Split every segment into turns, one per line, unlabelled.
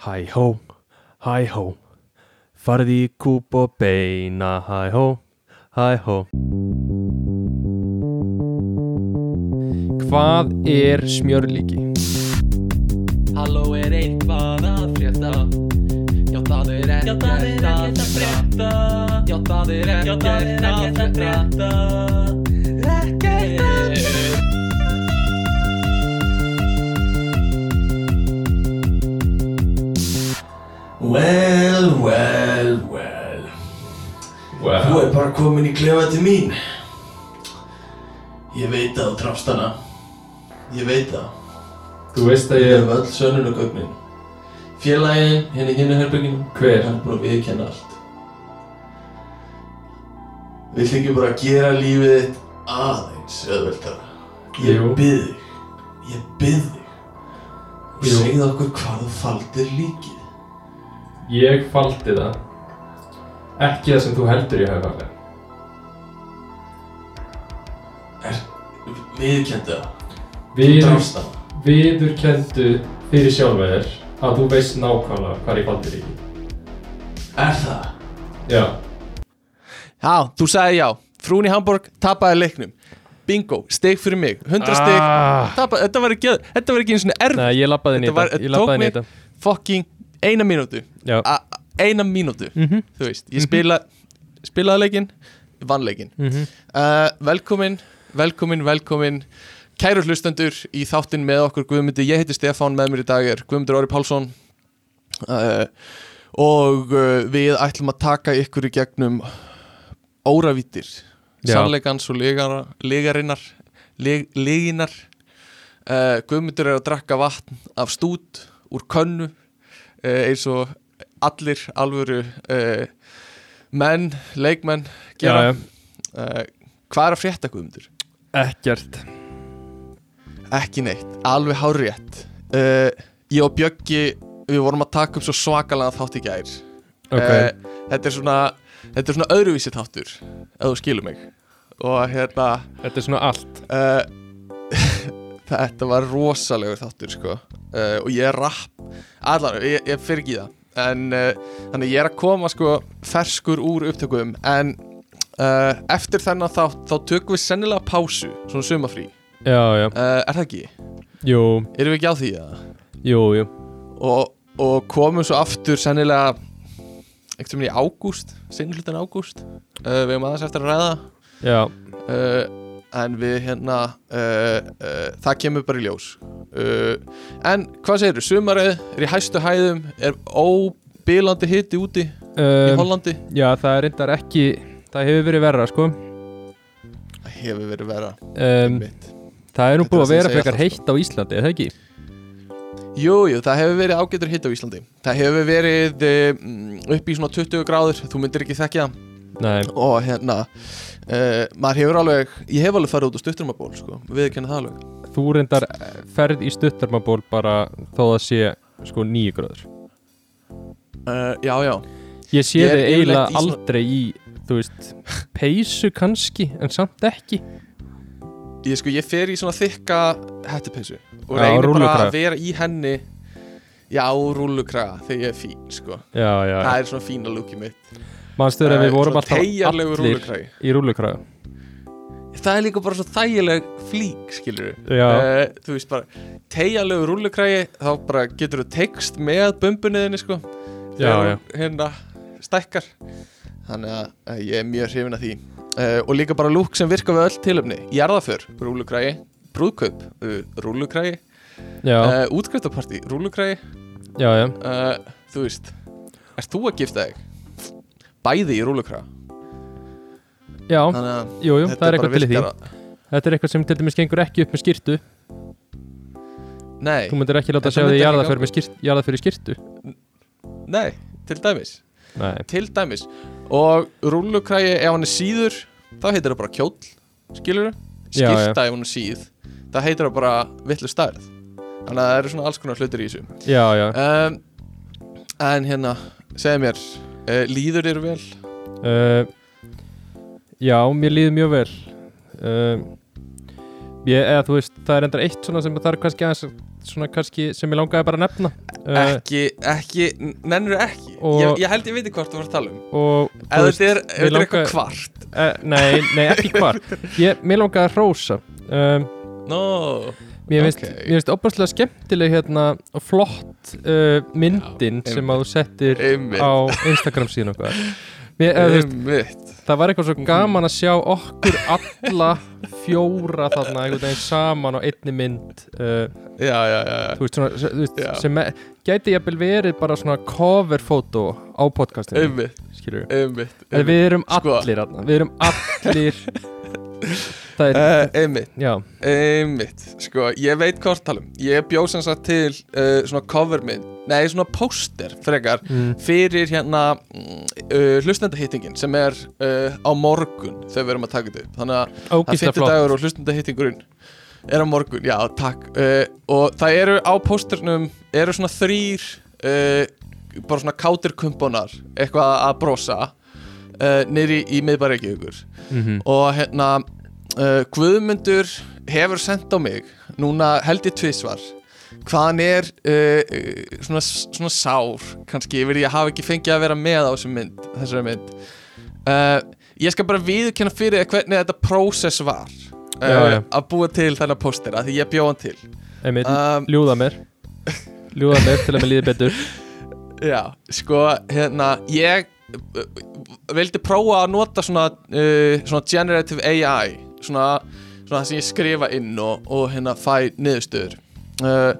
Hæ hó, hæ hó. Farði í kúp og beina Hæ hó, hæ hó. Hvað er smjörlíki?
Halló er eitthvað að frétta? Já það er ekkert að frétta. Já það er ekkert að frétta
Well, well, well. Þú er bara komin í klefa til mín. Ég veit það á trafstana Ég veit það.
Þú veist að
Ég
ég
hef öll sönnunagögnin Félagin, henni hinnu herbygginu
Hver?
Hann er búin að viðkenna allt. Vill ekki bara gera lífið þitt aðeins auðveldara. Ég þig Ég bið þig. Og
Jú.
segðu okkur hvað þú faldir líkið
Ég faldi það. Ekki það sem þú heldur ég hafa faldið
Viðkendi það? Þú
Við,
drafst það.
viðurkendu fyrir sjálfur að þú veist nákvæmlega hvað ég faldi líki
Er það?
Já.
Já, þú sagði já. Frún í Hamburg tapaði leiknum. Bingo, stig fyrir mig. 100 stig.
Ah.
Tapa, Þetta var ekki, þetta var ekki eins og erf
Nei, ég lappaði inn í
Þetta tók
í
mig-
þetta.
Fucking eina mínútu. Eina mínútu.
Mhm.
Þú veist, ég spila Spilaði leikinn, vann leikinn.
Mhm.
uh, Velkomin, velkomin, velkomin Kæru hlustendur í þáttinn með okkur. Guðmundi Ég heiti Stefán, með mér í dag er Guðmundur Orri Pálsson. Uh, Og uh, við ætlum að taka ykkur í gegnum Óravítir. Sannleikans og legara, legarinnar leg, Leginar. Guðmundur er að drakka vatn af stút Úr könnu Eins og allir alvöru uh, Menn, leikmenn gera.
Já, já.
uh, Hvað er að frétta Guðmundur?
Ekkert.
Ekki neitt, alveg hárétt Ég og Bjöggi Við vorum að taka upp svo svakalega þátt í gær.
Ok.
Eh, Þetta er svona Þetta er svona öðruvísi þáttur Ef þú skilur mig. Og hérna
Þetta er svona allt.
uh, Þetta var rosalegur þáttur sko uh, Og ég er rapp. Allar, ég, ég fyrir ekki það. En uh, þannig ég er að koma sko Ferskur úr upptökum. En uh, eftir þennan þátt Þá tökum við sennilega pásu Svona sumafrí
Já, já.
Er það ekki?
Jú,
Erum við ekki á því að
jú, jú.
Og, og komum svo aftur sennilega einhvern veginn í ágúst sinnhlutin ágúst. Við hefum aðeins eftir að ræða.
Já.
Uh, en við hérna uh, uh, það kemur bara í ljós. Uh, en hvað segirðu, sumarið er í hæstu hæðum. Er óbílandi hitti úti í
um,
Hollandi?
Já, það er reyndar ekki Það hefur verið verra, sko.
Það hefur verið vera
um, Það er nú búið
er
að
það
vera frekar
alltaf,
heitt á Íslandi, eða ekki?
Jú, jú, það hefur verið ágætur hitt á Íslandi. Það hefur verið upp í svona 20 gráður, þú myndir ekki þekkja það
Nei.
Og hérna uh, maður hefur alveg, ég hef alveg farið út á stutturmaból sko, við kenna það alveg.
Þú reyndar eh, ferð í stuttarmaból bara þó það sé sko nýju gráður.
Uh, já, já,
Ég sé þig eiginlega
í svona-
aldrei í, þú veist, peysu kannski, en samt ekki.
Ég sko, ég fer í svona þykka hættupeysu og
Já,
reynir bara
rúllukraga.
að vera í henni já, rúllukraga þegar ég er fín, sko.
Já, já
það er svona fína lúkið mitt
Manstu þegar við vorum alltaf allir í rúllukraga
það er líka bara svo þægileg flík, skilur
Já,
uh, þú veist bara, teigjarlegu rúllukragi þá bara getur þú tekst með bumbunniðinni, sko. Þegar hún, hérna stækkar. Þannig að uh, ég er mjög hrifin af því. Uh, og líka bara lúk sem virka við öll tilöfni jarðaför, rúlukrægi brúðkaup, uh,
já, já
uh, þú veist Erst þú að gifta þig? Bæði í rúlukræga
Já,
að
jú, jú, það er eitthvað til í því.
að-
Þetta er eitthvað sem til dæmis gengur ekki upp með skýrtu
Nei,
Þú myndir ekki láta sjá
myndi
því jarðaför í skýrtu
nei, til dæmis.
Nei,
Til dæmis. Og rúlukrægi, ef hann er síður þá heitir það bara kjóll Skilur. Skirta ef hann er síð Það heitir það bara villu stærð. Þannig að það eru svona alls konar hlutir í þessu.
Já, já.
Um, En hérna, segðu mér uh, Líður þér vel?
uh, Já, mér líður mjög vel. Uh, ég, eða þú veist, það er endar eitt svona sem það er kannski aðeins svona kannski sem ég langaði bara að nefna.
Ekki, ekki, nennur ekki? Ég, ég held ég veit hvort þú var að tala um.
Og þú veist,
þetta er, er
langar-
eitthvað kvart.
Nei, nei, ekki hvar ég, mér langaði að hrósa. Um,
no.
Mér finnst,
Ok.
mér finnst opaslega skemmtileg hérna og flott uh, myndin
Já,
sem að þú settir
Einmitt.
á Instagram síðan okkar Mér, veist,
Einmitt.
Það var eitthvað svo gaman að sjá okkur alla fjóra þarna einhvern veginn saman á einni mynd uh,
já, já, já, já.
þú veist, svona, veist, sem er, gæti jafnvel verið bara svona coverfótó á podcastinu
einmitt,
við
einmitt,
En við erum
Sko.
allir þarna, við erum allir það er,
Uh, einmitt,
já,
einmitt. Sko, ég veit hvort talum Ég bjóð sem sagt til uh, svona covermynd Nei, svona póster frekar
mm,
Fyrir hérna uh, hlustendahittingin Sem er uh, á morgun Þegar við erum að taka þetta upp. Þannig að það
ógísla
50
flott.
dagur og hlustendahittingurinn Er á morgun, já, takk. Og það eru á pósternum Eru svona þrýr Bara svona kátirkumponar Eitthvað að brosa Nýri í miðbæri ykkur
mm
og hérna uh, Guðmundur hefur sendt á mig núna held ég tvisvar hvaðan er uh, svona, svona sár kannski yfir að hafa ekki fengið að vera með á þessum mynd, þessari mynd. Uh, ég skal bara viðurkenna fyrir hvernig þetta prósess var
Já, já.
að búa til þennan póster að því ég bjóð hann til.
Einmitt,
um,
ljúða mér. Ljúða mér til að mér líði betur.
Já, sko, hérna, ég vildi prófa að nota svona, uh, svona generative AI, svona, svona það sem ég skrifa inn og, og hérna fæ niðurstöður. Uh,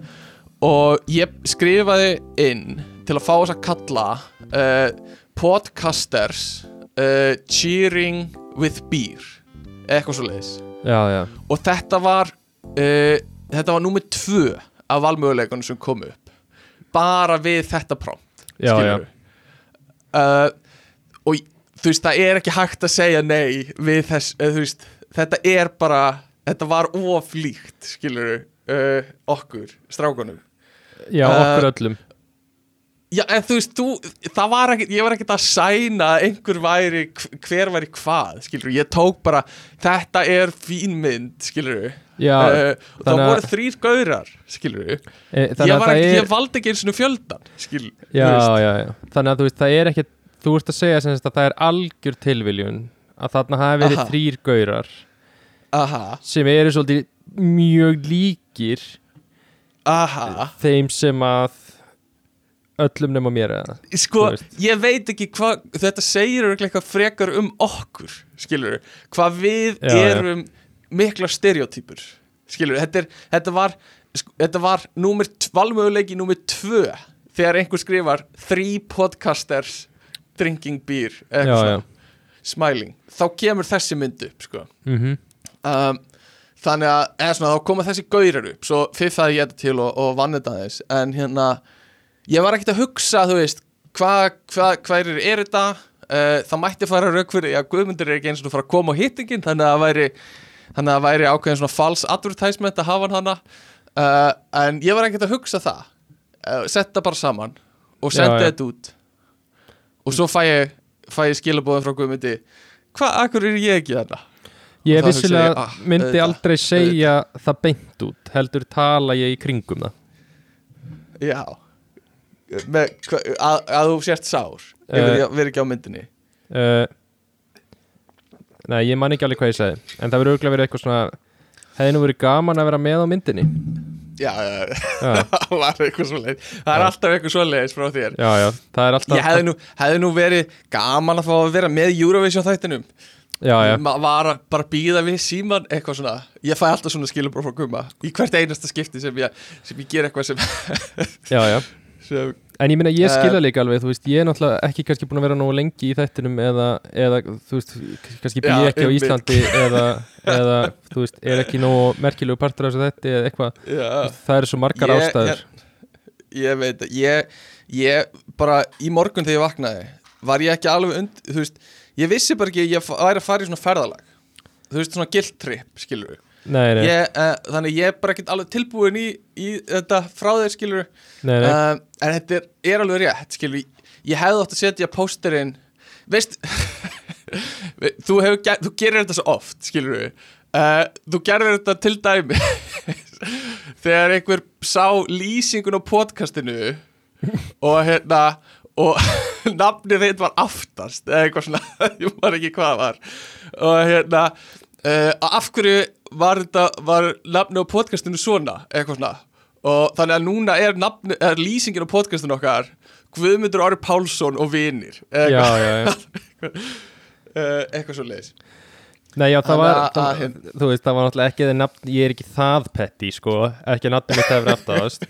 og ég skrifaði inn til að fá þess að kalla uh, podcasters uh, cheering with beer, eitthvað svo leiðis og þetta var þetta var númer tvö af valmöguleikunum sem kom upp bara við þetta prompt
já,
skilurðu. uh, og þú veist það er ekki hægt að segja nei við þess þú veist, þetta er bara þetta var oflíkt skilur uh, okkur, strákunum.
Já
Uh,
okkur öllum.
Já, en þú veist, þú, það var ekkert, ég var ekkert að sæna að einhver væri, hver væri hvað, skilur, ég tók bara, þetta er fín mynd, skilur,
já,
uh, það
þannig að-
voru þrýr gaurar, skilur,
e,
ég,
þannig að
var
það er
ég valdi ekki eins og fjöldan, skilur,
já, já, já, þannig að þú veist, það er ekki þú ert að segja sem að það er algjör tilviljun að þarna hafi verið
Aha.
þrýr gaurar
aha,
sem eru svolítið mjög líkir
aha,
þeim sem að öllum nema mér eða
sko, ég veit ekki hvað, þetta segir eitthvað frekar um okkur, skilur, hvað við
Já, já.
erum mikla stereotypur, skilur, þetta, er, þetta var, sko, þetta var númer, valmöguleiki númer tvö, þegar einhver skrifar three podcasters drinking beer,
já, já,
smiling, þá kemur þessi mynd upp, sko.
mhm.
Um, þannig að svona, þá koma þessi gaurar upp. Svo fiffaði ég þetta til og, og vann þetta aðeins. En hérna ég var ekkert að hugsa þú veist hvað hva, hva er, er þetta? Uh, það mætti fara rauk fyrir að Guðmundur er ekki eins og fara að koma á hittingin þannig að það væri, þannig að það væri ákveðin svona false advertisement að hafa hann hana. Uh, en ég var ekkert að hugsa það. Uh, setta bara saman og
Já, já.
þetta út. Og svo fæ ég, fæ ég skilabóðin frá Guðmundi hvað, akkur er ég ekki þarna?
Ég vissilega
ah,
myndi
auðvitað,
aldrei segja það beint út heldur tala ég í kringum það.
Já. Með, hva, að, að þú sért sár.
Eh.
Uh, verið ekki á myndinni.
Uh, Nei, ég man ekki alveg hvað ég segi En það verður auðvitað verið eitthvað svona Hefði nú verið gaman að vera með á myndinni
Já, það er alltaf eitthvað svoleiðis frá þér.
Já, já. Það er alltaf
Ég hefði nú, hefði nú verið gaman að fá að vera með Eurovision þættinum.
Já, já,
Ma- Var að bara býða við síman eitthvað svona. Ég fæ alltaf svona skilabróf frá gumma Í hvert einasta skipti sem ég, sem ég ger eitthvað sem,
já, já
sem
En ég meina, ég
Eh.
skilja líka alveg, þú veist, ég er náttúrulega ekki kannski búin að vera nógu lengi í þættinum eða, eða þú veist, kannski bý ég ekki á. Íslandi eða, eða, þú veist, er ekki nógu merkilegu partur af þessu þætti eða eitthvað, það eru svo margar
Ég-
ástæður
Ég veit það, ég, ég bara í morgun þegar ég vaknaði var ég ekki alveg und, þú veist, ég vissi bara ekki að ég væri að fara í svona ferðalag þú veist, svona guilt trip, skilur við
Nei, nei,
ég, uh, þannig ég er bara ekki alveg tilbúin í, í þetta frá þeir, skilur
nei, nei.
uh, en þetta er, er alveg rétt, skilur ég hefði átt að setja pósterinn veist þú, ge- þú gerir þetta svo oft, skilur uh, þú gerir þetta til dæmi þegar einhver sá lýsingun á podcastinu og hérna og nafnið þitt var aftast eða eitthvað svona, ég var ekki hvað var. Og hérna uh, af hverju var þetta var nafnið á podcastinu svona eitthvað svona? Og þannig að núna er, nafni, er lýsingin á podcastinu okkar Guðmundur Ári Pálsson og vinir.
Já,
eitthvað,
já, já
eitthvað svo leiðis
Nei, já, það var,
að-
það,
að-
þú veist, það var náttúrulega ekki þeir nafn, ég er ekki það petti, sko, ekki nafnið mitt hefur aftast,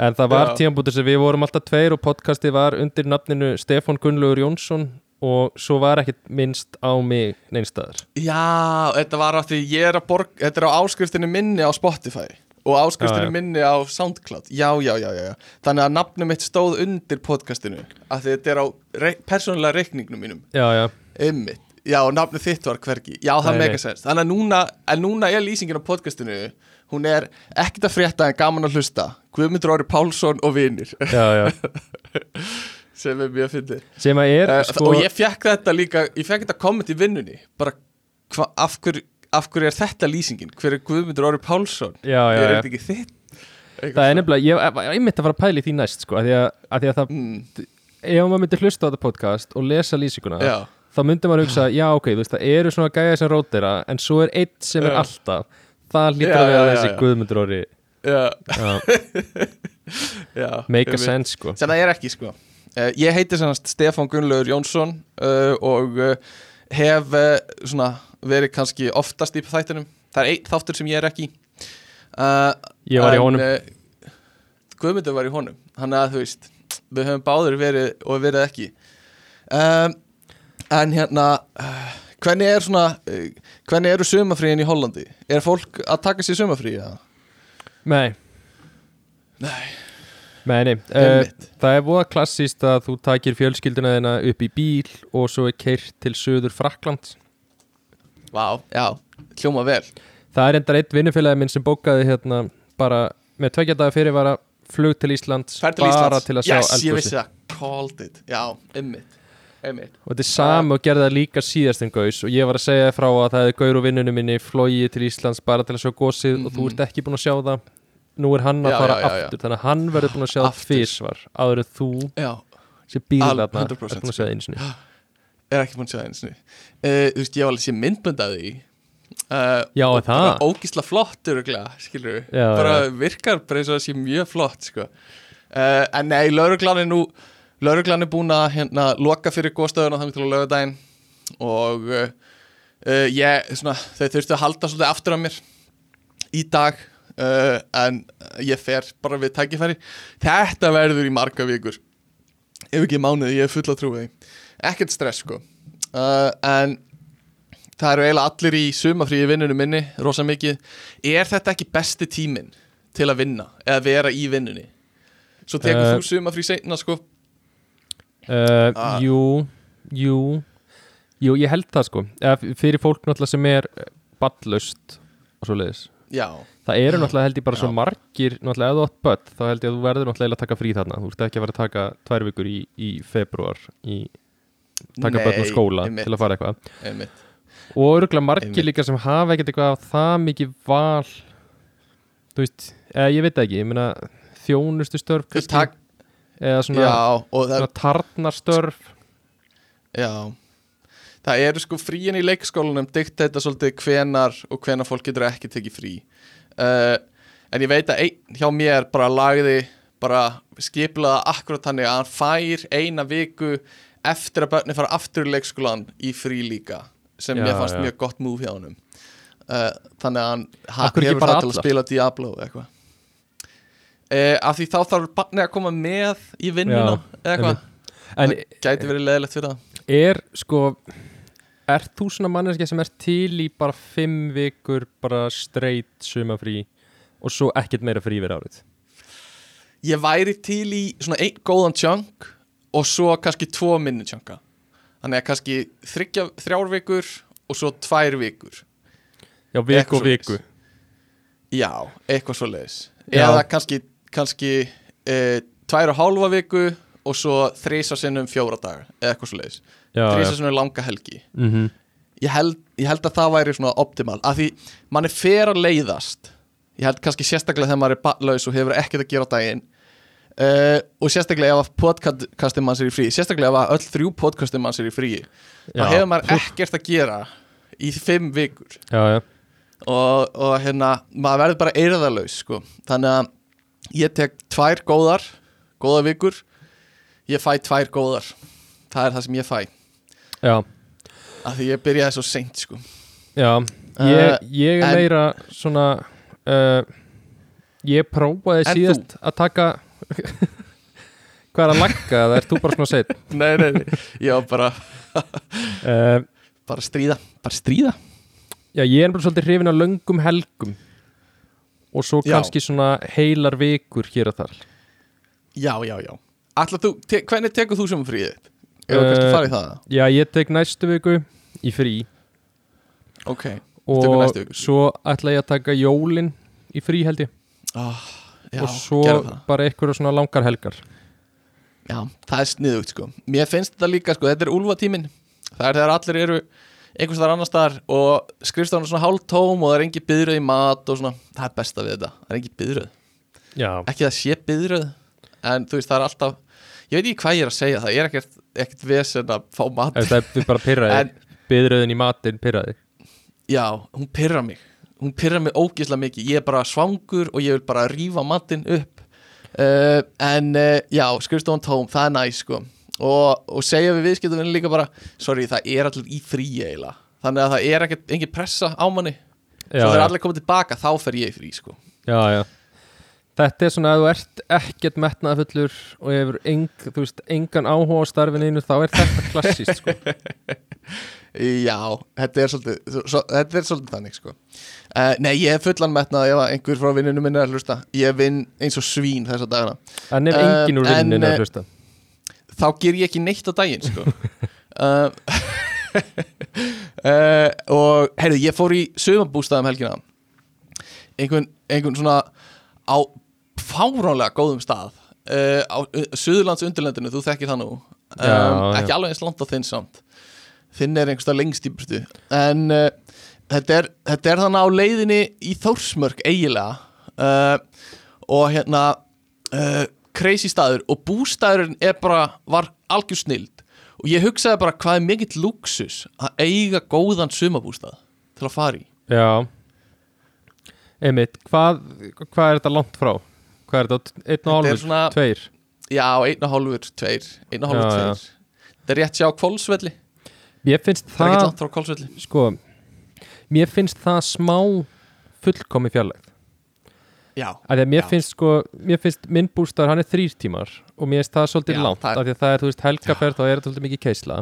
en það var
Já.
tíðanbútur sem við vorum alltaf tveir og podcastið var undir nafninu Stefán Gunnlaugur Jónsson og svo var ekkit minnst á mig neinstæðar.
Já, þetta var að því ég er að borg Þetta er á áskriftinni minni á Spotify Og áskriftinni minni á Soundcloud. Já, já, já, já, já. Þannig að nafnum mitt stóð undir podcastinu að þetta er á reik, persónulega reikningnum mínum.
Já, já,
Einmitt. Já, og nafnið þitt var hvergi. Já, það er mega
nei.
sens Þannig að núna, en núna er lýsingin á podcastinu Hún er ekkert að frétta en gaman að hlusta. Guðmundur Ári Pálsson og vinir.
Já, já,
Sem er mjög fyndið
sem að er,
uh,
sko,
Og ég fekk þetta líka Ég fekk þetta komment í vinnunni Bara, hva, af, hverju, af hverju er þetta lýsingin? Hver er Guðmundur Ári Pálsson?
já, já,
er þetta ekki þitt?
það er nefnilega, ég, ég myndi að fara að pæli því næst, sko, að því að, að, því að það,
mm,
ef maður myndi hlusta á þetta podcast og lesa lýsinguna,
Já,
þá myndi maður hugsa, já, ok, þú veist, það eru svona gæja sem rótira, en svo er eitt sem er
Já.
alltaf, það lítur að vera
já, já,
þessi. Guðmundur Orri,
já,
já,
já
make a sense, sko.
sem það er ekki sko ég heiti sannast Stefán Gunnlaugur Jónsson uh, og uh, hef svona verið kannski oftast í þættinum það er einn þáttur sem ég er ekki uh,
Ég var í
en,
honum.
uh, Guðmundur var í honum þannig að þú veist við höfum báður verið og verið ekki en hérna hvernig er svona hvernig eru sumafríin í Hollandi er fólk að taka sér sumafrí eða?
Nei
Nei.
Nei, nei, uh, það er voða klassíst að þú takir fjölskylduna þina upp í bíl og svo er keirt til söður Frakland
Vá, já, hljóma vel.
Það er endar eitt vinnufélagi minn sem bókaði hérna bara með tveggja daga fyrirvara flug til Íslands
til
bara
Íslands
til að sjá
Yes, ég
eldgósi
vissi það, called it. Já, einmitt
og þetta er sami og gerði það líka síðast en Gaus og ég var að segja frá að það hefði Gaur og vinnunum minni flóið til Íslands bara til að sjá gósið og þú
Mhm.
ert ekki búin að sjá það nú er hann að
Já,
fara
já,
aftur þannig að hann verður búin að sjá það
Aftur.
fyrst áður en þú sem þarna er
100%
búin að sjá það einu sinni.
Er ekki búin að sjá það eins og uh, Þú veist, ég var alveg sé myndbönd að því. Uh,
Já,
og
það?
bara Ógísla flott, öruglega, skilur við Bara virkar bara eins og það sé mjög flott, sko. Uh, En nei, lauruglan er nú Lauruglan er búin að hérna loka fyrir góðstöðuna þannig til að laugardaginn. Og uh, uh, ég, svona, þau þurftu að halda svolítið aftur af mér í dag uh, en ég fer bara við tækifæri. Þetta verður í marga vikur. Ef ekki mánuði, ég er full að trúi því. Ekkert stress sko. Uh, en það eru eiginlega allir í sumafríi vinnunum minni, rosa mikið. Er þetta ekki besti tíminn til að vinna eða vera í vinnunni? Svo tekur
Eh,
þú sumafrí seinna sko.
Uh,
Ah.
Jú, jú Jú, ég held það sko. Fyrir fólk náttúrulega sem er ballust og svo leiðis
já,
Það eru náttúrulega held ég bara svo margir náttúrulega þú átt börn þá held ég að þú verður náttúrulega að taka frí þarna. Þú ert ekki að vera að taka tvær vikur í, í februar í taka börn
Nei,
skóla
einmitt.
til að fara eitthvað.
Einmitt.
Og örgulega margir
Einmitt.
líka sem hafa ekkert eitthvað það mikið val þú veist, eða ég veit ekki ég meina þjónustu störf
Þú tak,
eða svona,
já, og það,
svona tarnastörf.
Já. Það eru sko fríin í leikskólanum dikt þetta svolítið hvenar og hvenar fólk getur ekki tekið frí uh, en ég veit að einn hjá mér bara lagði bara skiplaða akkurat þannig að hann fær eina viku eftir að börni fara aftur í leikskólan í frí líka sem
Já,
mér fannst
já.
mjög gott múf hjá honum. Uh, þannig að hann hefur það til að spila Diablo eitthvað. Uh, af því þá þarf barnið að koma með í vinnuna eitthvað.
en
það gæti verið leðilegt fyrir það.
er sko ert þú svona manneskja sem er til í bara fimm vikur bara straight sumafrí og svo ekkert meira frí verið árið?
Ég væri til í svona einn góðan chunk og svo kannski tvo minni chunka. Þannig að kannski þryggja, þrjár vikur og svo tvær vikur.
Já, viku og viku.
Já, eitthvað svo leiðis eða kannski, kannski e, tvær og hálfa viku og svo þrísa sinnum fjóra daga eða eitthvað svo leiðis
já.
sinnum langa helgi.
Mm
ég held, ég held að það væri svona optimal af því mann er fer að leiðast. Ég held kannski sérstaklega þegar maður er laus og hefur ekkert að gera á daginn. Uh, og sérstaklega ef að podcastin manns er í frí sérstaklega ef að öll þrjú podcastin manns er í frí þá hefur maður ekkert að gera í fimm vikur.
Já, já,
og, og hérna, maður verður bara eirðarlaus sko. þannig að ég tek tvær góðar góða vikur. Ég fæ tvær góðar. Það er það sem ég fæ
já,
af því ég byrjaði svo seint sko.
já
Eh,
Ég, ég er
en-
meira svona uh, Ég prófaði síðast að taka Hvað er að lagga? Það er þú bara svona seitt
nei, nei, nei, ég var bara
uh,
bara stríða, bara stríða
Já, ég er bara svolítið hrifin af löngum helgum Og svo
Já.
kannski svona heilar vikur hér og þar
já, já, já Ætla, þú, te hvernig tekur þú sem fríðið? Við
Eh,
kannski farið það?
Já, ég tek næstu viku í frí.
Ok, tekur
Og
næstu viku. frí.
svo ætla ég að taka jólin í frí held ég.
Oh, já,
Og svo bara einhverja svona langar helgar.
Já, það er sniðugt sko. Mér finnst þetta líka sko, þetta er úlfatíminn. Það er þegar allir eru einhvers þar annar staðar og skrifstofan er svona hálf tóm og það er engin byðröð í mat og svona. Það er besta við þetta, það er engin byðröð
Já,
Ekki það sé byðröð en þú veist það er alltaf Ég veit ekki hvað ég er að segja, það er ekkert, ekkert vesen að fá mat.
Það er bara pyrraði
En
Byðröðin í matinn pyrraði
já, hún pyrra mig. Hún pyrra mig ógislega mikið. Ég er bara svangur og ég vil bara rífa matinn upp. Uh, En uh, já, skrifstofan tóm, það er næs sko. Og, og segja við viðskiptum líka bara Sorry, það er allir í frí eiginlega. Þannig að það er ekkert, engin pressa á manni.
Já,
Svo þegar allir komið tilbaka, þá fer ég í frí sko.
Já, já Þetta er svona að þú ert ekkert metnaðafullur og hefur eng, veist, engan áhuga á starfininu þá er þetta klassíst sko.
Já, þetta er svolítið, svo, þetta er svolítið þannig sko. Uh, Nei, ég er fullan metnað ef að einhver frá vinninu minni er að hlusta. Ég vinn eins og svín þessa dagana.
En ef
Eh,
engin úr
en,
vinninu
eh,
að hlusta?
þá ger ég ekki neitt á daginn sko. uh, uh, og heyrðu, ég fór í sögumbústæðum helgina. Einhvern, einhvern svona á fáránlega góðum stað. Uh, á uh, Suðurlands undirlendinu, þú þekkir það nú. Um,
Já, já.
ekki alveg eins langt á þinn samt. Þinn er einhverstað lengst í burtu. En uh, þetta, er, þetta er þannig á leiðinni í Þórsmörk eigilega uh, og hérna crazy staður. Og bústaðurinn er bara, var algjör snild. Og ég hugsaði bara hvað er mikill luxus að eiga góðan sumabústað til að fara í?
Já. Einmitt, hvað, hvað er þetta langt frá? Hvað er þetta? Einn og hálfur?
svona-
Tveir?
já, einn og hálfur, tveir einn og hálfur,
Já, já.
tveir þetta er rétt sjá Kolsvelli
Mér finnst
það er ekki
það,
langt frá Kolsvelli
sko Mér finnst það smá fullkomi fjarlægt
já,
að mér
Já.
finnst sko mér finnst minn bústæður, hann er þrýr tímar og mér finnst það svolítið
Já,
langt
það
af því að það er, þú veist, helgaferð þá er þetta svolítið mikið keisla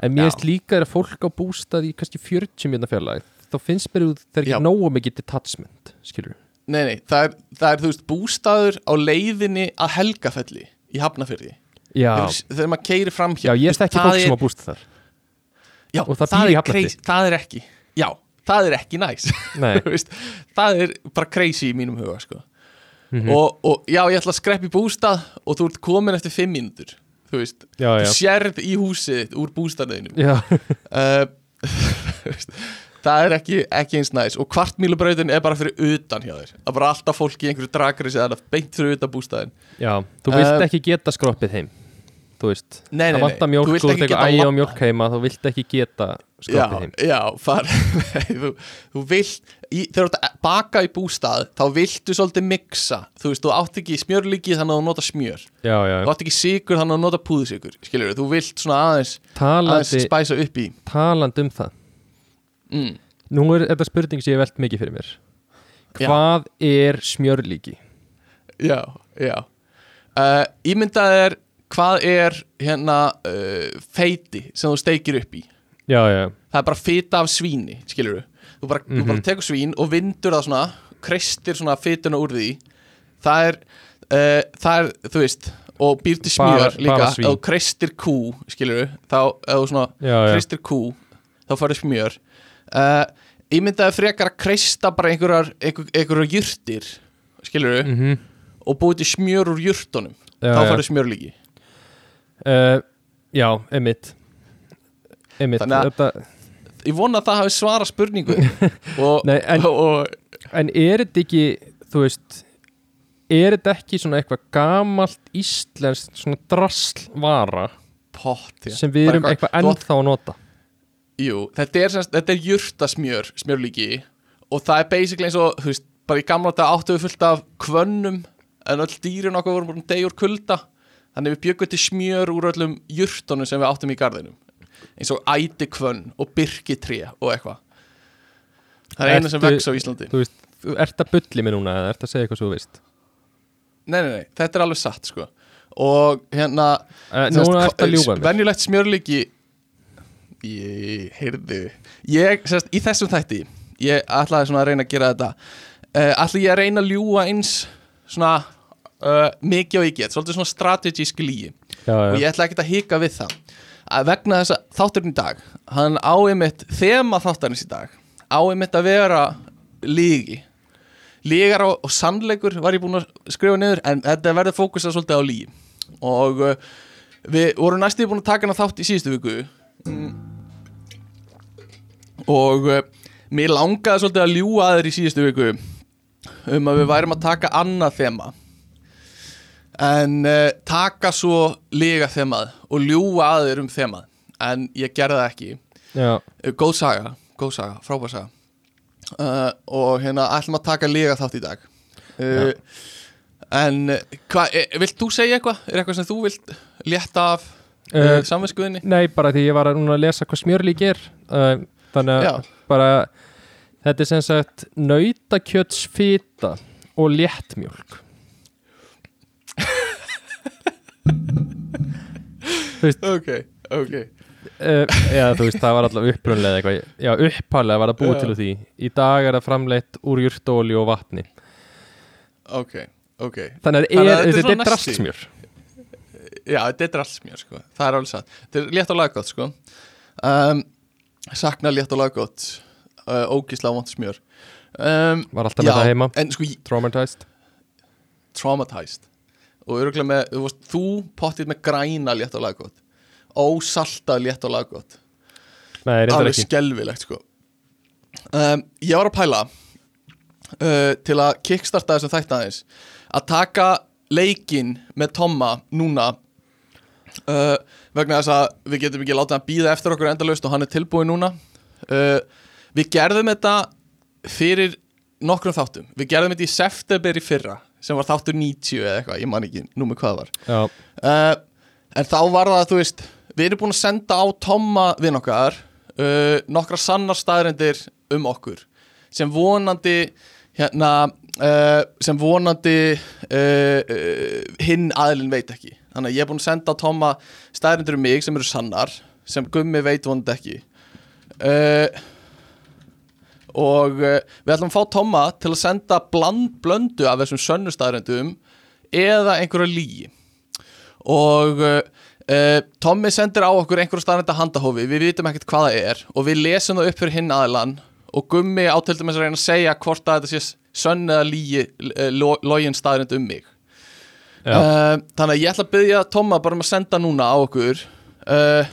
en mér finnst líka að fólk á bústað í kannski 40 mjönda fjarlæg þá finnst mér út það er ekki nógu mikið detachment skilur
nei, nei, það er, það er þú veist, bústaður á leiðinni að Helgafelli í Hafnafyrði
já,
þegar, þegar maður keiri fram
já, ég veist ekki
það
fólk sem á bústað þar.
Já,
það
er crazy, það er ekki já, það er ekki næs veist, það er bara crazy í mínum huga sko.
Mhm.
og, og já, ég ætla að skreppa í bústað og þú ert komin eftir fimm mínútur þú veist,
já, já,
þú sérð í húsið úr bústaðinu
já,
uh, það er ekki, ekki eins næs. Og kvartmílubrautin er bara fyrir utan hjá þér. Það er bara alltaf fólk í einhverju dragri sem er beint fyrir utan bústaðin
já þú vilt
Eh,
ekki geta skroppið heim þú veist,
Nei, nei,
það vantar
vilt
þú vilt ekki og
labbað.
mjólk heima þú vilt ekki geta skroppið heim
já, far þú, þú vilt í, þegar þú baka í bústað þá viltu svolítið mixa. Þú veist, þú átt ekki smjörlíki þannig að þú nota smjör.
Já, já,
þú átt ekki sigur þannig að þú nota púðsigur þú vilt svona aðeins, aðeins spæsa upp í.
Talandi um það
mm.
Nú er þetta spurning sem ég velt mikið fyrir mér
Já.
Hvað er smjörlíki?
já, já uh, ímyndað er hvað er hérna uh, feiti sem þú steikir upp í
Já, já,
það er bara fita af svíni, skilur þú bara, þú
Mhm.
bara tekur svín og vindur það svona kreistir svona fituna úr því það er, uh, það er þú veist, og býr til smjör líka, þú kreistir kú skilur þá, þú svona
já, já.
kreistir kú, þá farið smjör uh, ímyndaði frekar að kreista bara einhverjar, einhver, einhverjar jurtir skilur
Mm -hmm.
og búið til smjör úr jurtunum.
Já,
þá farið smjör líki
Uh, já, emitt Emitt
Þannig að- ég vona að það hafi svara spurningu. Og,
Nei, en-
og,
En er þetta ekki, þú veist er þetta ekki svona eitthvað gamalt íslenskt svona draslvara
pott
sem við erum eitthvað ennþá að nota
Jú, þetta er, semst, þetta er jurtasmjör smjörlíki og það er basically eins og þú veist, bara í gamla þetta áttu við fullt af kvönnum en öll dýrin okkur voru búin deyja úr kulda. Þannig við bjögum til smjör úr öllum jurtunum sem við áttum í garðinum. Eins og ætikvönn og byrkitré og eitthvað. Það er eina sem
Ertu-
vex á Íslandi.
Þú veist, þú ert að bulli mig núna eða ert að segja eitthvað svo þú veist?
Nei, nei, nei, þetta er alveg satt sko. Og hérna Þú
Núna ert að ljúga mér.
venjulegt smjörlíki ég heyrðu ég, sérst, í þessum þætti ég ætlaði svona að reyna að gera þetta. Uh, ætla ég að reyna að ljúga eins svona uh, mikið og ég get, svolítið svona strategísk lígi
já,
og ég ætla ekki að hika við það. Að vegna þess að þátturinn í dag hann á einmitt, þema þáttarins í dag á einmitt að vera lígi lígar og, og sannleikur var ég búinn að skrifa niður en þetta verður fókusað svolítið á lígi og uh, við vorum næstíð búin að taka hana þátt í síðustu viku mm. og uh, mér langaði svolítið að ljúga að þér í síðustu viku um að við værum að taka annað þema. En uh, taka svo lega þemað og ljúga að þér um þemað. En ég gerði það ekki.
Já.
uh, góð saga, góð saga, frábær saga. Og hérna ætlum að taka lega þátt í dag. En hvað, vilt þú segja eitthvað? Er eitthvað sem þú vilt létta af uh,
Uh,
samvinskuðinni?
Nei, bara því ég var að, að lesa hvað smjörlík er. Uh, Þannig að bara Þetta er sem sagt nautakjötsfita og léttmjólk.
Ok, ok.
Uh, Já, þú veist, það var alltaf upprunlega eitthvað. Já, upphálega var það búið til því. Í dag er það framleitt úr jurtóli og vatni.
Ok, ok.
Þannig að
þetta er
drastsmjör
Já, þetta er allt smjör sko. Það er alveg satt. Þetta er létt og laggótt sko. Um, Sakna létt og laggótt uh, Ógisla vant smjör. Um,
Var alltaf með það heima,
En sko,
traumatized?
Traumatized. Og örgulega með Þú, veist, þú pottið með græna létt og laggótt Ósaltað létt og laggótt alveg skelvilegt sko. Um, ég var að pæla uh, til að kickstarta þessum þætt aðeins. Að taka leikinn með Tomma núna uh, vegna þess að við getum ekki látið hann býða eftir okkur endalaust og hann er tilbúið núna. Uh, við gerðum þetta fyrir nokkrum þáttum. Við gerðum þetta í september í fyrra sem var þáttur 90 eða eitthvað, ég man ekki númer hvað það var. Uh, En þá var það, þú veist Við erum búin að senda á Tomma vinn okkar uh, Nokkra sannar staðrendir um okkur Sem vonandi Hérna Sem vonandi Hinn aðlinn veit ekki Þannig að ég er búin að senda á Tomma staðrendir um mig Sem eru sannar Sem Gummi veit vonandi ekki. Uh, Og uh, við ætlum að fá Tomma Til að senda bland blöndu Af þessum sönnu staðrendum Eða einhverja lígi og uh, uh, Tommi sendir á okkur einhverjum staðnenda handahófi. Við vitum ekkert hvað það er og við lesum það upp fyrir hinn aðilann. Og Gummi átildum þess að reyna að segja hvort að þetta sé sönn eða uh, login staðnend um mig uh, þannig að ég ætla að byggja Tomma bara um að senda núna á okkur. Uh,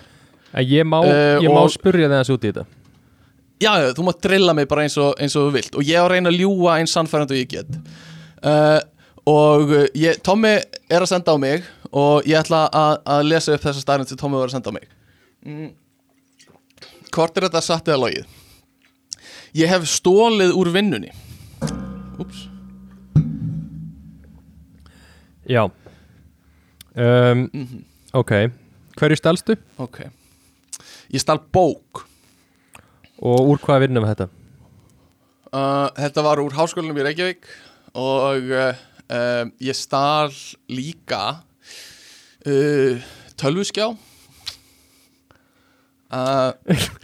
En ég má,
Eh,
ég má
og-
spurja það þessu út í þetta.
Já, já, þú mátt drilla mig bara eins og, eins og þú vilt. Og ég á að reyna að ljúga eins sannfærandi og ég get. Uh, og ég, Tommi er að senda á mig og ég ætla að, að lesa upp þessa staðrind sem Tommi var að senda á mig. Mm. hvort er þetta satt eða logið? Ég hef stólið úr vinnunni. Úps
Já. Um,
mm
Ok, hverju stelstu
ok. Ég stal bók.
Og úr hvaða vinnum þetta?
uh, þetta var úr háskólanum í Reykjavík og uh, um, ég stal líka uh, tölvuskjá. Uh,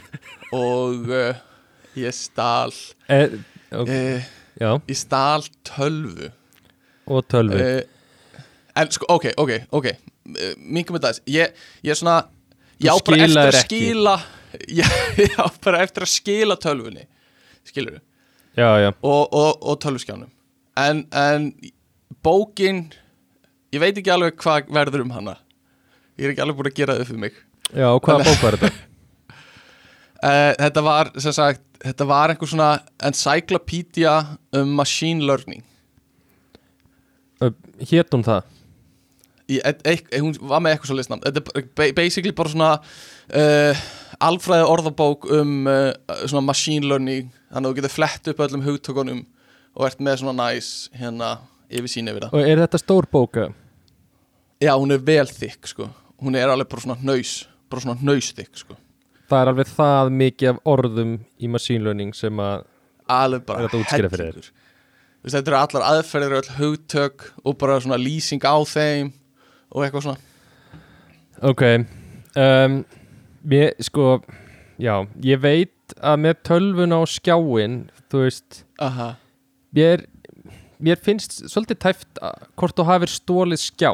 og uh, ég stal
Eh, ok,
uh,
já,
ég stal tölvu.
Og tölvu.
Uh, en sko, ok, ok, ok. Uh, mingum með þess ég, ég er svona ég á bara eftir að skila ég, ég á bara eftir að skila tölvunni. Skilur
Já, já,
og, og, og tölvuskjánum. En, en bókin ég veit ekki alveg hvað verður um hana. Ég er ekki alveg búin að gera það upp fyrir mig.
Já, og hvaða bók var þetta?
uh, þetta var sem sagt þetta var einhver svona encyclopedia um machine learning.
Uh, hét hún það?
Í, e, e, hún var með eitthvað svo listnam þetta er ba- basically bara svona uh, alfræði orðabók um uh, svona machine learning. Þannig að þú getur flett upp öllum hugtökunum og ert með svona næs hérna yfir sín yfir það.
Og er þetta stór bóka?
já hún er vel þykk sko. Hún er alveg bara svona hnaus bara svona hnaus þykk sko.
Það er alveg það mikið af orðum í machine learning sem að
alveg bara hellingur. Þetta eru allar aðferðir öll hugtök og bara svona lýsing á þeim og eitthvað svona.
Ok um, Mér, sko Já, ég veit að með tölvun á skjáin Þú veist
aha.
Mér, mér finnst svolítið tæft að, hvort þú hafir stólið skjá.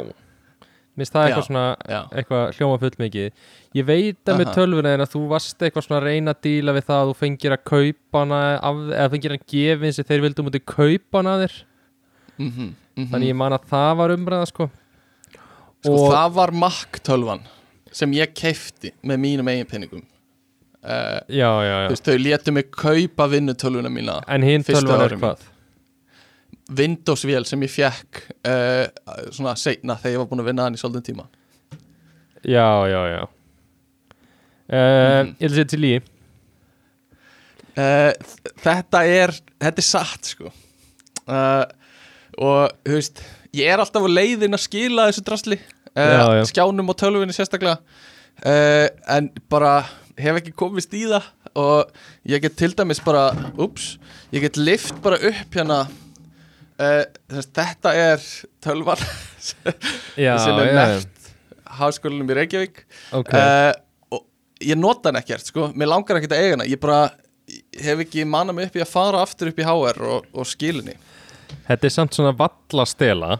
Mér finnst það
Já,
eitthvað svona
já.
eitthvað hljóma full mikið Ég veit að með tölvuna en að þú varst eitthvað svona að reyna að díla við það að þú fengir að kaupa hana af, eða fengir að gefa eins og þeir vildu mútið kaupa hana af þér.
Mm -hmm,
Þannig ég man að það var umræða sko
Sko
Og-
það var Mac tölvan sem ég keifti með mínum eigin penningum uh,
Já, já, já.
Þú veist, þau létu mig kaupa vinnutölvuna mína
En hinn tölvan er hvað?
Windows-vél sem ég fekk uh, svona seinna þegar ég var búin að vinna hann í svolítið tíma.
Já, já, já. Uh,
Mhm.
Ég vil setja til í.
Þetta er þetta er satt sko. Og þú veist ég er alltaf á leiðin að skila þessu drasli
Já, já.
skjánum og tölvunni sérstaklega. Uh, en bara hef ekki komist í það og ég get til dæmis bara ups, ég get lift bara upp hérna. Uh, þess, þetta er tölvan
Já,
sem er
já,
neft háskólanum í Reykjavík.
Ok.
Uh, og ég nota hann ekkert sko, mér langar ekkert að eiga hana. Ég bara hef ekki manna mig upp í að fara aftur upp í HR og, og skilinni
Þetta er samt svona valla stela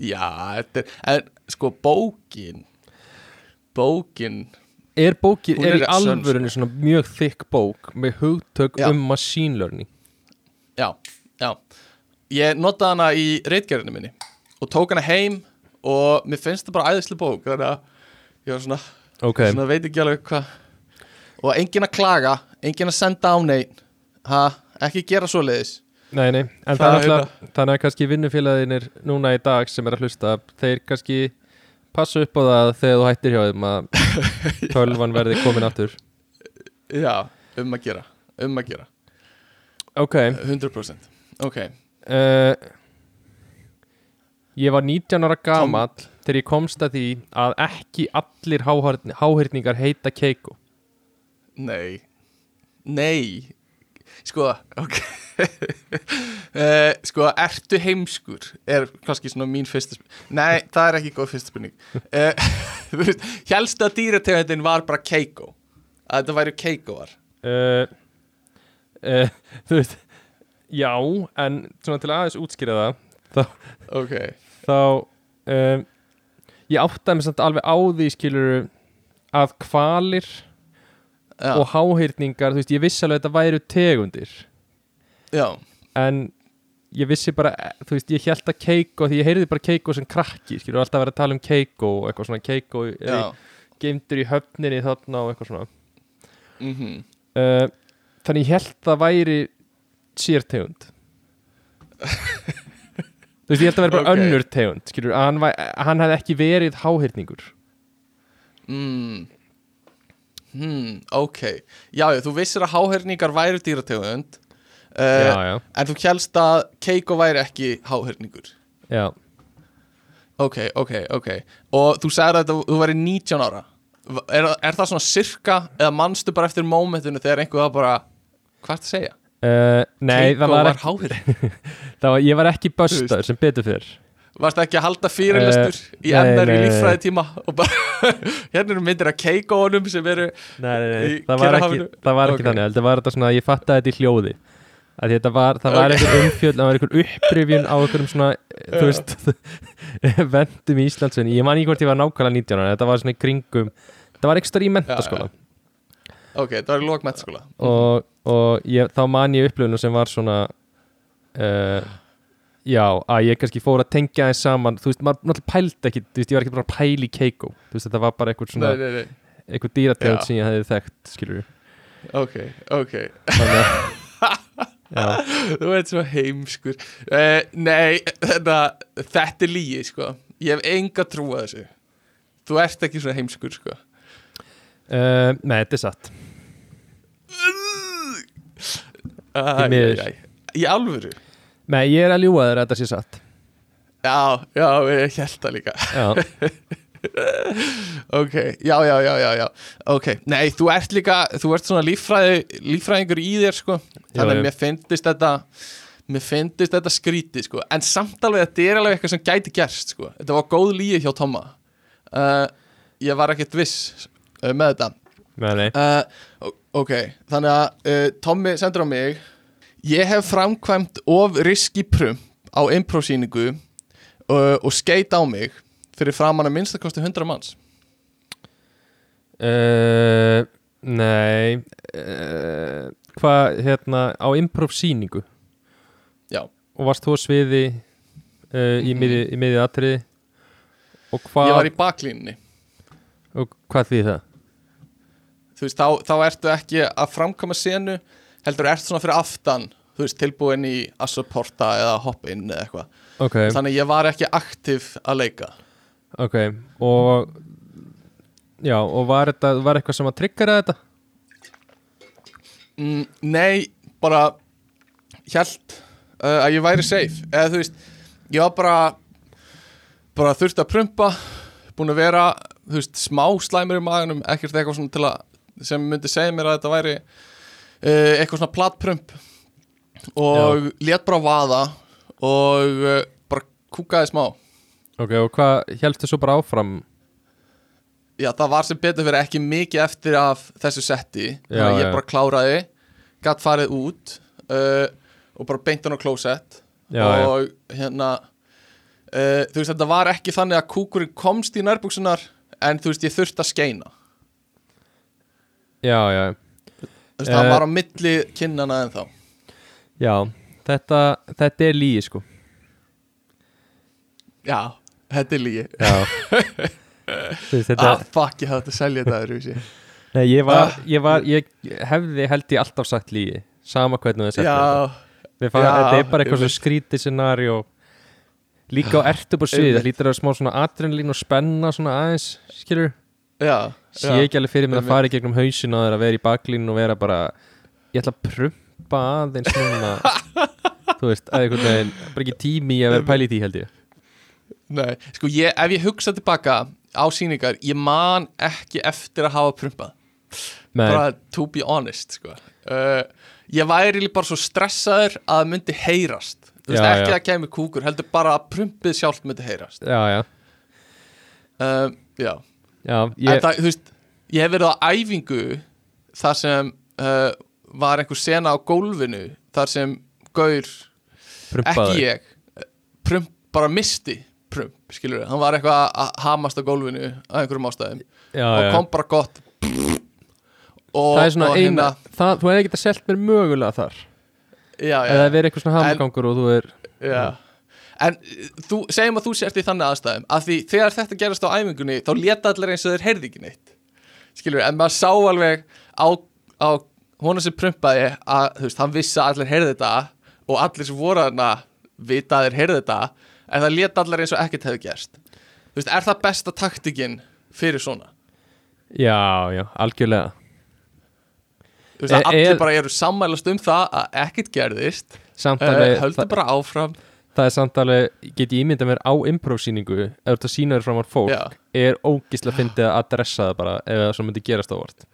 já, þetta er sko bókin bókin
Er bókin, er
er
í
sönn,
alvörunni svona mjög þykk bók með hugtök
Já.
um machine learning?
Já, já. Ég notaði hana í reitgerðinu minni og tók hana heim og mér finnst það bara æðislega bók þannig að ég var svona,
Ok,
svona veit ekki alveg hvað og enginn að klaga enginn að senda á neitt ha, ekki gera svoleiðis
nei, nei En þannig að kannski vinnufélaginir núna í dag sem er að hlusta þeir kannski passa upp á það þegar þú hættir hjá þeim að tölvan verði komin aftur.
Já, um að gera um að gera,
Ok,
100% ok,
uh, ég var 19 ára gamall þegar ég komst að því að ekki allir háhörn- háhyrningar heita Keiko.
Nei. Nei. Sko, ok uh, sko, ertu heimskur? Er kannski svona mín fyrsta spurning. Nei, það er ekki góð fyrsta spurning. Uh, veist, helsta dýrategundin var bara Keiko að þetta væri Keikoar
uh, uh, Þú veist Já, en svona til aðeins útskýra það
ok,
þá um, ég áttaði mig samt alveg á því skilur að kvalir
já,
og háhyrningar, þú veist, ég vissi alveg að þetta væru tegundir
já.
En ég vissi bara, þú veist, ég held að Keiko, því ég heyrði bara Keiko sem krakki, skilur, alltaf verið að tala um Keiko og eitthvað svona Keiko er
já,
í- geymdur í höfninni þarna og eitthvað svona.
Mhm.
Uh, þannig ég held það væri sértegund þú veist ég held að vera bara
Ok.
önnur tegund skilur, að hann, hann hefði ekki verið háhyrningur.
Mm. hmm, ok. Já, þú vissir að háherningar væri dýrategund
já, já,
En þú kjælst að Keiko væri ekki háhörningur
já,
Ok, ok, ok. Og þú sagði að þú væri 19 ára. Er, er það svona sirka Eða manstu bara eftir mómentinu Þegar einhver var bara Hvað er það að segja?
uh, nei
Keiko
það var,
var háhörning
það ég var ekki böstaður sem betur fyrr.
Varstu ekki að halda fyrirlestur Í NR í
nei, nei.
líffræði tíma Og bara Hérna eru myndir af Keikounum Sem eru
nei, nei,
Í
nei, það var ekki, það var ekki
Ok.
þannig þetta var þetta svona, ég fattaði þetta í hljóði að þetta var, það var
Ok.
einhver umfjöld það var einhver upprifjun á einhverjum svona þú veist, vendum í Íslandsvinni, ég man ekki hvort ég var nákvæmlega 19 ára, þetta var svona í kringum það var ekstra í mentaskóla.
Ok, það var í lók mennskóla
og, og ég, þá man ég upplifinu sem var svona uh, já, að ég kannski fór að tengja þeim saman, þú veist, maður náttúrulega pældi ekki þú veist, ég var ekki bara að pæla í Keiko. Þú veist, þetta var bara einhver svona,
Nei, nei, nei.
einhver dýrategund sem ég hefði þekkt, skilur
Ok, ok.
Já,
Þú veit svo heimskur. Uh, Nei, þetta, þetta er lígi sko. Ég hef enga trú að þessu. Þú ert ekki svo heimskur sko.
Uh, nei, þetta er satt.
Æ, æ. Í alvöru?
Nei, ég er að ljúga þér að þetta sé satt.
Já, já, ég held það líka.
Já,
Ok, já, já, já, já, Ok, nei, þú ert líka Þú ert svona líffræði, líffræðingur í þér sko. Þannig að mér finnist þetta Mér finnist þetta skrítið sko. En samt alveg þetta er alveg eitthvað sem gæti gerst sko. Þetta var góð líi hjá Tomma. Uh, Ég var ekkert viss uh, með þetta.
Nei, nei.
Uh, Ok, þannig að Tommi sendur á mig. Ég hef framkvæmt of riski prump á improsýningu uh, og skeit á mig fyrir framan að minnstakosti 100 manns?
Uh, Nei uh, Hvað, hérna, á improv sýningu?
Já.
Og varst þú á sviði uh, í miði, í miði atriði?
Ég var í baklínni
Og hvað því það?
Þú veist, þá, þá ertu ekki að framkvæma senu heldur ert svona fyrir aftan þú veist, tilbúin í að supporta eða hoppa inn eða eitthvað.
Ok,
Þannig að ég var ekki aktiv að leika
ok Og Já, og var þetta Var eitthvað sem að tryggara þetta?
mm, Nei, bara Hjælt uh, að ég væri safe. Eða þú veist, ég var bara bara þurfti að prumpa búin að vera, þú veist, smá slæmur í maganum, ekkert eitthvað svona til að sem myndi segja mér að þetta væri uh, eitthvað svona plattprump og lét bara vaða og uh, bara kúkaði smá
Ok, og hvað helstu svo bara áfram?
Já, það var sem betur fyrir ekki mikið eftir af þessu setti þannig að ég
já.
bara kláraði gatt farið út uh, og bara beint hann á klósett
Já, já.
og hérna uh, þú veist, þetta var ekki þannig að kúkurinn komst í nærbuksunar en þú veist, ég þurfti að skeina
Já, já,
þú veist, það
Eh.
var á milli kinnana en þá
já Þetta, þetta er lígi sko
Já, þetta er lígi
þetta,
Ah, fuck, ég hafði að selja þetta öðruvísi.
Nei, ég var,
Ah.
ég var, ég hefði held ég alltaf sagt lígi Sama hvernig það setja þetta. Er bara eitthvað skrítið scenari Líka á ertu bara svið Það lítur að vera smá svona adrenalín og spenna svona aðeins, skilur
já,
Sé
já.
ekki alveg fyrir mér að fara í gegnum hausin á þér að vera í baklín og vera bara Ég ætla að prumpa aðeins núna. Þú veist, að veginn Bara ekki tími að vera því held ég
Nei, sko ég, ef ég hugsa tilbaka á sýningar, ég man ekki eftir að hafa prumpað. Bara to be honest sko. uh, ég væri líka bara svo stressaður að það myndi heyrast. Þú veist
Já,
ekki
já.
að kemur kúkur heldur bara að prumpið sjálft myndi heyrast.
Já, já,
uh, já,
já ég,
það, veist ég hef verið á æfingu þar sem uh, var einhver sena á gólfinu þar sem gaur,
prumpaði.
ekki ég eh, prump, bara misti prump, skilur hann var eitthvað að hamast á gólfinu af einhverjum ástæðum.
Já,
og kom bara gott. Og,
Það er svona
og
eina það, Þú hefði getað selt mér mögulega þar.
Já, já,
Eða verið eitthvað svona hamgangur og þú er
Já. En þú, segjum að þú sért í þannig aðstæðum að því þegar þetta gerast á æfingunni þá leta allir eins og þeir heyrði ekki neitt. Skilur, en maður sá alveg á, á honum sem prumpaði að þú veist, hann vissi að allir heyrði þetta og allir sem voru þarna vita að þeir heyrði þetta en það leta allir eins og ekkert hefði gerst þú veist, er það besta taktikinn fyrir svona?
Já, já, algjörlega
Þú veist, að
Er-
allir
er-
bara eru sammælast um það að ekkert gerðist
Samt
uh,
alveg,
höldu bara áfram
það er samt alveg Get ég ímyndað mér á improv-sýningu Ef þú ert að sína þér framar fólk
Já.
Er ógíslega fyndið að adressa það bara Ef það svo myndi gerast ávart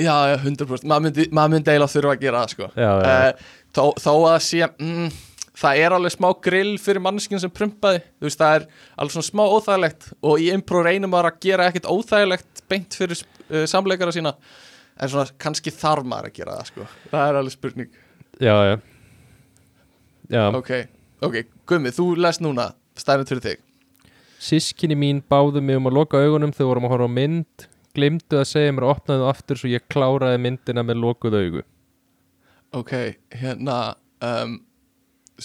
Já, já, 100% maður myndi, maður myndi eiginlega þurfa að gera það sko.
Já, já.
Eh, þó, þó að sé mm, það er alveg smá grill fyrir manneskinn sem prumpaði. Þú veist, það er alveg svona smá óþægilegt og í impro reynum maður að gera ekkert óþægilegt beint fyrir uh, samleikara sína. En svona kannski þarf maður að gera það sko. það er alveg spurning.
Já, já. Já,
ok, ok, Gummi, þú lest núna stærnum fyrir þig.
Sískinni mín báðu mig um að loka augunum Þegar vorum að horfa á mynd. Glimtu að segja mér að opnaðu aftur Svo ég kláraði myndina með lokuð augu.
Ok, hérna um,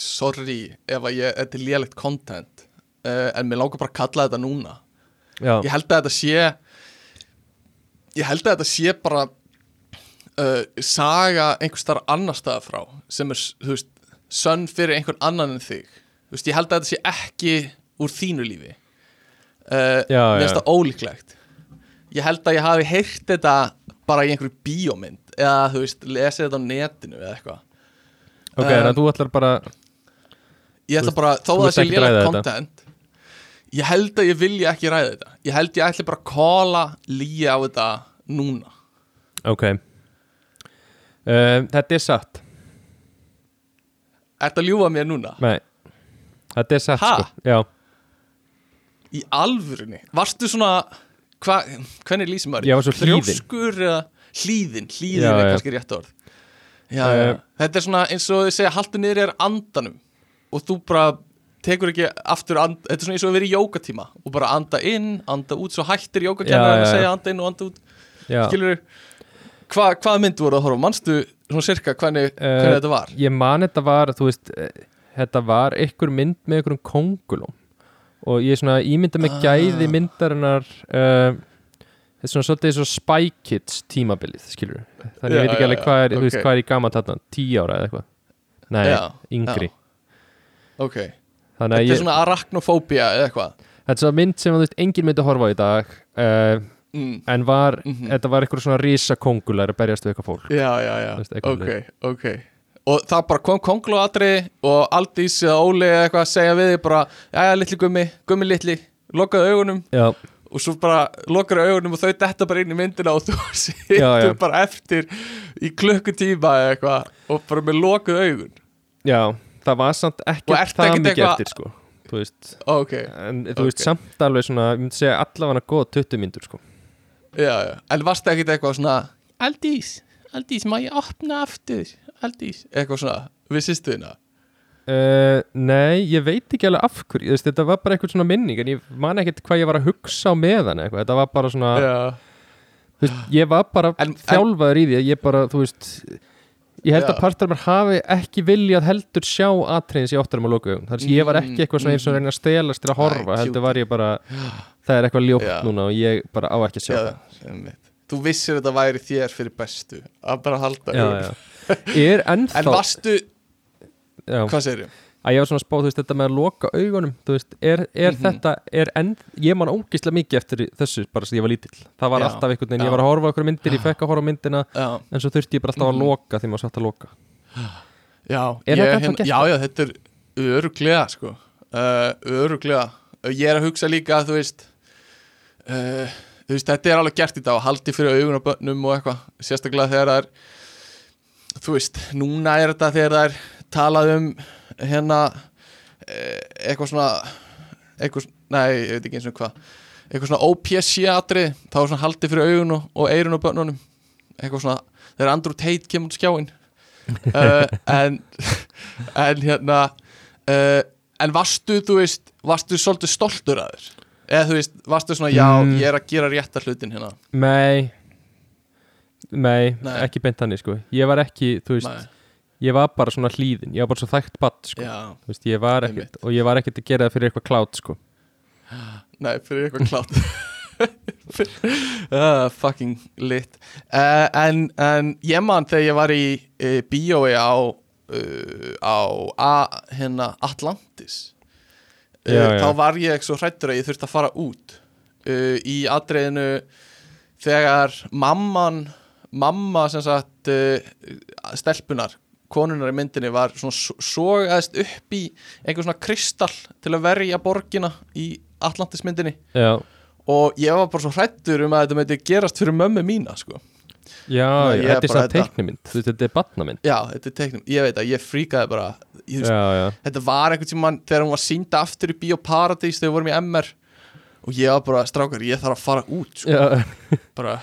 sorry ef að ég, þetta er lélegt content uh, en mér langar bara að kalla þetta núna.
Já,
ég held að þetta sé ég held að þetta sé bara uh, saga einhvers þar annar staðar frá sem er, þú veist, sönn fyrir einhvern annan en þig. Þú veist, ég held að þetta sé ekki úr þínu lífi. Uh, finnst það ólíklegt. Ég held að ég hafi heyrt þetta bara í einhverju bíómynd eða þú veist, lesið þetta á netinu eða eitthvað.
Ok,
Um,
þannig að þú ætlar bara
ég ætla bara, þó að það sé
þetta?
content ég held að ég vilja ekki ræða þetta ég held ég ætla bara að kóla líja á þetta núna
Ok um, Þetta er satt
Ertu að ljúga mér núna?
Nei Þetta er satt sko Já
Í alvörunni? Varstu svona, hva, hvernig lýsum maður?
Ég var svo hlýðinn.
Þrjóskur eða hlýðin, hlýðin
Já,
er
já.
kannski rétt orð já, já. Þetta er svona eins og þið segja haltu niður er andanum og þú bara tekur ekki aftur and, þetta er svona eins og að vera í jókatíma og bara anda inn, anda út svo hættir
Já,
jókakennar
já,
að segja anda inn og anda út.
Já.
Skilur hva, hvað mynd voru að horfa? Manstu svona sirka hvernig, hvernig þetta var?
Ég man þetta var, þú veist eh, Þetta var einhver mynd með einhverjum kongulum Og ég svona ímynda með
Ah.
gæði myndarinnar uh, Þetta er svona svolítið svo Spy Kids tímabilið Skilur Þannig
Já,
ég veit ekki alveg hvað er, þú veist, hvað er í gaman þarna Tíu ára eða eitthvað. Nei,
Já,
yngri.
Ok, þetta
að
er svona arachnofóbía eða eitthvað?
Þetta er svona mynd sem veist, engin myndi horfa á í dag uh,
mm.
En var,
Mhm.
þetta var eitthvað svona risa kongular að berjast við eitthvað fólk.
Já, já, já,
veist,
ok, ok. Og það bara kom konglu aðri og Aldís eða Óli eða eitthvað að segja við þig bara, jæja, litli gummi, gummi litli lokaðu augunum.
Já,
og svo bara lokaðu augunum og þau detta bara inn í myndina og þú situr
Já, já.
bara eftir í klukkutíma eða eitthvað og bara með lokaðu augun.
Já, það var samt ekki það mikið
eitthvað-
eftir sko Þú veist,
ok,
en þú veist
Ok.
samt alveg svona, ég myndi segja allavega góð 20 myndur sko.
Já, já. En varstu ekkert eitthvað svona Aldís, Aldís, má ég opna aftur? Aldís, eitthvað svona við sýstuðina
uh, Nei, ég veit ekki alveg af hverju veist, Þetta var bara eitthvað svona minning en ég man ekkert hvað ég var að hugsa á meðan eitthvað. Þetta var bara svona,
já,
þú veist, ég var bara
En- en-
þjálfaður í því að ég bara, þú veist Ég held að partar mér hafi ekki viljað heldur sjá atriðins í óttarum og lokaugum Þannig að ég var ekki eitthvað svona eins og
Mm,
reyna að stelast til að horfa heldur var ég bara, það er eitthvað ljótt núna og ég bara á ekki að sjá
já,
það.
þú vissir þetta væri þér fyrir bestu að bara halda
já, já.
En varstu,
já,
hvað segir þú?
Að ég var svona að spá, þú veist, þetta með að loka augunum þú veist, er, er
Mhm.
þetta er enn, ég man ógislega mikið eftir þessu bara sem ég var lítill, það var
Já,
alltaf einhvern veginn, ég var að horfa einhverjum myndir, ég fekk að horfa myndina
já,
en svo þurfti ég bara alltaf að
Mhm.
loka því maður satt að loka.
Já, ég, hérna, já, já, þetta er öruglega sko. Uh, öruglega ég er að hugsa líka að þú veist uh, þú veist, þetta er alveg gert í dag haldi fyrir augun á bönnum og eitthvað sérstaklega þegar það er þú veist, núna er þetta þegar það er talað um hérna eh, eitthvað svona eitthvað, nei, ég veit ekki eins og hvað eitthvað svona OPSC-atrið þá er svona haldið fyrir augun og, og eirun og bönnunum eitthvað svona, þegar Andrew Tate kemur út skjáin uh, en en hérna uh, en varstu, þú veist varstu svolítið stoltur að þér? Eða þú veist, varstu svona, já,
Mm.
ég er að gera rétta hlutin hérna?
Nei. Nei,
Nei.
ekki beint hannig sko. Ég var ekki, þú veist,
Nei,
ég var bara svona hlýðin Ég var bara svo þægt batt sko.
Já,
veist, ég var
Einmitt.
ekkert, og ég var ekkert að gera það fyrir eitthvað klátt sko.
Nei, fyrir eitthvað klátt. Uh, fucking lit. Uh, en, en ég man þegar ég var í uh, bíói á uh, á a, hérna Atlantis. Uh,
Já, já.
þá var ég svo hrættur að ég þurfti að fara út. Uh, í atriðinu þegar mamman mamma sem sagt uh, stelpunar konunar í myndinni var svona sogaðist upp í einhver svona kristall til að verja borgina í Atlantis myndinni
Já,
og ég var bara svo hrættur um að þetta myndi gerast fyrir mömmu mína sko.
já,
ég
þetta er svona teiknumynd Þú veist, þetta er batnamynd
já, þetta er teiknum, ég veit að ég fríkaði bara ég,
Já, já,
þetta var einhvern tímann þegar hún var sínda aftur í Bíóparadís þegar við vorum í MR og ég var bara, strákar, ég þarf að fara út sko.
já.
Bara,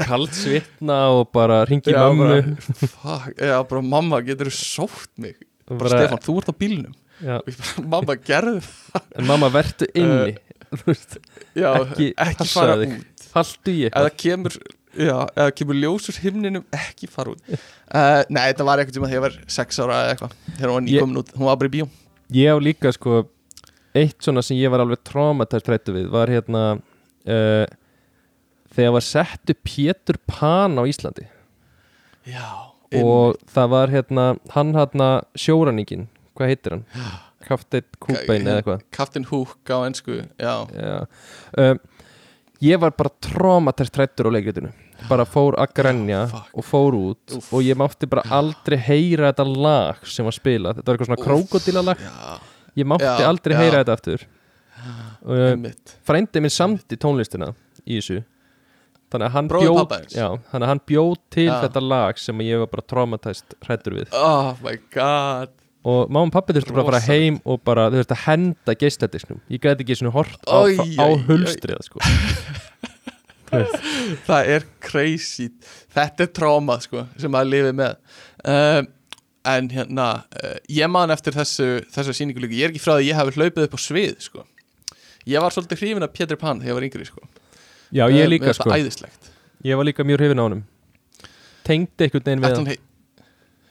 Kald svitna og bara ringi
bara, fuck, já, bara mamma, getur þú sótt mig. Bara,
Bara-
Stefán, þú ert á bílnum.
Já.
og ég bara, mamma, gerðu það.
En mamma, vertu inni. Þú veist,
já,
Ekki
ekki, fara
þig.
út.
Haltu í
eða
eitthvað.
kemur já, eða kemur ljósur himninum ekki fara út. Uh, nei, þetta var einhvern tíma þegar ég var sex ára eða eitthvað þegar hún var
Ég-
út, hún var bara í bíó.
Ég á líka sko Eitt svona sem ég var alveg traumatæst hrættu við Var hérna uh, Þegar var settu Pétur Pan á Íslandi.
Já
og það var hérna hann hérna sjóranningin hvað heitir hann? Kaftin Kúbein eða eitthvað.
Captain Hook á ennsku Já,
Já. Um, ég var bara trómatært trættur á leikritinu. Bara fór að grenja
fuck.
og fór út
Úff.
og ég mátti bara aldrei heyra þetta lag sem var spilað. Þetta var eitthvað svona krókodilalag
já,
ég mátti
Já,
aldrei
já.
heyra þetta aftur. Og um,
einmitt.
frændi minn samti tónlistina í þessu. Þannig að hann bjóð þannig að hann bjóð til
Já.
þetta lag sem ég var bara traumatæst hrættur við.
Oh my god.
Og mamma og pappi þurftu bara að fara heim og bara þau þurftu að henda geisladisknum. Ég gæti ekki svona hort á,
Oj,
á
oj.
hulstrið sko.
Það er crazy. Þetta er tráma sko sem maður lifið með. Um, En hérna uh, Ég man eftir þessu, þessu sýningu líka. Ég er ekki frá því að ég hafi hlaupið upp á svið sko. Ég var svolítið hrifin af Pétur Pan þegar ég var yngri sko.
Já,
Eh,
ég
mér
líka
finnst
sko.
æðislegt.
Ég var líka mjög hrifin á honum. Tengdi einhvern veginn við hann?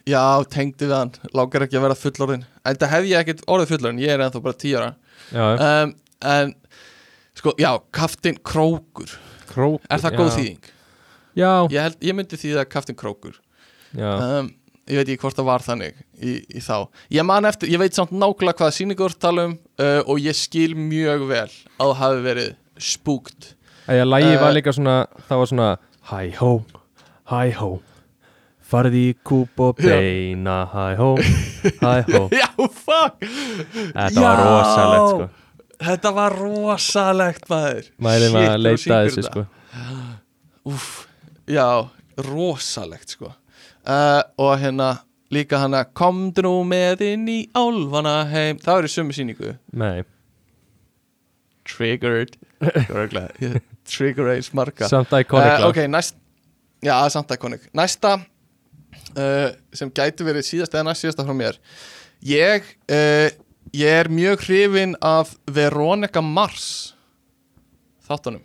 Já, tengdi við hann. Lágar ekki að vera fullorðin En það hef ég ekkert orðið fullorðin Ég er ennþá bara 10 ára.
Já,
um, En sko, já, Kaftin Krókur.
Krók
Er það
já.
góð þýðing?
já,
Ég, held, ég myndi því það Kaftin Krókur.
Já,
um, ég veit ekki hvort það var þannig í, í þá, ég man eftir, ég veit samt nákvæmlega hvaða sýningur tala um uh, og ég skil mjög vel að það hafi verið spúkt.
Að ég lægi var líka svona það var svona hæ hó, hæ hó farði í kúp og beina hæ hó, hæ hó
já, fuck.
Þetta var
Já.
rosalegt sko.
Þetta var rosalegt maður.
Mælum
Shit,
að
þú
leita
syngur
að þessu sko.
Úff, já, rosalegt sko uh, og hérna líka hana komdu nú með inn í álfana heim. Það var í sömu sýningu.
Nei,
triggered. Trigger ace marga
samt iconic
uh,
lag.
ok, næst já, samt iconic. Næsta uh, sem gæti verið síðast eða næst síðasta frá mér. Ég uh, ég er mjög hrifin af Veronica Mars þáttunum.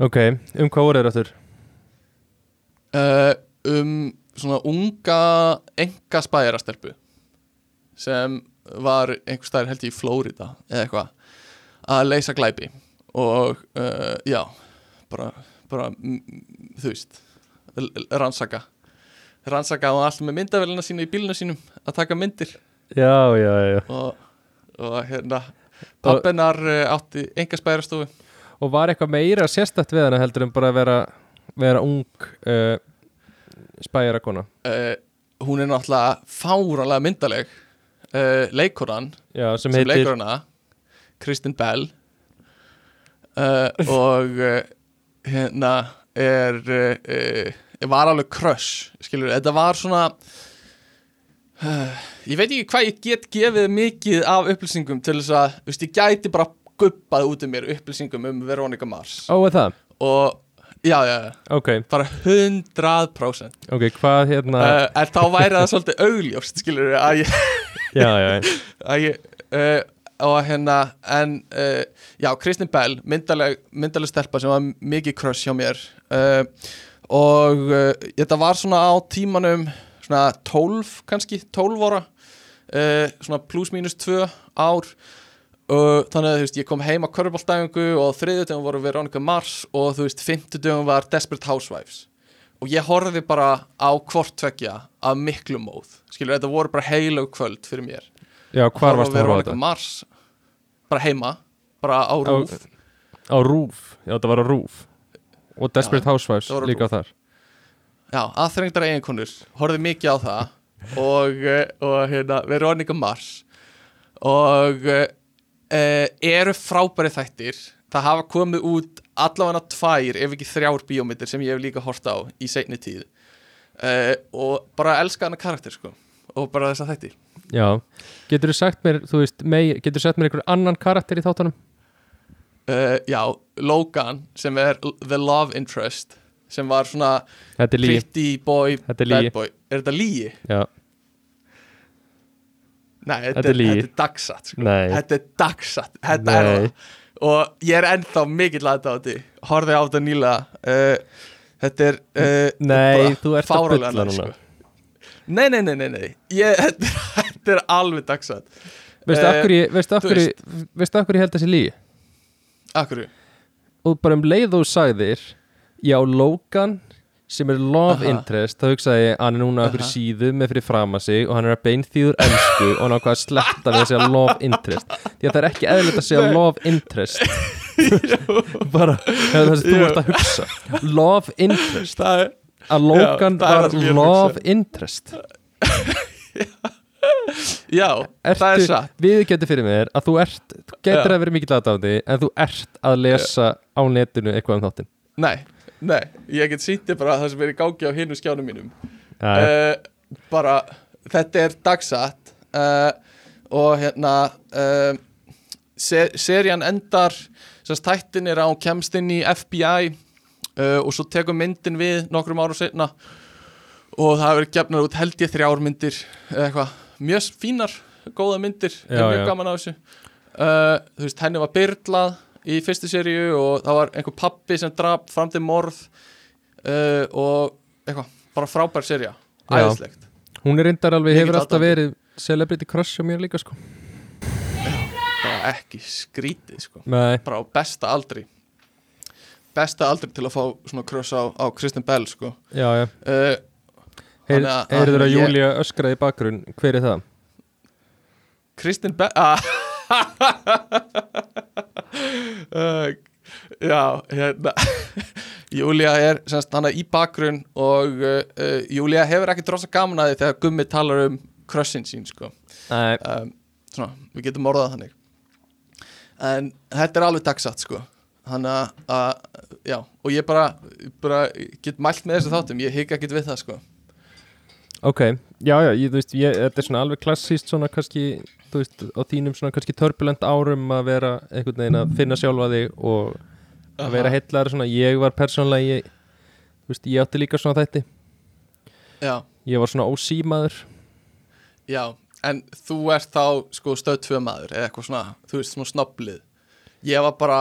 Ok, um hvað voru þeir aftur?
uh, um svona unga enga spæjarastelpu sem var einhver staðar held ég í Flórida eða eitthvað að leysa glæpi og uh, já bara, bara þú veist rannsaka rannsaka og allt með myndavélina sína í bílinu sínum að taka myndir.
Já, já, já.
Og, og hérna pappinar uh, átti enga spæjarastofu.
Og var eitthvað meira sérstætt við hana heldur en bara að vera, vera ung uh, spæjara kona
uh, hún er náttúrulega fáralega myndaleg uh, leikoran
já, sem,
sem,
heitir
Kristen Bell. Uh, og hérna er var alveg crush skilur, þetta var svona ég veit ekki hvað ég get gefið mikið af upplýsingum til þess að, þú veist, ég gæti bara guppað út um mér upplýsingum um Veronica Mars.
Ó, er það?
og já, já, já,
ok,
bara 100%
ok, hvað hérna
uh, en þá væri það svolítið augljóst skilur að ég
já, já, já,
að ég uh, og hérna en uh, já, Kristin Bell myndaleg, myndaleg stelpa sem var mikið crush hjá mér og þetta var svona á tímanum svona 12 kannski 12 ára uh, svona plus mínus 2 ár og þannig að þú veist, ég kom heim á körfbóltæfingu og þriðjudöfum voru Veronica Mars og þú veist, fimmtudöfum var Desperate Housewives. Og ég horfði bara á hvort tvekja af miklu móð. Skilur, þetta voru bara heilög kvöld fyrir mér.
Já hvar varst það að horfa á þetta?
Mars bara heima, bara á rúf.
á Rúf, já þetta var á Rúf. Og Desperate
Já,
Housewives
á
líka á þar.
Já, aðþrengdar eiginkonur horfði mikið á það. Og, eh, og hérna, Veronica Mars. Og uh, eru frábæri þættir. Það hafa komið út allavega tvær ef ekki þrjár bíómyndir sem ég hef líka hort á í seinni tíð. Uh, og bara elska hana karakter sko og bara þessa þætti.
Já, getur þú sagt mér þú veist, mei, getur þú sagt mér einhver annan karakter í þáttunum?
uh, já, Logan sem er The Love Interest sem var svona pretty boy, bad boy. Er þetta lígi?
já,
Nei, þetta,
Þetta er
þetta er dagsatt sko. Þetta er dagsatt, þetta er Og ég er ennþá mikill þetta Horfði á þetta nýlega uh, Þetta er uh,
Nei, þú ert að
næs,
núna.
sko. Nei, nei, nei, nei, nei. Ég, þetta, þetta er alveg dagsatt
veistu
Eh,
af hverju, veistu hverju veistu hverju ég held þessi lígi?
Akkur
og bara um leið þú sagðir já, Logan sem er love
Aha.
interest þá hugsaði ég, hann er núna okkur síðu með fyrir fram að sig og hann er að beinþýður ennsku og hann ákvað að sletta við að segja love interest. Því að það er ekki eðlilegt að segja
Nei.
love interest. Bara það sem þú ert að hugsa. Love interest.
Er
að Logan
er
var
að
love interest.
Já, það er satt.
við getur fyrir mér að þú ert getur
Já.
að vera mikill aðdáði en þú ert að lesa á netinu eitthvað um þáttinn?
Nei, nei, ég get þér bara það sem er í gangi á hinu skjánum mínum. Uh, Bara, þetta er dagsatt uh, Og hérna uh, se Serían endar Sérst tættin er að hún kemst inn í FBI Og svo tekur myndin við Nokkrum árum setna Og það hefur gefnar út held ég þrjár myndir Eða eitthvað, mjög fínar Góða myndir,
Já,
mjög
já.
gaman á þessu. Þú veist, henni var byrlað Í fyrstu seríu og það var einhver pappi sem drap fram til morð uh, Og eitthvað, bara frábær
Já.
Æðislegt.
Hún er reyndar alveg, hefur alltaf verið celebrity crush á mér líka sko.
Bara ekki skrítið sko.
Nei,
Bara á besta aldri. Besta aldri til að fá svona kross á, á Kristen Bell sko.
Já, já.
Uh,
Heyr, Heyrður að
að ég-
Júlia öskraði í bakgrunn? Hver er það?
Kristen Bell ah. uh, Já, hérna. Júlia er semst hana í bakgrunn og uh, uh, Júlia hefur ekki drosa gaman að því þegar Gummi talar um krossin sín sko. Um, Svona, við getum orðað þannig. En þetta er alveg dagsatt sko. Þannig að, já, og ég bara, bara get mælt með þessu þáttum, ég hika ekkert við það sko.
Ok. Já, já, ég, þú veist, ég, þetta er svona alveg klassíst svona kannski, þú veist, á þínum svona kannski turbulent árum að vera einhvern veginn að finna sjálfa þig og að vera heillar svona, ég var persónlega ég, þú veist, ég átti líka svona þætti.
Já,
ég var svona ósímaður
já, en þú ert þá sko stöð tvö maður eða eitthvað svona, þú veist, svona snobblið Ég var bara,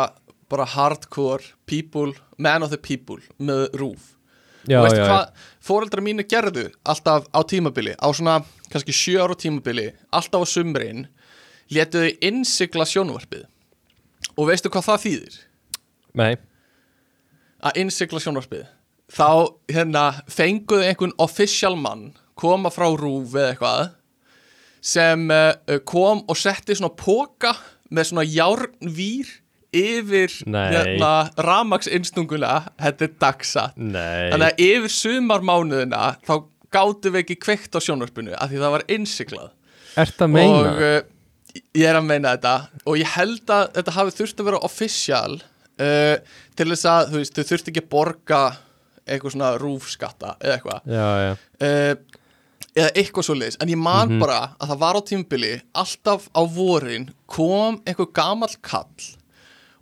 bara hardcore people, man of the people með rúf.
Já,
og veistu hvað fóreldra mínu gerðu alltaf á tímabili? Á svona kannski sjö ára tímabili alltaf á sumrin létu þau innsigla sjónvarpið. Og veistu hvað það þýðir?
Nei.
Að innsigla sjónvarpið. Þá hérna fenguðu einhvern official mann koma frá rúf eða eitthvað sem uh, kom og setti svona póka með svona járnvír yfir hérna ramagsinstunguna þetta er dagsatt.
Nei.
Þannig að yfir sumarmánuðina þá gátum við ekki kveikt á sjónvarpinu af því það var innsiklað
Ert að meina?
og uh, ég er að meina þetta. Og ég held að þetta hafi þurft að vera official uh, til þess að þú veist, þau þurft ekki að borga eitthvað svona rúfskatta eða eitthvað.
Já, já.
Uh, eða eitthvað svo liðis en ég man
Mhm.
bara að það var á tímubili alltaf á vorin kom einhver gamall kall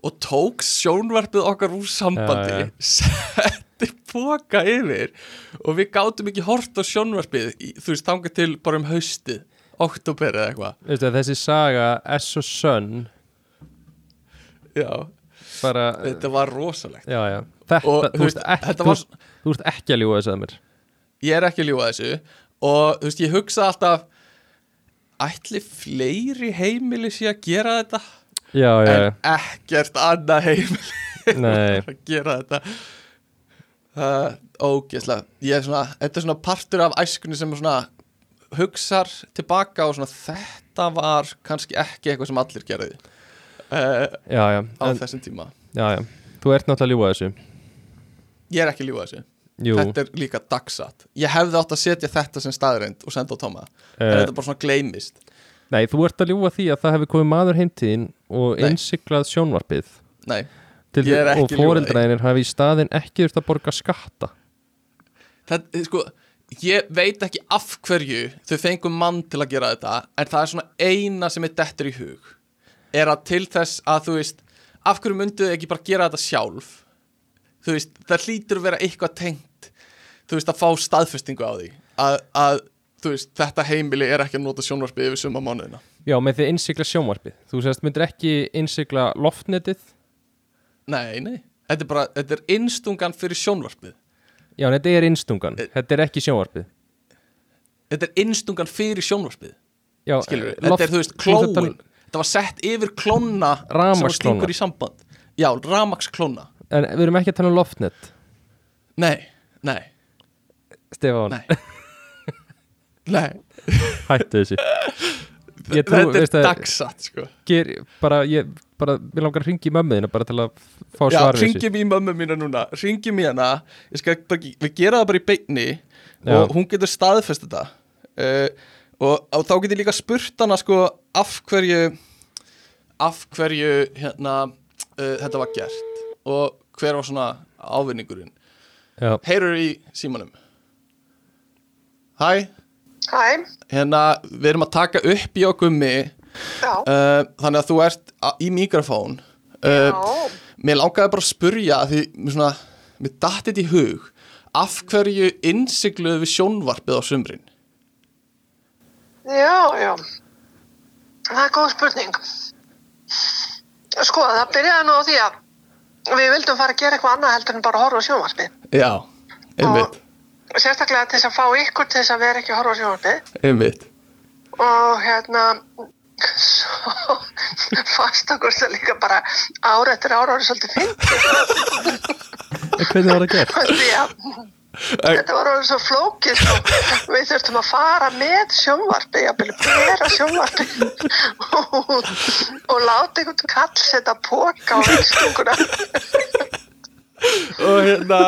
og tók sjónvarpið okkar úr sambandi
Já,
setti póka yfir og við gátum ekki hort á sjónvarpið þú veist, þangað til bara um haustið oktober eða eitthvað.
Þessi saga S og Sun
já,
bara,
þetta var rosalegt.
Já, já. Þetta,
og
þú, veist,
þetta
þú,
var,
veist, þú veist ekki að ljúga þessu að mér.
Ég er ekki að ljúga þessu og þú veist, ég hugsa alltaf ætli fleiri heimili sé að gera þetta?
Já,
en ekkert annað heimili að gera þetta er ógeðslega. Ég er svona, þetta er svona partur af æskunni sem svona hugsar tilbaka og svona þetta var kannski ekki eitthvað sem allir gerði uh,
Já, já,
á
en,
þessum tíma.
Já, Þú ert náttúrulega að ljúga þessu.
Ég er ekki að ljúga þessu,
Jú,
þetta er líka dagsatt. Ég hefði átt að setja þetta sem staðreind og senda á Tóma, en
uh,
þetta er bara svona gleymist.
Nei, þú ert að ljúga því að það hefur komið maður heimtíðin og
Nei.
innsiklað sjónvarpið.
Nei, er
og fóreldræðinir hafi í staðin ekki þurft að borga skatta.
Þetta, sko ég veit ekki af hverju þau fengum mann til að gera þetta en það er svona eina sem er dettur í hug er að til þess að þú veist af hverju myndu þau ekki bara gera þetta sjálf? Þú veist, það hlýtur að vera eitthvað tengt þú veist, að fá staðfestingu á því að, að þú veist, þetta heimili er ekki að nota sjónvarpið yfir suma mánuðina.
Já, með því að innsikla sjónvarpið. Þú sérst myndir ekki innsikla loftnetið
nei, nei, þetta er bara, þetta er innstungan fyrir sjónvarpið.
Já, þetta er innstungan,
Eh.
þetta er ekki sjónvarpið.
Þetta er innstungan fyrir sjónvarpið.
Já,
skilur
eh,
þetta er þú veist
tala- um
þetta var sett yfir klóna samband. Já, ramagsklóna
En við erum ekki að tala um loftnet.
Nei, nei,
Stefán,
Nei. Nei,
hættu þessu. Ég trú,
þetta er dagsatt sko.
Ger, bara, ég, bara, mér langar að ringi mömmuðina bara til að fá
Já,
svar við þessu.
ringjum í mömmu mína núna Ringjum í hana Ég skal bara, Við gera það bara í beinni
Já.
Og hún getur staðfest þetta. Uh, og, og þá getur ég líka spurt hana sko Af hverju Af hverju hérna uh, Þetta var gert Og hver var svona ávinningurinn.
Já,
Heyrur í símanum. Hæ?
Hæ,
Hérna, við erum að taka upp í okkur
já,
uh, Þannig að þú ert í mikrofón uh, Mér langaði bara að spurja því svona, mér datt þetta í hug af hverju innsigluðu við sjónvarpið á sumrin
já, já. Það er góð spurning. Sko, það byrjaði nú á því að við vildum fara að gera eitthvað annað heldur en bara horfa á sjónvarpið.
Já, einmitt,
Og sérstaklega til þess að fá ykkur til þess að vera ekki að horfa á sjónvarpið.
einmitt
Og hérna, svo fast okkur það líka bara ára eftir ára orðið svolítið fint.
hvernig var það gert?
Að Þetta var orðið svo flókið sko. Við þurftum að fara með sjónvarpi jafnvel bera sjónvarpi og, og láta einhvern kall setja póka á vinstunguna
Og hérna,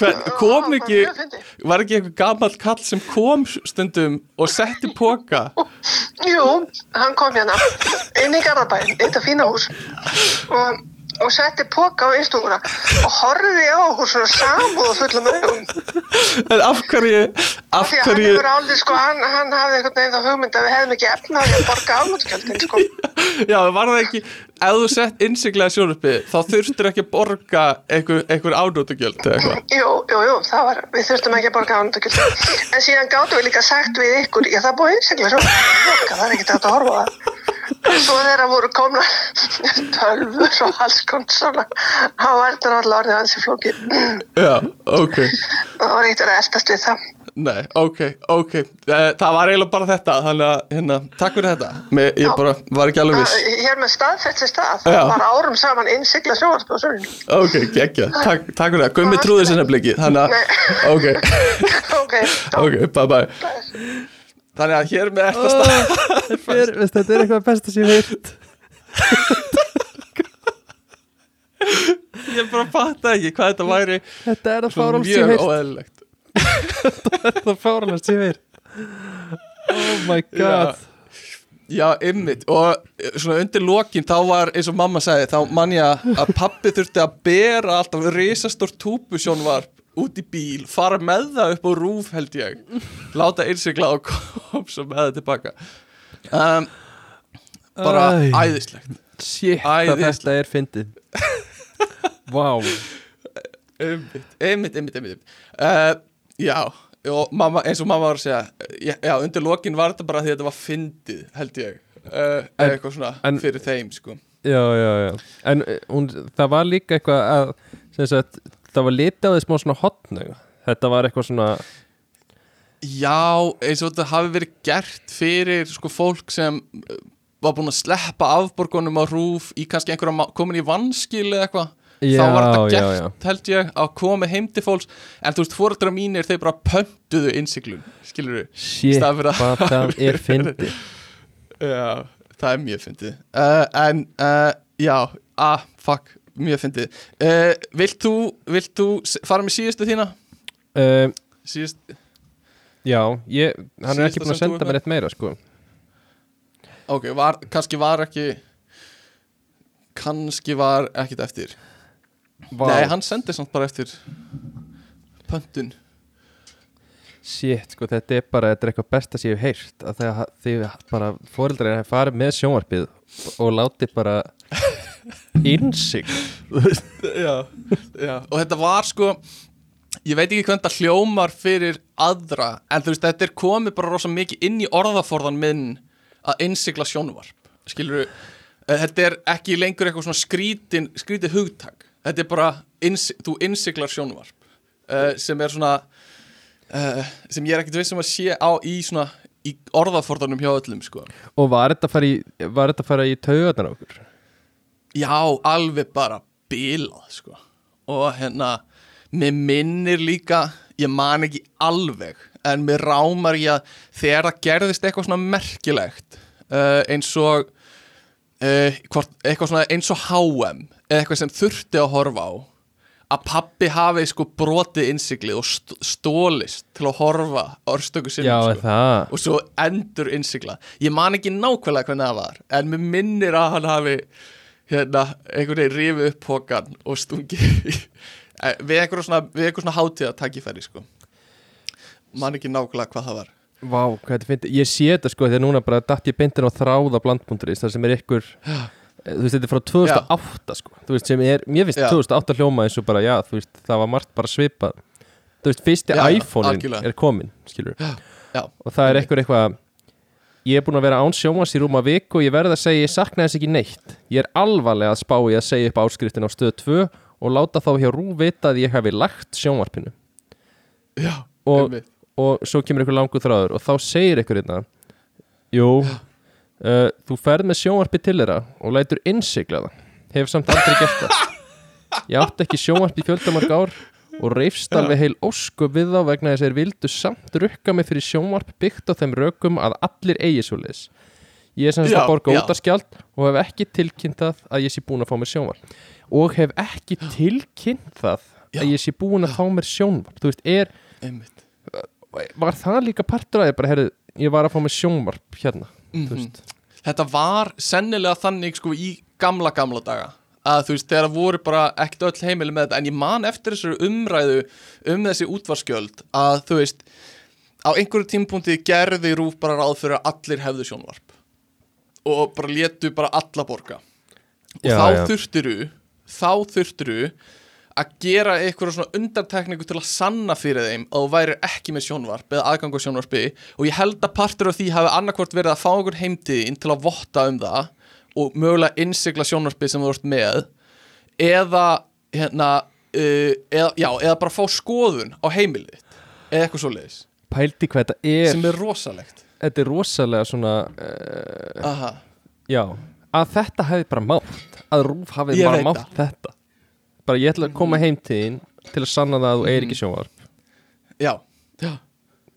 hver, kom ekki var ekki eitthvað gamall kall sem kom stundum og setti póka
Jú, hann kom hérna inn í Garðabæn, í þetta fína hús og, og setti póka á vinstunguna og horfði á okkur svona samúð fullum augum
En af hverju, af
Því að hann hefur aldrei sko, hann, hann hafði einhvern veginn þá hugmynd að við hefðum ekki efnaði að borga afnóttugjöldin sko
Já, var það ekki ef þú sett innsiglaði sjónvarpið þá þurftur ekki að borga einhver, einhver ánótugjöld eða eitthvað
Jú, jú, jú, það var, við þurftum ekki að borga ánættukjöld. En síðan gáttum við líka sagt við ykkur, já það búið einstaklega svo, það er ekki þetta að horfa það. Svo þeirra voru komna tölfur og alls konar svona, þá var þetta náttúrulega orðið hansi flókið.
Já, ok.
Það var ekkert að eldast við það.
Nei, ok, ok. Eh, Það var eiginlega bara þetta Þannig að, hérna, takk fyrir þetta. Mér, Ég
Já.
bara var ekki alveg viss.
Það- Hér með staðfætti stað,
Já.
það var árum saman innsigla sjónvarp og svona.
Ok, geggja, takk, takk fyrir það. Gummi trúði sinna bliki Þannig að, ok,
Ok,
ok, bye bye Þannig að hér með eftir stað.
Fyr, veist, þetta er eitthvað besta sem ég heilt
Ég bara fatta ekki hvað þetta væri.
Þetta er það
Svo
fáralegt sem ég
mjög
heilt
óeðlilegt.
Þetta er það fáralegt sem ég heilt Oh my god.
Já, ymmit Og eh, svona undir lokin þá var eins og mamma sagði Þá man ég að pappi þurfti að bera alltaf risastórt túpusjónvarp út í bíl, fara með það upp á rúf held ég, láta innsigla og kom svo með það tilbaka. Um, bara
Æ.
æðislegt.
Shit, hvað
Æðislegt.
þetta er fyndið. Vá.
Einmitt, einmitt, einmitt, einmitt. Uh, Já, og mamma, eins og mamma var að segja Já, já undir lokin var þetta bara því að þetta var fyndið, held ég. Uh,
En-
Eða eitthvað svona
en-
fyrir þeim, sko.
Já, já, já. En eh, hún, það var líka eitthvað að sem sagt, það var litið á því smá svona hotnög Þetta var eitthvað svona
Já, eins og þetta hafi verið gert fyrir sko fólk sem uh, var búin að sleppa afborgunum á rúf í kannski einhverja komin í vanskil eða eitthvað.
Já,
þá var þetta
já,
gert,
já.
held ég, að koma heim til fólks. En þú veist, fóreldra mínir, þeir bara pöntuðu innsiklun, skilur við
Shit, hvað það er fyndið.
Já, það er mjög fyndið. Uh, En, uh, já, ah, fuck, mjög fyndið. Uh, Vilt þú, vilt þú fara með síðustu þína?
uh,
Síðust,
Já, ég, hann er ekki búin að senda mér eitt meira sko.
Ok, var, kannski var ekki Kannski var ekkit eftir.
Vá,
Nei, hann sendi samt bara eftir Pöntun.
Shit, sko, þetta er bara, þetta er eitthvað besta sem ég hef heyrt að þegar bara fóreldrar hef farið með sjónvarpið og látið bara innsig
já, já, og þetta var sko ég veit ekki hvernig það hljómar fyrir aðra, en þú veist, þetta er komið bara rosa mikið inn í orðaforðan minn að innsigla sjónvarp skilur þetta er ekki lengur eitthvað svona skrítin, skrítið hugtak. Þetta er bara, inns, þú innsiglar sjónvarp uh, sem er svona uh, sem ég er ekkert viss um að sé á í svona í orðaforðanum hjá öllum sko.
Og var þetta að fara í, í taugarnar okkur
Já, alveg bara bilað sko. og hérna mér minnir líka ég man ekki alveg en mér rámar ég að þegar það gerðist eitthvað svona merkilegt uh, eins og uh, hvort, eitthvað svona eins og HM eitthvað sem þurfti að horfa á að pappi hafi sko brotið innsiklið og st stólist til að horfa orstöku
Já,
sinnum sko. og svo endur innsikla ég man ekki nákvæmlega hvernig það var en mér minnir að hann hafi hérna, einhvern veginn rifið upp pókan og stungi eh, við eitthvað svona, svona hátíða takkifæri sko. Man ekki nákvæmlega hvað það var.
Vá, hvað þetta finnst Ég sé þetta sko þegar núna bara datt ég beintin á þráða blandbúnduris þar sem er ykkur Þú veist, þetta er frá 2008 sko. Þú veist, sem er, mér finnst
Já.
2008 hljóma eins og bara, já, þú veist, það var margt bara svipað. Þú veist, fyrsti
Já, já,
iPhone-in er komin, skilur
já,
Og það er eitthvað eitthvað Ég er búin að vera án sjómas í rúma viku og ég verð að segja ég sakna þess ekki neitt. Ég er alvarlega að spá í að segja upp áskriftin á stöð 2 og láta þá hjá rú vita að ég hefi lagt sjónvarpinu.
Já,
Og- og svo kemur ykkur langur þráður og þá segir ykkur hérna Jú, uh, þú ferð með sjónvarpi til þeirra og lætur innsigla það Hefur samt aldrei gert það. Ég átti ekki sjónvarpi í fjöldamark ár og reyfst alveg heil ósku við þá vegna þess að þeir vildu samt rukka mig fyrir sjónvarp byggt á þeim rökum að allir eigi svo liðs Ég er sem sagt
Já,
að borga
já.
útaskjald og hef ekki tilkynnt það að ég sé búin að fá mér sjónvarp. Og hef ekki tilkynnt það að ég sé búin að fá mér sjónvarp. Þú veist, er
einmitt.
Var það líka partur að ég bara, herri, ég var að fá mig sjónvarp hérna,
Mhm.
veist?
Þetta var sennilega þannig sko í gamla gamla daga að þú veist þegar voru bara ekkert öll heimili með þetta en ég man eftir þessari umræðu um þessi útvarskjöld að þú veist á einhverju tímpúnti gerði Rúf bara ráð fyrir að allir hefðu sjónvarp og bara létu bara alla borga. Og
Já,
þá
já.
þurftiru þá þurftiru að gera eitthvað svona undantekningu til að sanna fyrir þeim að þú væri ekki með sjónvarp eða aðgang á sjónvarpi. Og ég held að partur af því hafi annarkvort verið að fá okkur heimtíðin til að votta um það og mögulega innsigla sjónvarpi sem þú ert með eða hérna uh, eða, já, eða bara fá skoðun á heimilið eða eitthvað svo leiðis
pældi hvað þetta er,
sem er rosalegt.
Þetta er rosalega svona uh,
Aha.
já, að þetta hefði bara mátt að Rúf hafi
Ég
bara mátt þetta. Bara ég ætla að koma heim til þín til að sanna það að þú eigir ekki sjónvarp.
Já, já.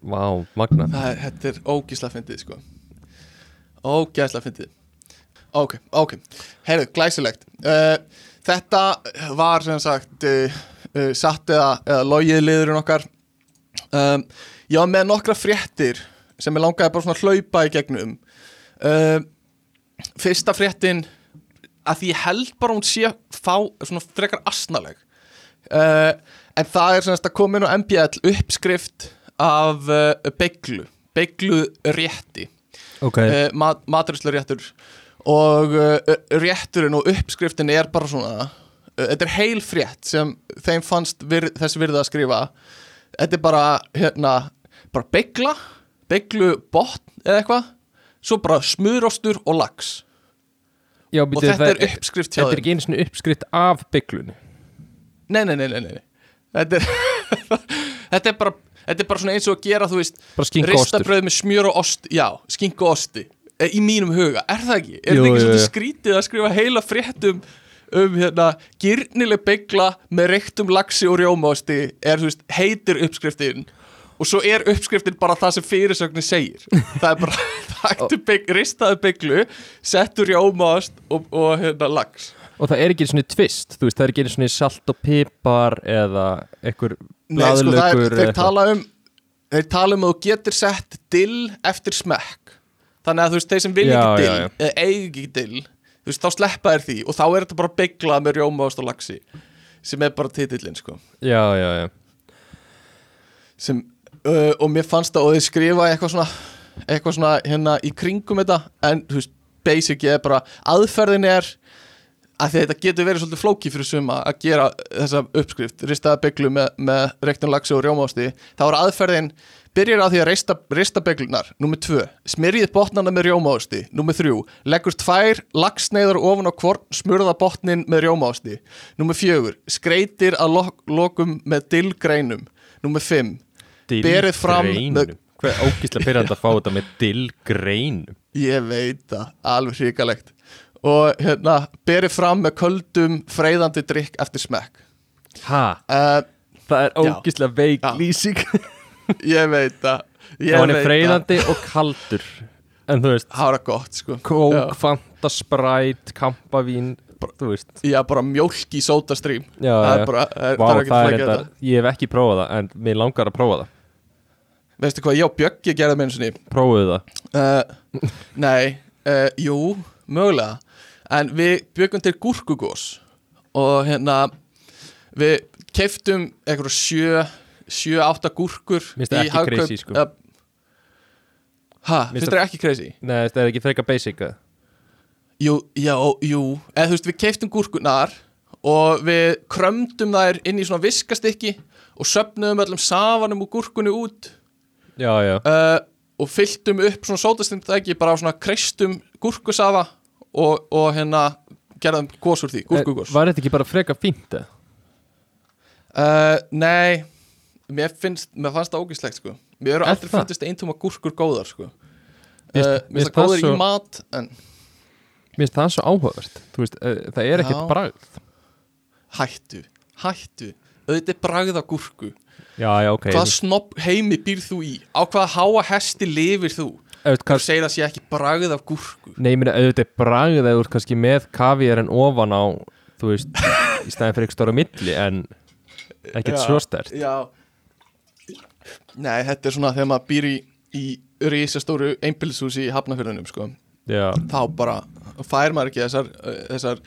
Vá, magna
Það er, þetta er ógísla fyndið sko. Ógæsla fyndið Ok, ok, heyrðu, glæsilegt. Uh, Þetta var sem sagt uh, uh, satt eða, eða logið liðurinn okkar. Um, var með nokkra fréttir sem ég langaði bara svona að hlaupa í gegnum. Fyrsta fréttin að því held bara hún sé fá svona frekar asnaleg. En það er sem sagt að koma inn á MBL uppskrift af beiglu, beiglu rétti
ok,
mat, maturislu réttur og uh, rétturinn og uppskriftin er bara svona þetta er heil frétt sem þeim fannst vir, þess virði að skrifa. Þetta er bara hérna, bara beigla beiglu botn eða eitthvað svo bara smurostur og lax.
Já,
og þetta er uppskrift hjá
þetta er
þeim.
ekki einu svona uppskritt af bygglunni
nei, nei, nei, nei, nei. þetta er þetta er bara þetta er bara svona eins og að gera, þú veist ristabröð með smjör og ost já, skink og osti. Eh, í mínum huga, er það ekki? Er það ekki
jú.
skrítið að skrifa heila fréttum um hérna, gyrnileg beigla með reyktum laxi og rjómaosti er, þú veist, heitir uppskriftin og svo er uppskriftin bara það sem fyrirsögnin segir það er bara, taktu beig, ristaðu beiglu settu rjómaost og, og hérna, lax
og það er ekki svona tvist, þú veist, það er ekki svona salt og pipar eða einhver
Nei, sko, það er, þeir tala um þeir tala um að þú getur sett dill eftir smekk þannig að þú veist, þeir sem vilja ekki dill eða eigi ekki dill þú veist, þá sleppa þér því og þá er þetta bara bygglað með rjómaost og laxi sem er bara titillinn, sko.
Já, já, já.
Sem, uh, og mér fannst það og þeir skrifa eitthvað svona eitthvað svona hérna í kringum þetta en þú veist, basic er bara aðferðin er að þetta getur verið svolítið flóki fyrir suma að gera þessa uppskrift ristaða bygglu með, með reyktum laxi og rjómaosti þá er aðferðin byrjar á því að rista, rista bygglunar nummer tvö, smyrjið botnana með rjómaosti. Nummer þrjú, leggur tvær laxneiðar ofan á hvorn smurða botnin með rjómaosti. Nummer fjögur, skreitir að lok, lokum með dillgreinum. Nummer fimm, Berið fram
Dillgreinum. Hvað er ógíslega pyrrandi að fá þetta með dillgreinum?
Ég veit það, alveg hrikalegt. Og hérna, berið fram með köldum freyðandi drikk eftir smekk.
Ha?
uh,
það er
Já.
ógislega veik lýsing
ég veit það.
Hann er
það.
freyðandi og kaldur. En þú veist,
Það var gott sko.
Kók, fanta, spræt, kampavín Þú veist.
Já, bara mjólk í sótastrím
Já,
Það er bara, það er,
Vá,
það er
það er þetta. Ég hef ekki prófað það En mér langar að prófa það.
Veistu hvað, ég og Bjöggi gerði með einu sinni.
Prófuðu það?
Uh, Nei, uh, jú, mögulega. En við byggum til gúrkugós Og hérna Við keiftum eitthvað sjö Sjö, átta gúrkur
Mér finnst það ekki
Hagkaup-
crazy, sko.
uh, Ha, finnst það ekki crazy?
Nei, þetta er ekki freka basic eða?
Jú, já, jú Eða þú veist, við keiftum gúrkurnar Og við krömdum þær inn í svona viskastykki Og söfnuðum öllum safanum úr gúrkunni út
Já, já
uh, og fylltum upp svona sótastund ekki bara á svona kreistum gúrkusafa og, og hérna gerðum gós úr því, gúrkugós
Var þetta ekki bara freka fínt eða?
uh, Nei mér finnst, mér fannst það ógislegt sko. Mér eru
Er
aldrei fundist eintúma gúrkur góðar sko.
Mér finnst-
Mér
mér
finnst
finnst það svo-
í mat en
Mér finnst það svo áhugavert. Veist, uh, það er ekkert bragð.
Hættu, hættu. Auðvitað bragð af gúrku.
Já, já, ok.
Hvaða snobb heimi býr þú í? Á hvaða háa hesti lifir þú? Þú segir að sé ekki bragð af gúrku.
Nei, ég meina auðvitað er bragð eða þú ert kannski með kaviar en ofan á Þú veist, í staðin fyrir ekki stóra milli En ekkert svo stert
Já Nei, þetta er svona þegar maður býr í, í risastóru einbildshúsi í Hafnafjörðunum sko. Þá bara fær maður ekki þessar, uh, þessar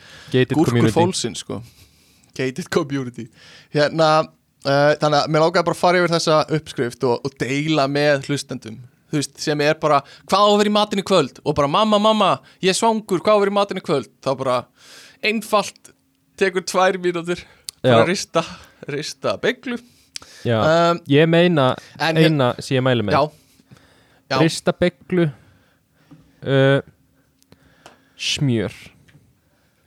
gúrkur fólksinn sko. gated community. Hérna, uh, þannig að mér lákaði bara að fara yfir þessa uppskrift og, og deila með hlustendum. Veist, sem er bara, hvað á að vera í matinn í kvöld? Og bara, mamma, mamma, ég er svangur hvað á að vera í matinn í kvöld, þá bara einfalt, tekur tvær mínútur bara rista rista
Já,
um,
ég meina eina sem ég mæli með.
Já, já.
Rista beglu uh, Smjör.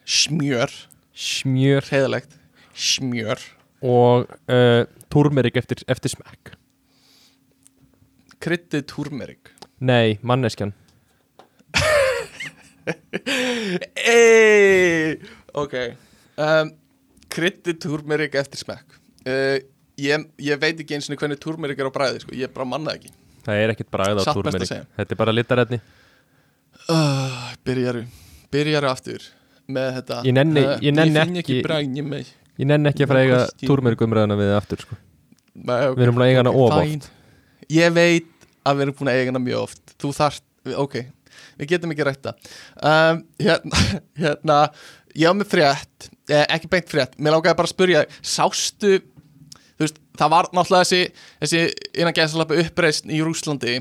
Smjör,
Smjör.
Heiðalegt smjör,
og uh, túrmerik eftir, eftir smekk.
Kryddið turmerik
Nei, manneskjan.
Ey, ok. Um, kryddið turmerik eftir smekk. Uh, ég, ég veit ekki eins og hvernig turmerik er á bræði sko. ég bara manna ekki.
Það er ekkert bragð á
segja.
Þetta er bara litarætni
uh, byrjaru byrjaru aftur með þetta.
Ég nenni-
uh,
ég nenni
ég ekki
ekki- Ég nenni ekki að fara eiga túrmerik umræðina við aftur sko.
Nei, okay,
Við erum búin að eiga hana of
fine. ég veit að við erum búin að eiga hana mjög oft. Þú þarft, ok við getum ekki rætta um, hérna, hérna ég á með frétt eh, ekki beint frétt, mér lákaði bara að spyrja þig, sástu veist, það var náttúrulega þessi, þessi innan gæðsalappi uppreisn í Rúslandi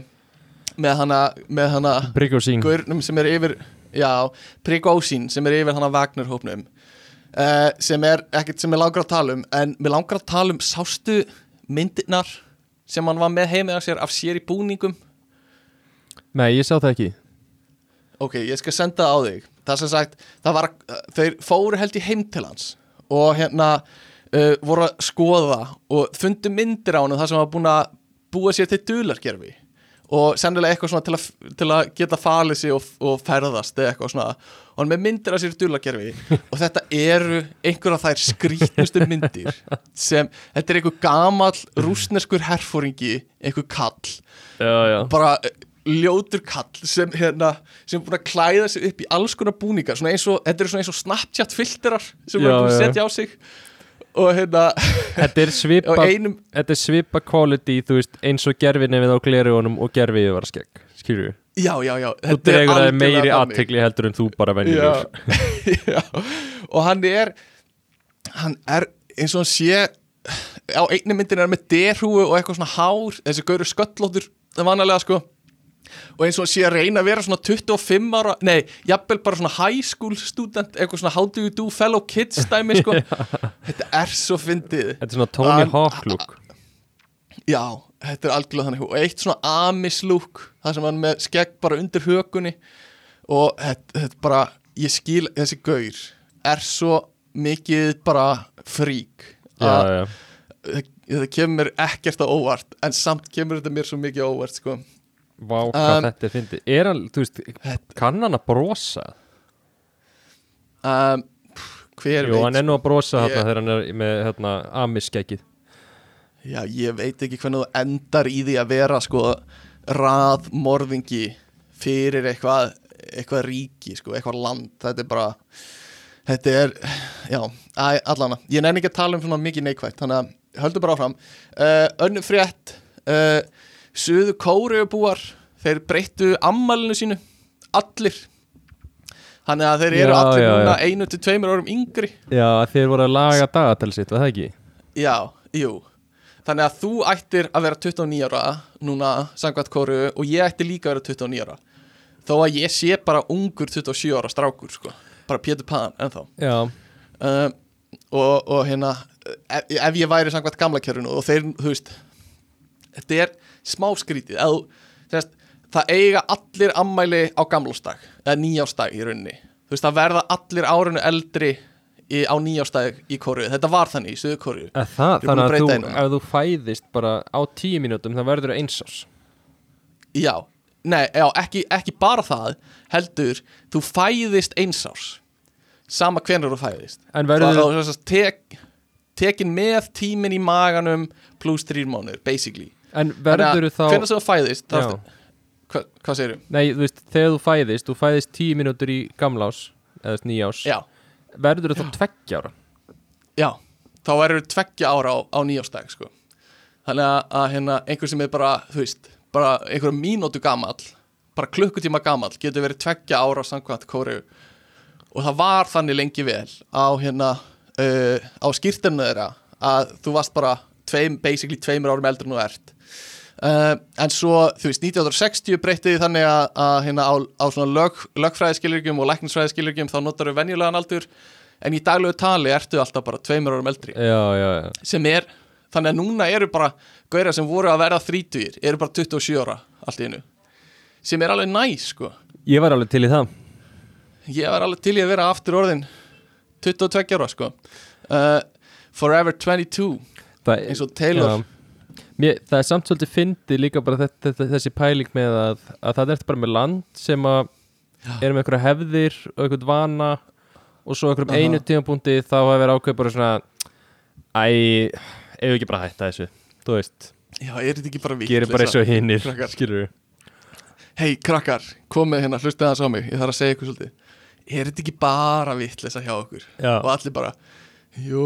með hana, með hana
Bryggjósín
gaurnum sem er yfir já, Prigósín sem er yfir hana Wagner-hópnum uh, sem er ekkert sem ég langar að tala um en mér langar að tala um sástu myndirnar sem hann var með heimið af sér af sér í búningum?
Nei, ég sá það ekki.
Ok, ég skal senda það á þig. Það sem sagt, það var uh, þeir fóru held í heim til hans og hérna uh, voru að skoða og fundu myndir á hann það sem var búin að búa sér til dulargerfi og sennilega eitthvað svona til að, til að geta falið sig og, og ferðast eða eitthvað svona. Og hann með myndir af sér dulargerfi og þetta eru einhver af þær skrítnustu myndir sem, þetta er einhver gamall rúsneskur herfóringi einhver kall.
Já, já.
Bara eh, ljótur kall sem hérna sem er búin að klæða sig upp í alls konar búningar. Svona eins og, þetta eru svona eins og Snapchat filterar sem
Já,
er búin að setja á sig og hérna
Þetta er svipa
einum,
Þetta er svipa quality, þú veist, eins og gerfi nefið á glerugunum og gerfi yfir var skegg Skilju
já, já, já.
Þú dregur það meiri aðtegli heldur en þú bara
já, og hann er hann er eins og hann sé á einni myndin er hann með derhúu og eitthvað svona hár. Þessi gauru sköllóttur vanalega sko og eins og sé að reyna að vera svona 25 ára nei, jafnvel bara svona high school student eitthvað svona how do you do fellow kids dæmi sko. Þetta er svo fyndið.
Þetta er svona Tony Hawk look.
Já, þetta er algjörlega þannig. Og eitt svona amis look það sem hann með skegg bara undir hökunni. Og þetta, þetta bara ég skil þessi gaur er svo mikið bara frík að það kemur ekkert á óvart en samt kemur þetta mér svo mikið á óvart sko.
Vá, hvað
Um,
þetta er fyndið. Er hann, þú veist, kann hann að brosa?
um, hver
Jú,
veit?
hann er nú að brosa
Ég-
þarna þegar hann er með hérna, amiskeggið.
Já, ég veit ekki hvernig þú endar í því að vera sko raðmorðingi fyrir eitthvað eitthvað ríki, sko, eitthvað land. Þetta er bara þetta er, já, allana ég nenni ekki að tala um svona mikið neikvægt þannig að höldu bara áfram. Uh, önnu frétt uh, Suðu Kóriubúar þeir breyttu ammælinu sínu allir. Þannig að þeir eru
Já,
allir
já,
núna
já.
einu til tveimur árum yngri.
Já, þeir voru að laga dagatal sitt, var það ekki?
Já, jú. Þannig að þú ættir að vera 29 ára núna, samkvæmt kóru og ég ætti líka að vera 29 ára. Þó að ég sé bara ungur 27 ára strákur sko, bara Pétur Pan ennþá.
Já,
um, og, og hérna ef, ef ég væri samkvæmt gamla kjörunu og þeir, þú veist þetta er smá skrítið þú- sérst, það eiga allir ammæli á gamlóstag eða nýjástag í rauninni. Þú veist, það verða allir árinu eldri í, á nýjástag í kóru þetta var þannig í söðu kóru
að það,
Þeir eru búin
þannig
að
að þú, ef þú fæðist bara á tíu mínútum, það verður eins árs.
Já, nei, já, ekki, ekki bara það heldur, þú fæðist einsárs sama hvenær þú fæðist.
En verður,
er að tek, tekin með tíminn í maganum pluss þrýr mánuður, basically
en verður þá
Hvenær sem þú fæðist, þá hva, hvað segirðu?
Nei, þú veist, þegar þú fæðist, þú fæðist tíu mínútur í gamlás eða nýjás,
Já,
verður þá tveggja ára?
Já, þá verður tveggja ára á, á nýjástag sko. þannig að, að hérna, einhver sem er bara, þú veist bara einhverja mínútu gamall bara klukkutíma gamall getur verið tveggja ára samkvæmt kóru og það var þannig lengi vel á hérna uh, á skýrtinu þeirra að þú varst bara tveim, basically tveimur árum eldur en þú ert uh, en svo, þú veist, 1960 breytiði þannig að, að hérna á, á svona lög, lögfræðiskilurgjum og læknisfræðiskilurgjum þá notar við venjulegan aldur. En í daglegu tali ertu alltaf bara tveimur árum eldri.
Já, já, já.
Sem er, þannig að núna eru bara gauðra sem voru að verða þrítugir eru bara 27 ára allt í einu. Sem er alveg næs sko.
Ég var alveg til í það.
Ég var alveg til í að vera aftur orðin 22 ára sko. Uh, Forever 22
það,
eins og Taylor.
Mér, það er samt svolítið fyndið líka bara þetta, þessi pæling með að, að það er bara með land sem að er með einhverja hefðir og einhvern vana og svo einhverjum
Aha.
einu tímapunkti þá hafa verið ákveð bara svona æ, ef við ekki bara að hætta þessu? Þú veist,
Já, er þetta ekki bara vitt
gerir bara eins og hinnir skilur við
Hei, krakkar, komið hérna, hlustið aðeins á mig. Ég þarf að segja ykkur svolítið. Er þetta ekki bara vittleysa hjá okkur?
Já.
Og allir bara Jú,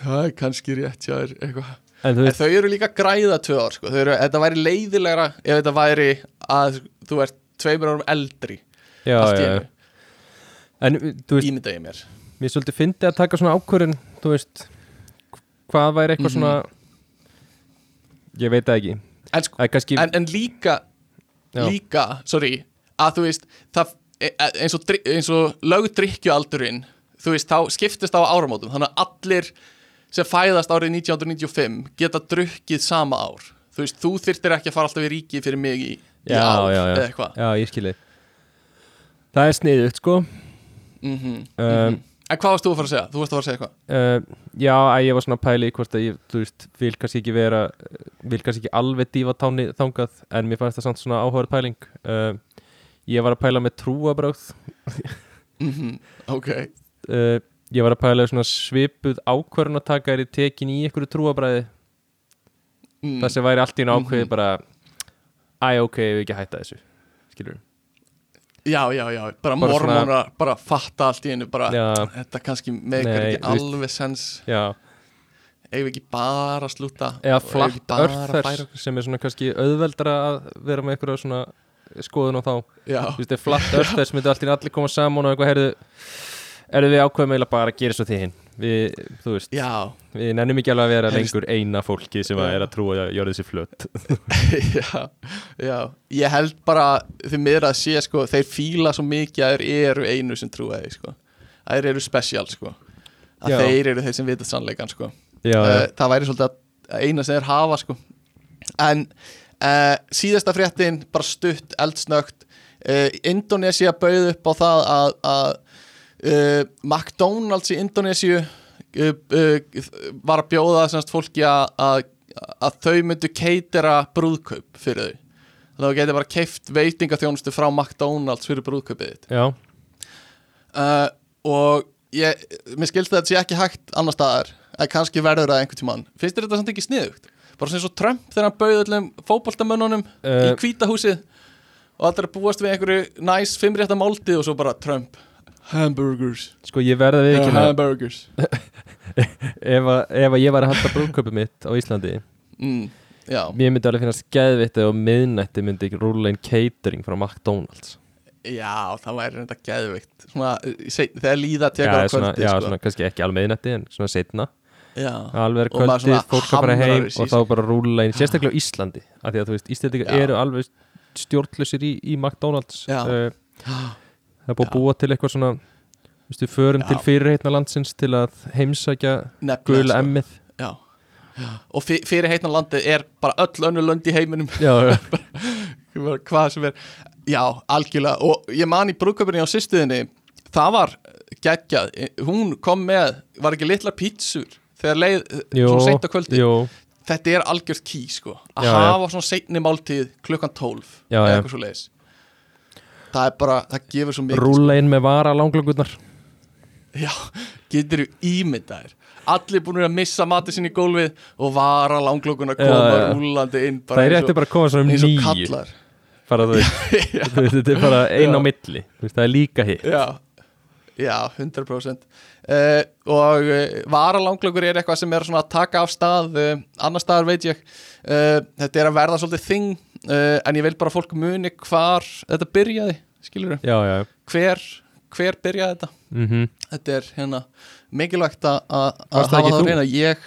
það er kannski rétt hjá þér eitthvað
en
En þau eru líka græða tvö ár sko. Eru, Þetta væri leiðilegra ef þetta væri að þú ert tveimur árum eldri
já, já, en þú veist,
ímynda ég mér
mér svolítið fyndið að taka svona ákvörðin þú veist, hvað væri eitthvað
Mhm.
svona ég veit það ekki
En, sko,
kannski,
en, en líka
Já.
líka, sorry að þú veist, það, e- eins og, og lögdrykkjualdurinn þú veist, þá skiptist á áramótum þannig að allir sem fæðast árið 1995 geta drukkið sama ár. Þú veist, þú þyrftir ekki að fara alltaf í ríki fyrir mig í, í
já,
ár
já, já,
eða eitthvað.
Já, ég skilji það er sniðut sko.
Mm
um,
En hvað varst þú að fara að segja? Þú varst að fara að segja eitthvað?
Uh, já, ég var svona að pæla í hvort að ég, þú veist, vil kannski ekki vera vil kannski ekki alveg dífa táni þangað en mér fannst það samt svona áhugaður pæling. Uh, ég var að pæla með trúabröð
mm Ok.
Uh, ég var að pæla svona svipuð ákvörðun að taka í tekin í einhverju trúabræði
mm.
það sem væri allt í einu ákveði
Mhm.
bara æ, ok, vil ekki hætta þessu. Skilur
Já, já, já, bara,
Bara svona-
mormónar bara fatta allt í einu bara,
Já.
þetta kannski meikar ekki alveg sens
já,
eigum við ekki bara að slúta?
Eða
við
flatt
okkur-
sem er svona kannski auðveldara að vera með einhverja svona skoðun á þá. Þú veist, ef flatt örþess myndi allir allir koma saman og eitthvað, heyrðu erum við ákveðum eiginlega bara að gera svo því hinn við, þú veist,
já,
við nennum ekki alveg að vera
Helst-
lengur eina fólki sem að er að trúa að jörði sér flött
já, já Ég held bara því miður að sé sko, þeir fíla svo mikið að þeir eru einu sem trúa þeir sko. að þeir eru special sko. að
Já.
þeir eru þeir sem vita sannleikan sko.
já,
uh, það væri svolítið að eina sem þeir hafa sko. en uh, síðasta fréttin bara stutt, eldsnögt uh, Indonesia bauð upp á það að, að uh, McDonalds í Indonesia uh, uh, var að bjóða semst fólki að, að, að þau myndu keitera brúðkaup fyrir þau. Þá getur bara keift veitingaþjónustu frá McDonalds fyrir brúðkaupið þitt.
Já,
og ég, mér skilst að þetta sé ekki hægt annar staðar, en kannski verður það einhvern tímann. Finnst þetta samt ekki sniðugt? bara eins og Trump þegar hann bauð öllum fótboltamönnunum í hvítahúsið og allir að búast við einhverju næs fimmrétta máltið og svo bara Trump hamburgers,
Sko ég verða við ekki
hamburgers.
Ef, að, ef að ég var að halda brúðköpum mitt á Íslandi
mm,
Mér myndi alveg finnast geðvitt ef á miðnætti myndi ekki rúla inn catering frá McDonalds.
Já, það væri reynda geðvikt svona, seinni- þegar líða tekur á
svona,
kvöldi
já
sko.
svona, kannski ekki alveg miðnætti en svona setna
já.
Alveg er
Og svona
fólk að fara heim og þá bara rúla inn Sérstaklega á Íslandi af Því að þú veist, Íslandingar eru alveg stjórnlausir í, í McDonalds
Já.
uh, Það er búið að búa til eitthvað svona Þú veist, við förum
Já.
til fyrirheitna landsins til að heimsækja gula
sko.
emmið.
Já. Já. og fyr, fyrir heitna landið er bara öll önnur lönd í heiminum.
Já,
hvað sem er. Já, algjörlega. Og ég man í brúðköpunni á sýstuðinni það var geggjað. Hún kom með, var ekki litla pítsur þegar leið,
jú,
svona seint á kvöldi
jú,
þetta er algjört ký sko. Að hafa svona seintni máltíð klukkan 12
Já,
eða eitthvað svo leiðis það er bara, það gefur svo mikið sko.
rúla inn með vara langlöngurnar
já, getur þú ímyndaðir. Allir búin að missa matið sinni í gólfið og vara
Já,
koma
já.
rúlandi inn
Það er eftir bara að koma svona um nýju þetta er bara ein á milli. Það er líka hitt.
Já, já, 100% uh, og uh, varalanglökur er eitthvað sem er að taka af stað uh, annar staðar veit ég. Þetta er að verða svolítið þing uh, en ég vil bara fólk muni hvar þetta byrjaði, skilur
já, já,
hver, hver byrjaði þetta?
Mhm.
Þetta er hérna mikilvægt að að- að hafa það
þú?
reyna ég,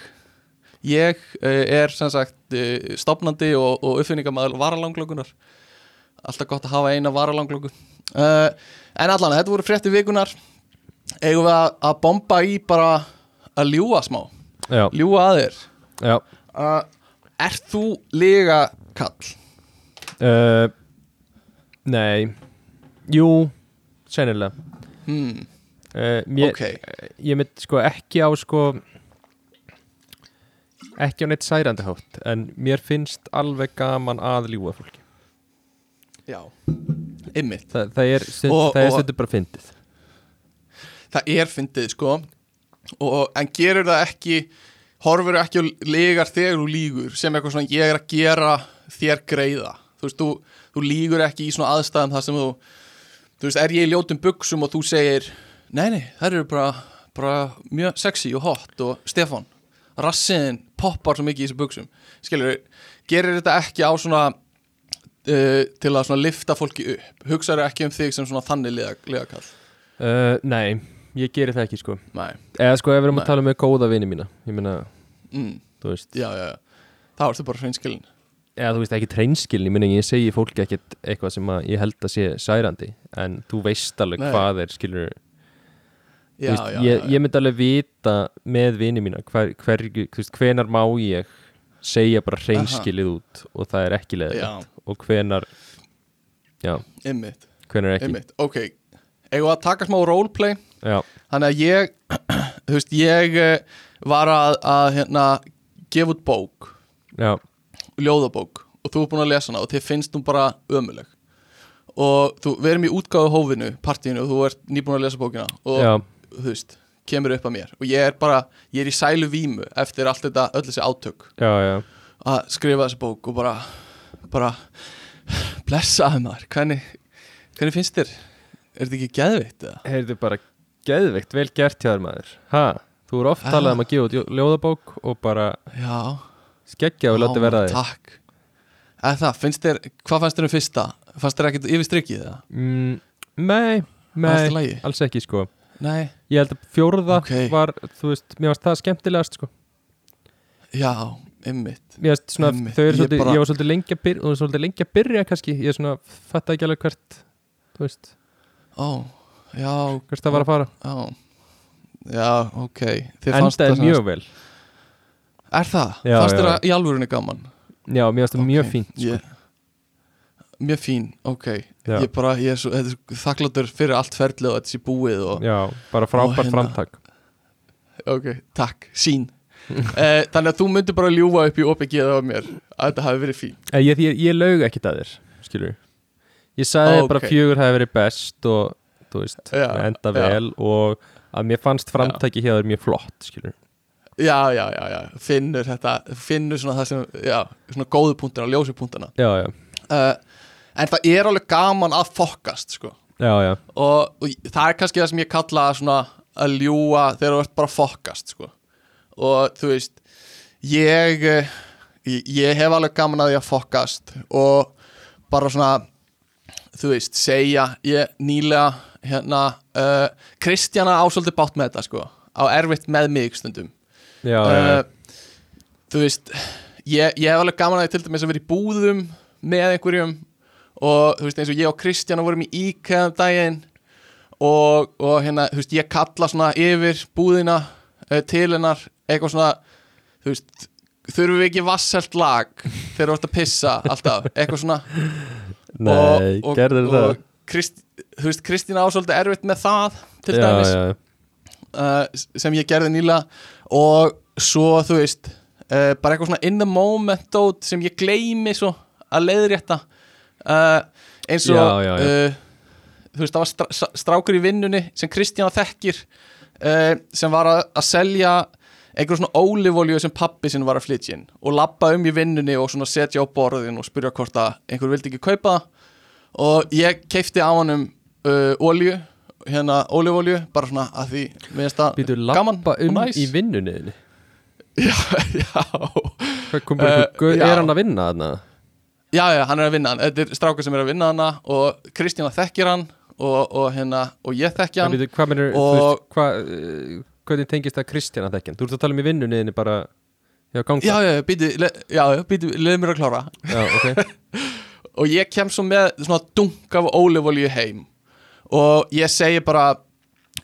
ég uh, er sem sagt uh, stopnandi og, og uppfinningamæður varalanglökunar alltaf gott að hafa eina varalanglöku uh, en allan, þetta voru frétti vikunar eigum við að, að bomba í bara að ljúa smá?
Já,
ljúa að þér?
Já.
Uh, Er þú lega kall?
uh, nei jú, sennilega.
Hmm,
uh, mér,
ok.
ég mynd sko ekki á sko ekki á neitt særandi hátt en mér finnst alveg gaman að ljúga fólki.
Já, ymmit
Þa, það er, stund,
Og-
það
og-
stundur bara fyndið.
Það er fyndið sko. Og, En gerur það ekki Horfur ekki og legar þegar þú lígur sem eitthvað svona ég er að gera þér greiða. Þú veist, þú, þú lígur ekki í svona aðstæðum þar sem þú Þú veist, er ég í ljótum buksum og þú segir Nei, nei, það eru bara, bara mjög sexy og hot og Stefán, rassiðin poppar svo mikið í þessu buksum Skilur, gerir þetta ekki á svona uh, til að svona lifta fólki upp? Hugsaðu ekki um þig sem svona þannig liða, liðakall?
Uh, nei, ég geri það ekki sko.
Nei,
eða sko ef við erum
Nei.
að tala með góða vini mína ég meina,
mm,
þú veist.
Já, já, já. Þá ertu bara hreinskilin
eða þú veist ekki treinskilin, ég meina ég segi fólki ekkert eitthvað sem ég held að sé særandi en þú veist alveg
Nei.
hvað er skilur
já,
veist,
já,
ég, ég myndi alveg vita með vini mína hver, hver, veist, hvenar má ég segja bara hreinskilið út og það er ekki leðilegt og hvenar já,
ymmit,
hvenar ekki.
Ymmit ok, við að taka smá roleplay?
Já,
þannig að ég þú veist, ég eh, var að, að hérna, gefa út bók.
Já,
ljóðabók og þú er búin að lesa hana og þið finnst hún bara ömuleg og þú, við erum í útgáðu hófinu, partíinu og þú ert nýbúin að lesa bókina og
já,
þú veist, kemur upp að mér. Og ég er bara, ég er í sælu vímu eftir allt þetta, öll þessi átök.
Já, já.
Að skrifa þessi bók og bara bara blessaði maður, hvernig hvernig finnst þér? Er þetta ekki geðveitt eða?
heyrðu bara geðveikt, vel gert hjá þér maður. Ha, þú eru oft talað um að gefa út ljó- ljóðabók og bara
Já,
skeggja og láta verða þig
Takk. Eða það, finnst þér, hvað fannst þér um fyrsta? Fannst þér ekkert yfir strikið eða?
mm, nei, nei, alls ekki sko.
Nei,
ég held að fjórða
Ok.
var, þú veist, mér varst það skemmtilegast sko.
Já, ymmit
mér varst svona,
Einmitt,
þau eru
ég
svolítið,
bara-
ég var svolítið lengi að byrja og svolítið lengi að byrja kannski, ég svona fatta ekki alveg hvert, þú veist.
Ó, já,
hvert það var að fara,
já. Já, ok. Fannst
endaði
það
mjög vel
Er það?
Já, já.
þér það í alvörunni gaman?
já, mér varst það mjög
Ok,
fínt sko.
ég, Mjög fín, ok
Já.
Ég bara, ég er svo, er þakkláttur fyrir allt ferlið og þetta sé búið og
já, bara frábært
hérna-
framtak
Ok, takk, sín eh, Þannig að þú myndir bara ljúfa upp í OPG á mér að þetta hafi verið fín
Eh, ég, ég, ég laug ekkert að þér, skilur ég sagði
Ok.
bara fjögur hafi verið best og, þú veist,
Já,
enda vel og að mér fannst framtaki hjá þér mjög flott, skilur
já, já, já, já, finnur þetta finnur svona það sem, já, svona góðu punktana, ljósu punktana
já, já,
uh, en það er alveg gaman að fokkast sko.
já, já,
og, og það er kannski það sem ég kalla svona að ljúa þegar þú ert bara að fokkast sko. og þú veist ég, eh, ég ég hef alveg gaman að því að fokkast og bara svona þú veist, segja ég nýlega hérna uh, Kristjana ásóldi bátt með þetta sko á erfitt með mig stundum
já,
uh, þú veist ég, ég hef alveg gaman að því til dæmis að vera í búðum með einhverjum og þú veist eins og ég og Kristjana vorum í IKEA um daginn og, og hérna, þú veist, ég kalla svona yfir búðina uh, til hennar eitthvað svona þú veist, þurfum við ekki vasselt lag þegar þú ert að pissa alltaf, eitthvað svona.
Nei,
og,
gerður það.
og Krist, þú veist, Kristína ásóldi erfitt með það til
já,
dæmis
já,
uh, sem ég gerði nýlega og svo þú veist uh, bara eitthvað svona in the moment dót sem ég gleymi svo að leiðrétta. Uh, eins og
Já, já, já.
Uh, þú veist það var stra strákur í vinnunni sem Kristjana þekkir sem var að, að selja einhver svona ólífolju sem pappi sinn var að flytja inn og labba um í vinnunni og svona setja á borðin og spyrja hvort að einhver vildi ekki kaupa það. Og ég keipti á hann um uh, olju hérna ólífolju bara svona að því það
Býtu
gaman og
um
næs.
í vinnunniðinni
já, já, Eh,
einhver,
já.
er hann að vinna þarna?
já, já, hann er að vinna hann þetta er strákur sem er að vinna hana og Kristjana þekkir hann og, og, hérna, og ég þekki
En
hann
býtu, hvað mennur,
og-
veist, hvað, uh, hvernig tengist það Kristjana þekkjan? Þú ert að tala um í vinnunniðinni bara, já,
já, já, býtu, le, já, býtu, leið mér að klára
já, ok
og ég kem svo með svona dunk af ólífolju heim og ég segi bara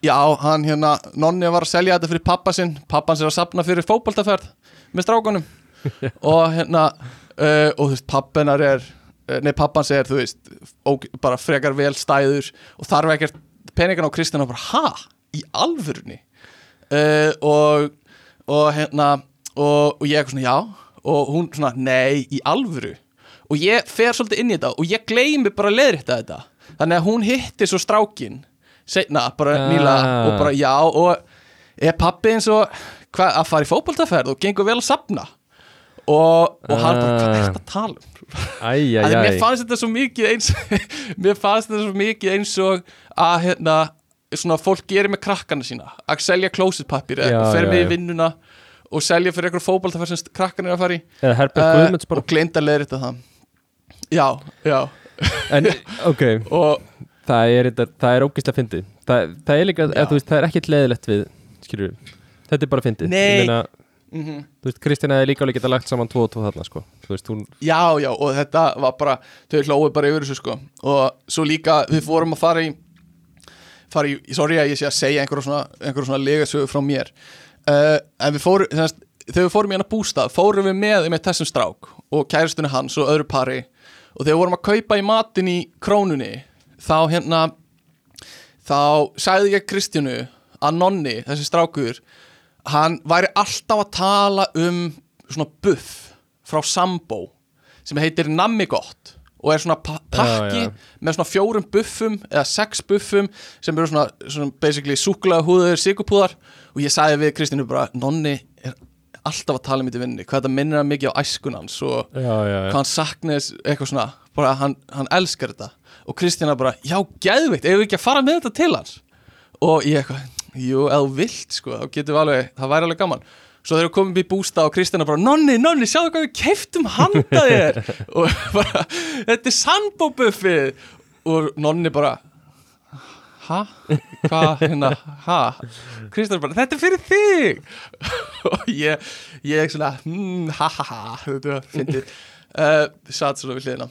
já, hann hérna, Nonni var að selja þetta fyrir pappa sinn, pappans er að sapna fyrir fótboltaferð með strákunum. Og hérna uh, og þú veist, pappinar er uh, nei, pappans er, þú veist og, bara frekar vel stæður og þarf ekkert peningan á Kristjana bara, ha? Í alvörunni? Uh, og, og hérna og, og ég eitthvað svona, já. Og hún svona, nei, í alvöru. Og ég fer svolítið inn í þetta og ég gleymi bara að leiðrétta þetta þannig að hún hitti svo strákin seinna, bara
Ah.
nýlega og bara já og er pappi eins og hva, að fara í fótboltaferð og gengur vel að sapna og, og hann bara, hvað
Ah.
er þetta að tala um?
Æj,
Að
æj,
mér
æj
fannst þetta svo mikið eins mér fannst þetta svo mikið eins og að hérna svona fólk gerir með krakkana sína. Að selja klósitpappir eða fer með í vinnuna og selja fyrir eitthvað fótboltaferð sem krakkan er að fara í. Uh, og gleynda að leiðrita það. Já, já
En, ok,
og
það er, er ógislega fyndið. Það, það er líka, eða, veist, það er ekkert leðilegt við skilur þetta er bara fyndið.
Nei.
Ég meina,
mm
þú veist, Kristina hefði líka alveg geta lagt saman tvo og tvo þarna, sko. Veist, hún,
já, já, og þetta var bara þau hlóðu bara yfir þessu sko. Og svo líka við fórum að fara í fara í, sorry að ég sé að segja einhverjum svona, einhverjum svona legasögu frá mér. Uh, en við fórum þess, þegar við fórum í hana bústað, fórum við með með þessum strák og kæristunni hans og öðru pari og þegar við vorum að kaupa í matin í krónunni þá hérna þá sagði ég Kristjánu að Nonni, þessi strákur hann væri alltaf að tala um svona buff frá Sambo sem heitir Nammigott og er svona pa pakki
Já, já.
með svona fjórum buffum eða sex buffum sem eru svona, svona basically súkulega húður, sigurpúðar og ég sagði við Kristínu bara Nonni alltaf að tala um þetta í vinni hvað þetta minnir hann mikið á æskun hans og
já, já,
hvað hann saknaðis eitthvað svona bara hann, hann elskar þetta. Og Kristína bara, já, geðveikt, eigum við ekki að fara með þetta til hans? Og ég eitthvað, jú, eða vilt sko, þá getum við alveg, það væri alveg gaman. Svo þegar við komum í bústa og Kristína bara Nonni, Nonni, sjáðu hvað við keiftum handa þér. Og bara, þetta er sandbóbuffið og Nonni bara ha? Hvað, hérna, ha? Kristína bara, þetta er fyrir þig! Og ég, ég svona hmm, ha ha ha, þetta fyndið. Uh, satt svona við hliðina.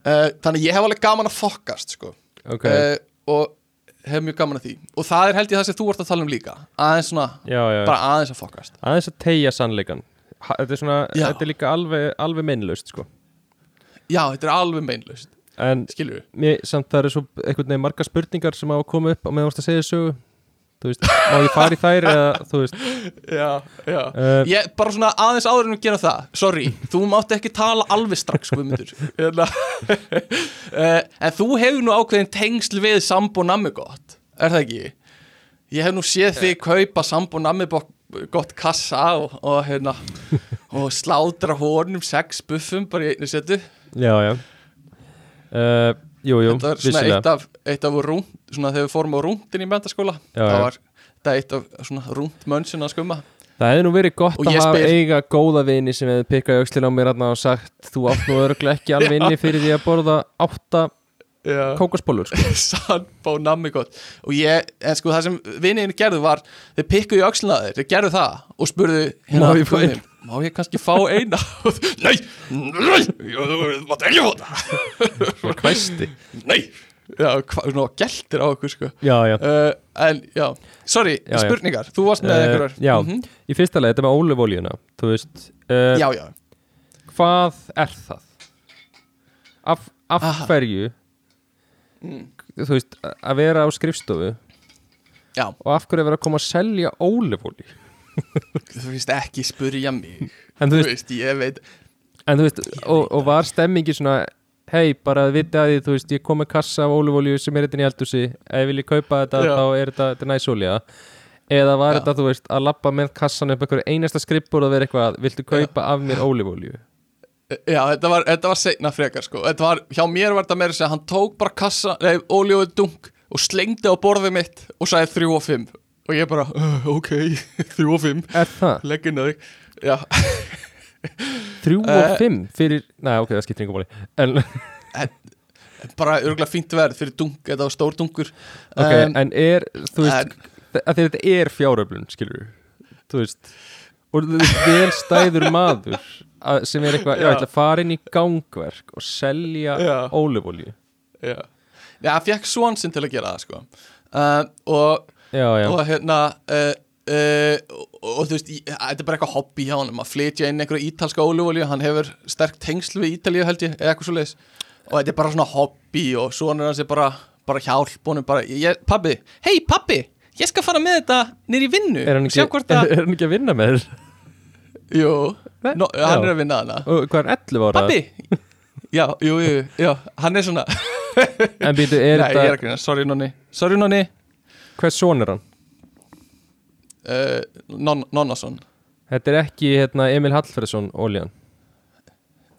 Uh, þannig ég hef alveg gaman að fokkast sko.
Ok.
Uh, og hef mjög gaman að því. Og það er held ég það sem þú ert að tala um líka. Aðeins svona,
já, já,
bara aðeins að fokkast.
Aðeins að tegja sannleikan þetta er svona,
Já.
þetta er líka alveg, alveg meinlaust, sko.
Já, þetta er alveg meinlaust,
en
skilur
mér, samt það eru svo einhvern veginn margar spurningar sem hafa komið upp á meðan þú varst að segja sögu. Þú veist, má ég fara í þær eða, þú veist,
já, já.
Uh,
Ég, bara svona aðeins áður en við gera það. Sorry, þú mátt ekki tala alveg strax Guðmundur. Hérna. uh, En þú hefur nú ákveðin tengsl við Sambo Nammigott Er það ekki? Ég hef nú séð þig kaupa Sambo Nammigott gott kassa og, og hérna og slátra honum sex buffum bara í einu setu.
Já, já uh, Jú, jú,
þetta var svona eitt af, eitt af rúnd, svona þegar við fórum á rúndin í mentaskóla það var þetta eitt af svona rúnd mönnsinn að skumma.
Það hefði nú verið gott
Og
að hafa
spyr-
eiga góða vini sem hefði pikkað aukslinn á mér og sagt þú átt nú örgulega ekki alveg inni fyrir því að borða átta
Já.
kókosbólur sko.
sandbó nammi gott og ég, en sko það sem vinniðin gerðu var þeir pikkuðu í á þeir, gerðu það. Og spurðu hérna,
Má ég
má ég kannski fá eina? Nei, nei þú mátt ekki fá það.
Svona kvæsti
nei, já, svona geltir á okkur sko.
Já, já.
Uh, en já, sorry,
Já, já.
spurningar. Þú varst með
Eh,
einhverjar.
Já,
Mhm.
í fyrsta leið, þetta með ólefóljuna Þú veist. Uh,
já, já,
Hvað er það? Af, af hverju
Mm.
Þú veist, að vera á skrifstofu.
Já.
Og af hverju að vera að koma að selja ólefólju
þú veist ekki spurja mig.
En
þú
veist,
ég veit
en, þú veist og, og var stemmingi svona hei, bara að vita að því, þú veist, ég kom með kassa af ólefólju sem er þetta í eldhúsi. Ef ég vilji kaupa þetta,
Já.
þá er þetta, þetta næsólja eða var
Já.
þetta, þú veist, að lappa með kassan upp einhverju einasta skrippur og vera eitthvað viltu kaupa af mér ólefólju
Já, þetta var, þetta var seinna frekar sko. Þetta var, Hjá mér var þetta meira að segja Hann tók bara kassa, nei, ólíóðu dunk Og slengdi á borðið mitt og sagði þrjú og fimm. Og ég bara, uh, ok, þrjú og fimm.
Er það?
Leggin að þig Já,
Þrjú og
Eh.
fimm fyrir, næ, ok, það skiptir yngur máli. En,
bara örgulega fínt verð fyrir Þetta var stór dunkur.
Ok,
Um,
en er, þú veist
en-
að þetta er fjáröflun, skilur þú veist og þú veist, vel stæður maður að, sem er eitthvað, ég ætla að fara inn í gangverk og selja ólefólju
Já, já fekk svonsinn til að gera það sko. Uh, Og
já, já,
og hérna uh, uh, og, og þú veist, í- þetta er bara eitthvað hobby hjá hann að flytja inn einhverja ítalska ólífólju hann hefur sterk tengsl við Ítalíu held ég eða eitthvað svo leiðis og þetta er bara svona hobby og svona hans er bara, bara hjálp honum bara, ég, pabbi, hei pabbi ég skal fara með þetta nýr í vinnu.
Er hann ekki, er, er hann ekki að vinna með þér?
Jú
Nei,
no,
já.
hann er að vinna hana
og hvað er 11 ára?
Pabbi, já, jú, jú, já hann er svona,
en býtu,
nei,
er
ég er
þetta,
að grina sorry nonni, sorry nonni.
Hvers son er hann?
uh, non, Nonnason.
Þetta er ekki, hérna, Emil Hallfredsson óljan,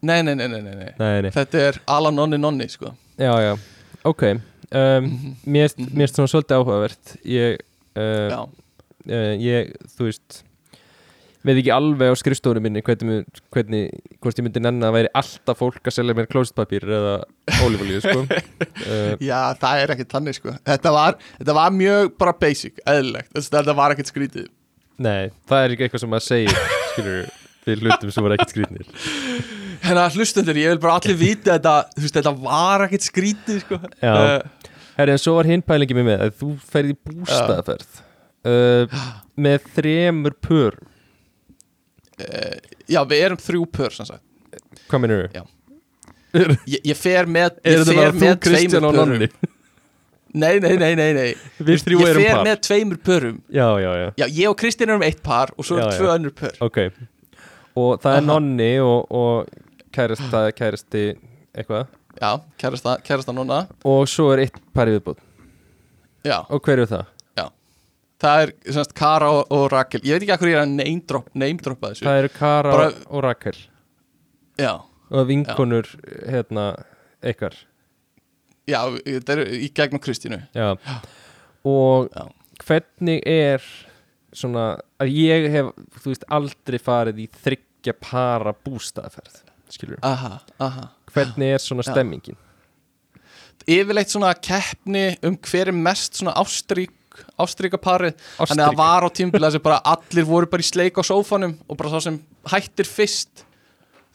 nei, nei, nei, nei, nei, nei.
nei, nei,
þetta er Alan Nonni Nonni sko.
Já, já. Ok, um, mér mér finnst svona svolítið áhugavert. Ég, uh,
já,
uh, ég, þú veist veit ekki alveg á skrifstofunum minni hvernig, hvernig, hvort ég myndi nenni að væri alltaf fólk að selja mér klósetpapír eða ólífólíu, sko. Uh,
Já, það er ekkert þannig sko. Þetta var, þetta var mjög bara basic, eðlilegt. Þetta var ekkert skrítið.
Nei, það er ekki eitthvað sem maður segir skilur, fyrir hlutum sem voru ekkert skrýtnir.
Hérna hlustundur, ég vil bara allir vita þetta Þú veist, þetta var ekkert skrítið sko.
Já.
Eh,
Herri, en svo var hinn pælingi mér með að þú ferði í bústaðferð uh, með þremur pör
eh, Já, við erum þrjú pör
Hvað minnur. Er,
Ég, ég fer með,
er þetta bara þú, Kristján og Nonni?
Nei, nei, nei, nei, nei.
Við
Ég fer
par.
með tveimur pörum.
Já, já, já,
Já, ég og Kristinn erum eitt par og svo erum tvö önnur pör.
Ok. Og það er
Aha.
Nonni og, og kærasta, kærasti eitthvað?
Já, kærasta, kærasta núna
Og svo er eitt par í viðbúð
Já,
Og hver er það?
Það er semst Kara og, og Rakel. Ég veit ekki hvað ég er að name, drop, name droppa þessu.
Það eru Kara
Bara-
og Rakel.
Já,
Og vinkonur, hérna, ykkar.
Já, þetta er í gegnum Kristínu.
Já. Og
Já.
hvernig er svona að ég hef, þú veist, aldrei farið í þryggja para bústaðferð skilur,
Aha, aha.
Hvernig er svona
Já.
stemmingin?
Yfirleitt svona keppni um hver er mest svona ástrík ástríka parið Þannig að það var á tímbil að bara allir voru bara í sleik á sófanum og bara sá sem hættir fyrst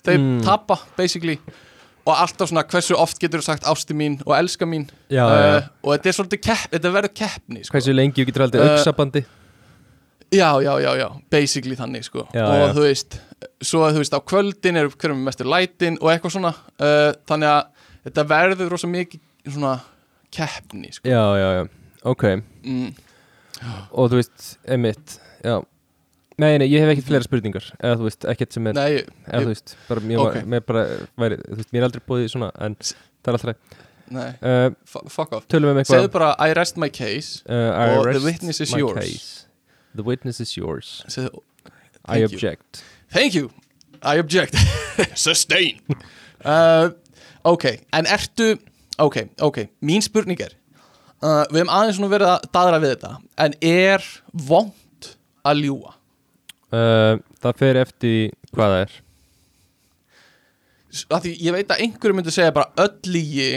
þau
Mm.
tapa basically og alltaf svona hversu oft getur þú sagt ásti mín og elska mín
Já,
Eh,
já.
og þetta er svolítið kepp, þetta verður keppni sko.
Hversu lengi þú getur aldrei
Uh,
auksabandi?
já, já, já, já, basically þannig sko.
Já,
og
já.
þú veist svo þú veist á kvöldin er hverjum mestur lætin og eitthvað svona uh, þannig að þetta verður rosa mikið svona keppni sko.
Já, já, já, ok
mm.
og þú veist, emitt já, nei, nei, ég hef ekkert fleira spurningar eða þú veist, ekkert sem er
Nei,
eða þú veist, bara mér,
Ok.
okay. mér bara væri, þú veist, mér er aldrei búið í svona en það er alltaf
nei,
uh,
fu- fuck off
tölum við um
Segðu
eitthvað
bara I rest my case
uh, I
og the witness is
my
yours.
case. The witness is yours
Segðu,
I
you.
object
Thank you, I object Sustain uh, Ok, en ertu Ok, ok, mín spurning er uh, Við hefum aðeins svona verið að daðra við þetta En er vond að ljúga?
uh, Það fer eftir því hvað það er.
Því ég veit að einhverju myndi segja bara öll lígi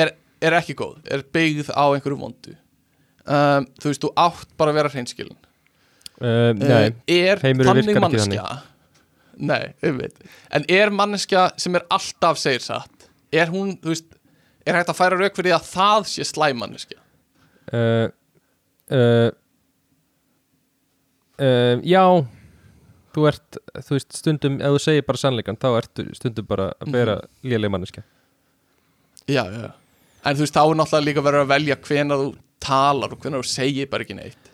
er, er ekki góð, er byggð á einhverju vondu. Um, Þú veist, þú átt bara að vera hreinskilin.
Uh, Nei,
Er þannig
virkar ekki
manneskja Nei, ég veit En er manneskja sem er alltaf segir satt Er hún, þú veist Er hægt að færa rauk fyrir því að það sé slæm manneskja?
Uh, uh, uh, Já Þú ert, þú veist, stundum ef þú segir bara sannleikan, þá ertu stundum bara að vera mm
Mhm.
léleg manneska
Já, já. En þú veist, þá er náttúrulega líka verið að velja hvenær þú talar og hvenær þú segir bara ekki neitt.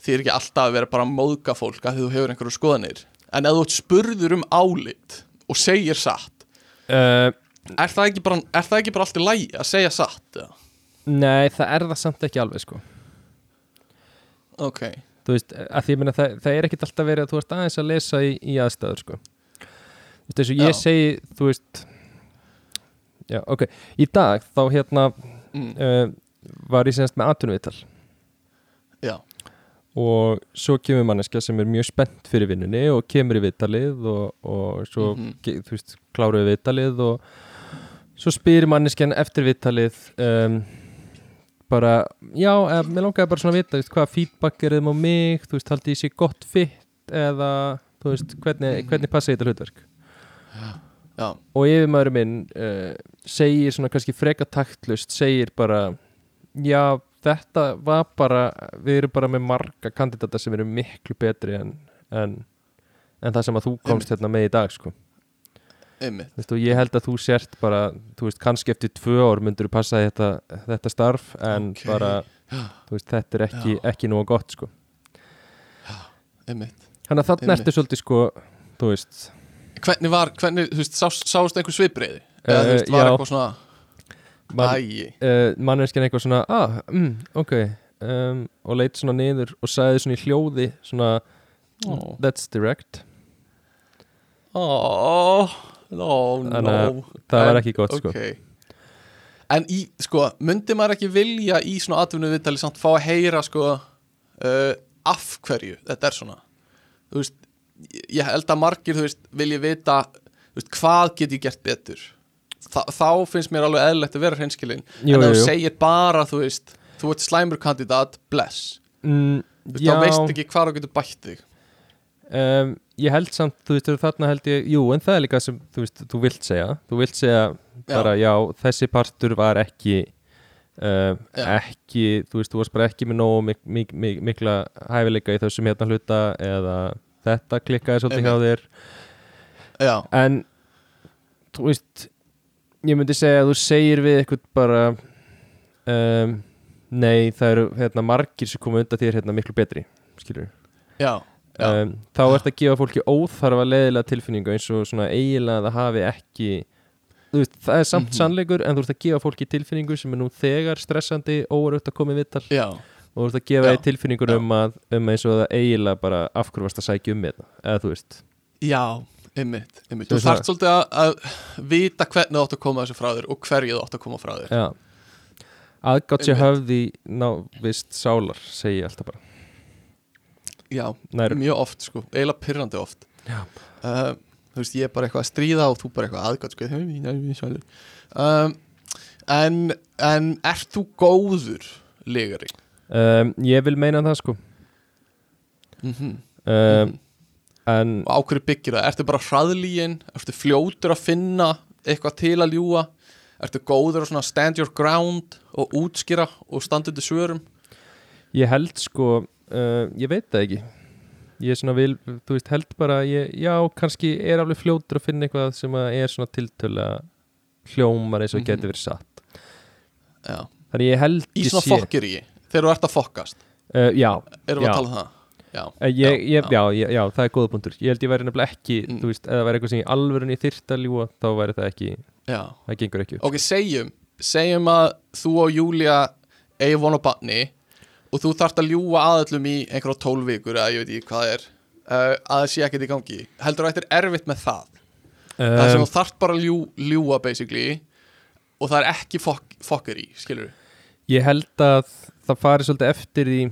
Því er ekki alltaf að vera bara að móðga fólk að þú hefur einhverju skoðanir. En ef þú spurður um álit og segir satt
uh,
Er það ekki bara, er það ekki bara allt í lægi að segja satt? eða?
Nei, það er það samt ekki alveg sko
Ok
Þú veist, að því ég meina það, það er ekkit alltaf verið að þú ert aðeins að lesa í, í aðstæður sko Þú veist, eins og ég
Já.
segi, þú veist Já, ok Í dag, þá hérna
mm.
uh, var ég semst með atvinnuvital
Já,
og svo kemur manneska sem er mjög spennt fyrir vinnunni og kemur í vitalið og, og svo,
Mhm.
ge- þú veist, kláruðu vitalið og svo spyrir manneskjan eftir vitalið um, bara, já, eða, mér langaði bara svona að vita, veist, hvaða feedback er þeim á mig, þú veist, haldi ég sé gott fitt eða, þú veist, hvernig, hvernig passa ég þetta hlutverk
já,
og yfirmaður minn uh, segir svona kannski freka taktlust segir bara já, þetta var bara við erum bara með marga kandidata sem eru miklu betri en, en, en það sem að þú komst hérna með í dag sko. Veistu, og ég held að þú sért bara þú veist, kannski eftir tvö ár myndur þú passa þetta, þetta starf en
Ok.
bara þú veist, þetta er ekki, ekki nú gott sko. Þannig að
Einmitt.
ertu svolítið sko, þú veist
Hvernig var, hvernig, þú veist, sást, sást einhver svipreiði? Eða þú
Eh,
veist, var
já.
eitthvað svona
man, uh, manneskjan eitthvað svona ah, mm, ok um, og leit svona niður og sagði svona í hljóði svona
Ó.
that's direct
oh, no,
Þannig
no
að það var ekki gott sko
Ok En í, sko, myndi maður ekki vilja í svona atvinnu viðtali samt fá að heyra, sko, uh, af hverju þetta er svona? Þú veist, ég- held að margir, þú veist, vilji vita, veist, hvað get ég gert betur? Þa, þá finnst mér alveg eðlilegt að vera hreinskilin.
Jú,
en ef
jú,
þú
jú.
segir bara, þú veist, þú ert slæmur kandidat, bless.
mm,
Þú veist, þá veist ekki hvað þú getur bætt þig.
um, ég held samt, þú veist, þarna held ég jú, en það er líka sem, þú veist, þú vilt segja. Þú vilt segja bara, já, þessi partur var ekki uh,
Já.
ekki, þú veist, þú varst bara ekki með nógu mik mik mik mikla hæfileika í þessum hérna hluta eða þetta klikkaði svolítið hjá þér.
Já,
en þú veist ég myndi segja að þú segir við eitthvað bara um, nei það eru hérna, margir sem koma undan þér hérna, miklu betri skilur
já, já,
um, þá ert að gefa fólki óþarfa leðilega tilfinningu eins og svona eiginlega að það hafi ekki veist, það er samt
Mhm.
sannleikur en þú ert að gefa fólki tilfinningu sem er nú þegar stressandi óverögt að koma í vittal
já,
og þú ert að gefa því tilfinningur um að um eins og það eiginlega bara af hverju varst að sækja um þetta eða þú veist
já, einmitt, einmitt.
Þú það.
svolítið að, að vita hvernig þú átt að koma þessu frá þér og hverju þú átt að koma frá þér.
Já Aðgátt sé
Einmitt.
höfði návist sálar segi ég alltaf bara
Já,
Nær,
mjög oft sko, eiginlega pyrrandi oft uh, Þú veist, ég er bara eitthvað að stríða og þú bara eitthvað aðgátt sko um, En en ert þú góður legari?
um, Ég vil meina það sko
Mm -hmm.
um, En
Og á hverju byggir það? Ertu bara hraðlíin? Ertu fljótur að finna eitthvað til að ljúga? Ertu góður að stand your ground og útskýra og standa undir svörum?
ég held sko uh, Ég veit það ekki. Ég er svona vil, þú veist, held bara ég, Já, kannski er alveg fljótur að finna eitthvað sem er svona tiltölu hljómar eins og mm getur verið satt.
Já.
Þannig ég held
Í svona fokkir í Þegar þú ert að fokkast.
Uh, Já,
Erum við að tala um það? Já,
Eh, Ég, ég,
já.
já, það er góða punktur. Ég held ég væri nefnilega ekki,
Mm.
þú veist, eða væri eitthvað sem ég alvörunni þyrft að ljúa þá væri það ekki, það gengur ekki
Ok, segjum Segjum að þú og Júlia eigi von á barni og þú þarft að ljúga aðallum í einhverja tólf vikur eða ég veit ekki hvað það er uh, að það sé ekkert í gangi. Heldur þú að þetta er erfitt með það? Það sem
um,
þú þarft bara að ljú, ljúga basically og það er ekki fokk, fokker í skilur
Ég held að það fari svolítið eftir því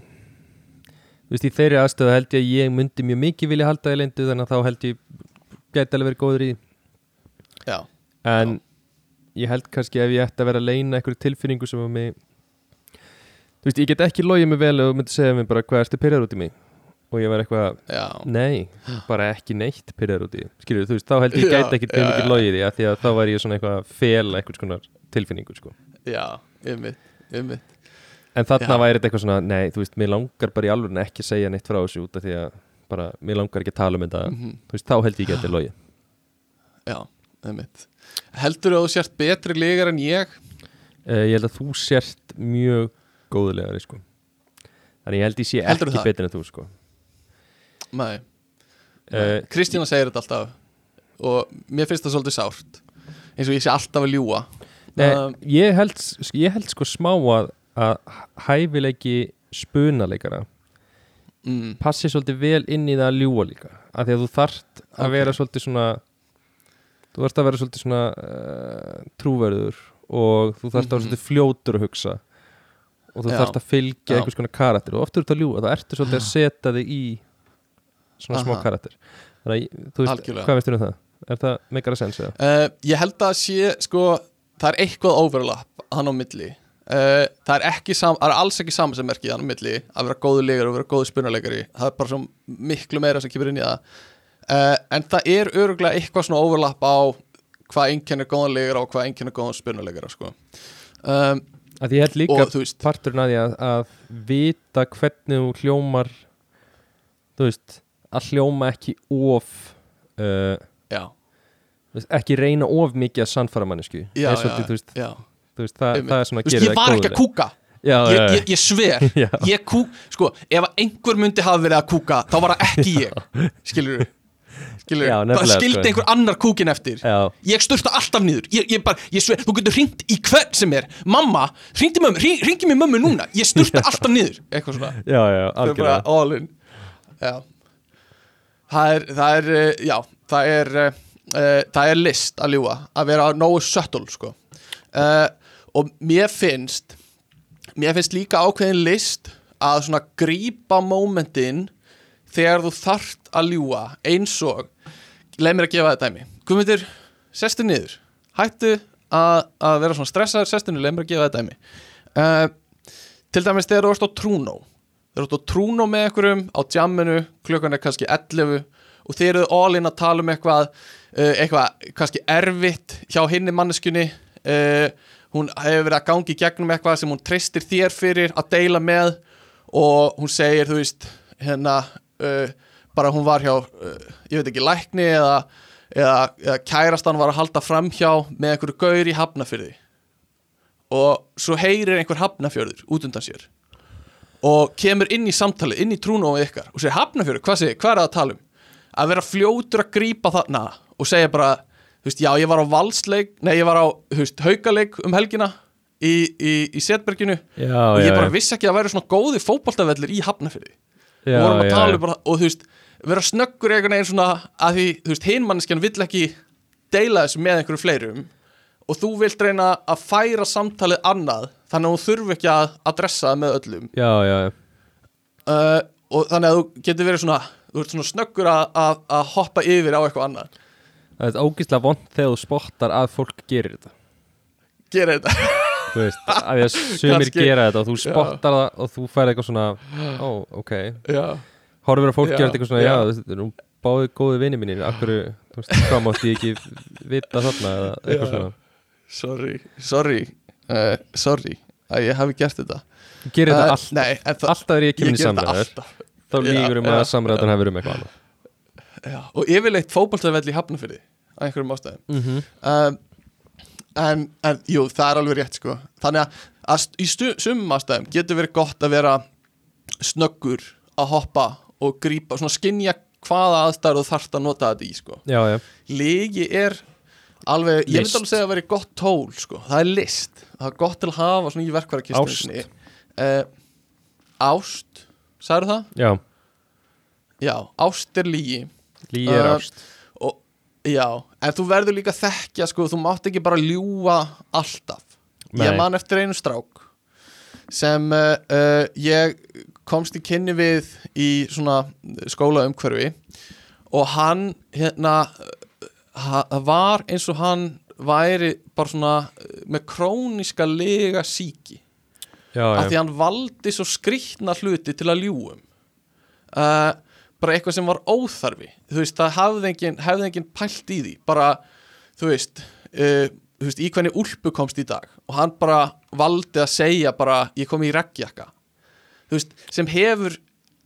Þú veist, í þeirri aðstöðu held ég að ég myndi mjög mikið vilja halda í leyndu þannig að þá held ég gæti alveg verið góður í
já,
en ég held kannski ef ég ætti að vera að leina einhverju tilfinningu sem að mig Þú veist, ég get ekki logið mig vel og myndi segja mér bara hvað ertu pyrjar út í mig? Og ég var eitthvað,
já,
nei, bara ekki neitt pyrjar út í, skilur þú veist, þá held ég
Já,
gæti ekki
já,
mikið
já.
logið því að því að þá var ég svona eitthvað að fela einhvers konar tilfinningu, sko.
Já, ymmið, ymmið
En þarna
Já.
væri þetta eitthvað svona, nei, þú veist, mér langar bara í alveg ekki að segja neitt frá þessu út af því að bara, mér langar ekki að tala um þetta.
Mhm.
þú veist, þá held ég geti logið.
Já, ymmið heldur þú að þú sért betri legar en ég?
Uh, Ég held að þú sért mjög góðulegari, sko. Þannig ég held ég sé
Heldurðu
ekki betur en þú, sko.
Nei,
uh,
Kristína segir þetta alltaf og mér finnst það svolítið sárt eins og ég sé alltaf að ljúga.
Nei,
Um,
ég, held, ég held sko smá að, að hæfileiki spunaleikara
mm,
passi svolítið vel inn í það að ljúa líka af því að þú þarft að
Ok.
vera svolítið svona þú þarft að vera svolítið svona uh, trúverður og þú þarft að vera
Mhm.
svolítið fljótur að hugsa og þú
Já.
þarft að fylgja einhvers konar karakter og ofta er þetta ljúa, þá ertu svolítið að setja þig í svona smá
Aha.
karakter þannig að, þú veist,
Algjörlega.
hvað veistur um það? Er það meikar að sensa það?
uh, ég held að sé sko, það er eitthvað overlap hann á milli uh, það er ekki sam, það er alls ekki samansemmerki hann á milli að vera góðu legar og vera góðu spunarleikari það er bara svo miklu meira sem kemur inn í það uh, en það er öruglega eitthvað svona overlap á hvað einkennir góðan legar og hvað einkennir góðan spunarleikara sko. um,
Að ég held líka
og
parturinn að því að, vita hvernig þú hljómar þú veist, að hljóma ekki of uh, veist, ekki reyna of mikið að sannfara mannesku
já, já,
þú veist, þú veist, það, það er svona að gera
ég var ekki að kúka.
Já,
ég, ég, ég sver. Ég kú, sko, ef einhver myndi hafa verið að kúka, þá var það ekki ég skilur þú skilur
Já,
það
nefnilega,
skildi
sko.
einhver annar kúkin eftir.
Já,
ég sturta alltaf niður. Ég, ég bara, ég sver, þú getur hringt í hvern sem er. Mamma, hringdi mömmu, hring, hringi mér mömmu núna. Ég sturta alltaf niður, eitthvað svona.
Já, já, algjörlega.
all in. Já. Það er, það er, uh, já það er, uh, uh, það er list að ljúa að vera nógu subtle sko. Uh, og mér finnst mér finnst líka ákveðin list að svona grípa momentin þegar þú þarft að ljúa eins og leið mér að gefa þetta dæmi. Guðmundur, sestu niður. Hættu að, að vera svona stressaður sestu niður, leið mér að gefa þetta dæmi. Uh, til dæmis þegar þú ert á trúnó. Eru út á trúnó með einhverjum á jamminu, klukkan er kannski 11 og þeir eru all in að tala um eitthvað uh, eitthvað kannski erfitt hjá hinni manneskunni uh, hún hefur verið að gangi gegnum eitthvað sem hún treystir þér fyrir að deila með og hún segir, þú veist hérna uh, bara hún var hjá, uh, ég veit ekki, lækni eða, eða, eða kærastan var að halda framhjá með einhverju gaur í hafnafyrði og svo heyrir einhver hafnafjörður út undan sér og kemur inn í samtalið, inn í trúnóið ykkar og segir hafnafjörður, hvað segir, hvað er það að tala um? Að vera fljótur að grípa þarna og segja bara, þú veist, já ég var á valsleik, nei ég var á, þú veist, haukaleik um helgina í, í, í setberginu
já,
og
já,
ég bara
já,
vissi ekki að það væri svona góði fótboltavellir í hafnafjörði
já,
og vorum að
já,
tala
já.
um bara, og þú veist vera snöggur einhvern veginn svona að því, þú veist, hinmanneskjan vill ekki deila þessu með einhverju fleirum og þú vilt reyna að færa samtalið annað, þannig að þú þurfi ekki að adressa það með öllum.
Já, já, já.
uh, og þannig að þú getur verið svona þú ert svona snöggur að, að, að hoppa yfir á eitthvað annað.
Það er ógíslega vond þegar þú spottar að fólk gerir þetta.
Gera þetta.
Þú veist, að því að sumir gera þetta og þú spottar það og þú fær eitthvað svona ó, ok,
já,
horfir að fólk gera þetta eitthvað svona, já, þú veist, nú báði góði vinni mínir, akkur, þú veist, hvað mátti ég ekki vita þarna eða eitthvað svona?
Sorry sorry, uh, sorry að ég hafi gert þetta.
Gerir
Uh,
þetta alltaf,
nei, það,
alltaf er ég
þetta
samræður
alltaf.
þá lígur um
já,
að samræðan hefur um eitthvað annað.
Já, og yfirleitt fótboltavell í hafnafyrði á einhverjum ástæðum.
Mm -hmm.
um, en, en jú, það er alveg rétt sko. þannig að, að í sumum ástæðum getur verið gott að vera snöggur að hoppa og grípa, svona skinja hvaða aðstæður þú þarft að nota þetta í sko.
já, já,
Ligi er alveg, ég
List.
myndi alveg segja að vera gott tól sko. það er list, það er gott til að hafa svona í verkværakistunni
Ást.
uh, ást sagður það?
Já,
Já, ást er lígi
lígi er
Uh,
ást
og, Já, en þú verður líka þekkja sko, þú mátt ekki bara ljúga alltaf
Nei.
Ég man eftir einu strák sem uh, ég komst í kynni við í svona skólaumhverfi og hann hérna var eins og hann væri bara svona uh, með króniska lega síki
Já,
af því hann valdi svo skrýtna hluti til að ljúum uh, bara eitthvað sem var óþarfi. Þú veist, það hefði engin, hefði engin pælt í því. Bara, þú veist uh, þú veist, í hvernig úlpu komst í dag. Og hann bara valdi að segja bara, ég kom í reggjakka. þú veist, sem hefur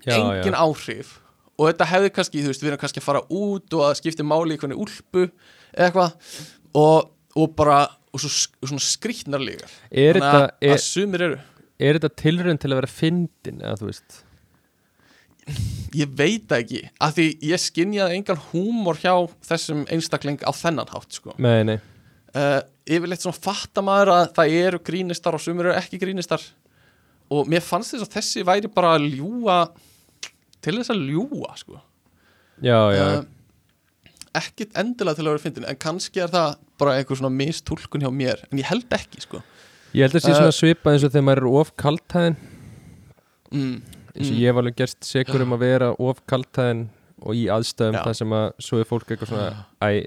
já,
engin
já.
áhrif og þetta hefði kannski, þú veist, við erum kannski að fara út og að skipti máli í hvernig úlpu eða eitthvað og, og bara, og svo svona skrýtnarlegar.
Er
Þannig
þetta,
að, að sumir eru.
er þetta tilraun til að vera fyndin eða þú veist?
Ég veit ekki, af því ég skinjaði engan húmor hjá þessum einstakling á þennan hátt sko.
Nei, nei,
uh, Yfirleitt svona fattar maður að það eru grínistar og sumir eru ekki grínistar og mér fannst þess að þessi væri bara að ljúga til þess að ljúga sko.
já, já.
Uh, Ekkit endilega til að vera fyndin en kannski er það bara einhver svona mistúlkun hjá mér en ég held ekki sko.
Ég held að sé
uh,
svona svipað eins og þegar maður er of kaltæðin
mm,
eins og
mm,
ég hef alveg gerst segur um að vera of kaltæðin og í aðstöðum þar sem að svo er fólk eitthvað svona æ,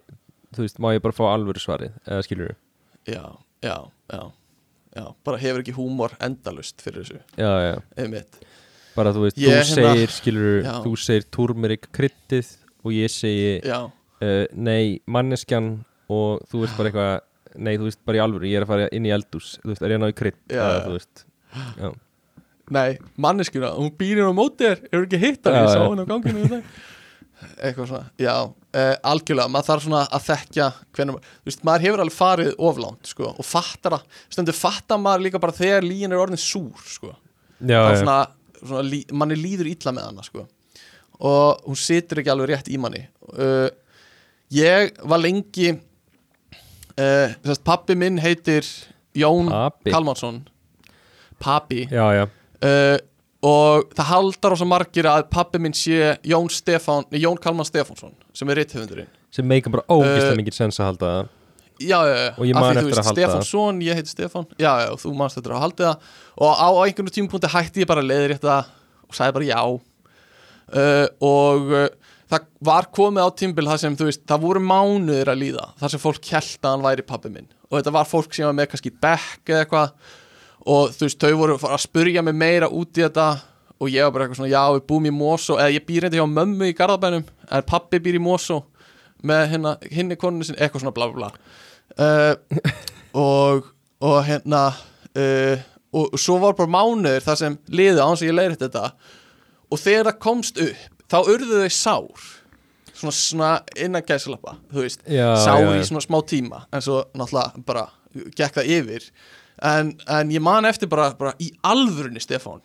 þú veist, má ég bara fá alvöru svarið? Eða skilur
Já, já, já, já bara hefur ekki húmor endalust fyrir þessu.
Já, bara þú veist,
Ég
þú
hérna-
segir skilur,
Já.
þú segir turmerik kryttið og ég segi uh, nei, manneskjan og þú veist bara eitthvað nei, þú veist bara í alvöru, ég er að fara inn í eldús þú veist, er ég að ná í
Já,
eða þú veist
Nei, manneskjuna, hún býr inn á móti þér Eru ekki hittar,
Já,
ég sá
já.
henni á ganginu í dag. Eitthvað svona, já uh, Algjörlega, maður þarf svona að þekkja hvernig, Þú veist, maður hefur alveg farið oflánt sko, Og fattar að, stundu fattar maður líka bara Þegar líin er orðin súr sko.
já,
Það er svona, svona lí, Manni líður illa með hana sko. Og hún situr ekki alveg rétt í manni uh, Ég var lengi uh, sest, Pappi minn heitir Jón
Papi.
Kalmansson Papi
já, já,
uh, og það haldar á svo margir að pappi minn sé Jón, Stefán, nei, Jón Kalman Stefánsson sem er rithöfundurinn.
Sem meikar bara ógislega
Uh,
mikið sens að halda það.
Já, já, já,
Og ég man eftir að halda það.
Stefánsson, ég heiti Stefán. Já, já, þú manst eftir að halda það. Og á, einhvern tímapunkti hætti ég bara að leiðir þetta og sagði bara já. Uh, og uh, það var komið á tímbil það sem, þú veist, það voru mánuðir að líða þar sem fólk held að hann væri pappi minn. Og þetta var fólk sem var með kannski bekk eða eitthvað og þú veist, þau voru að spurja mig meira út í þetta og ég var bara eitthvað svona, já, við búum í Mosó eða ég býr eitthvað hjá mömmu í Garðabænum en pappi býr í Mosó með hérna, hinni koninu sinni, eitthvað svona bla bla uh, og, og hérna uh, og svo var bara mánuður þar sem liði á hans að ég leiði þetta og þegar það komst upp þá urðu þau sár. Svona, svona innan gæsalappa þú veist,
Já,
sár
já,
í svona smá tíma en svo náttúrulega bara gekk það yfir en, en ég man eftir bara, bara í alvörunni Stefán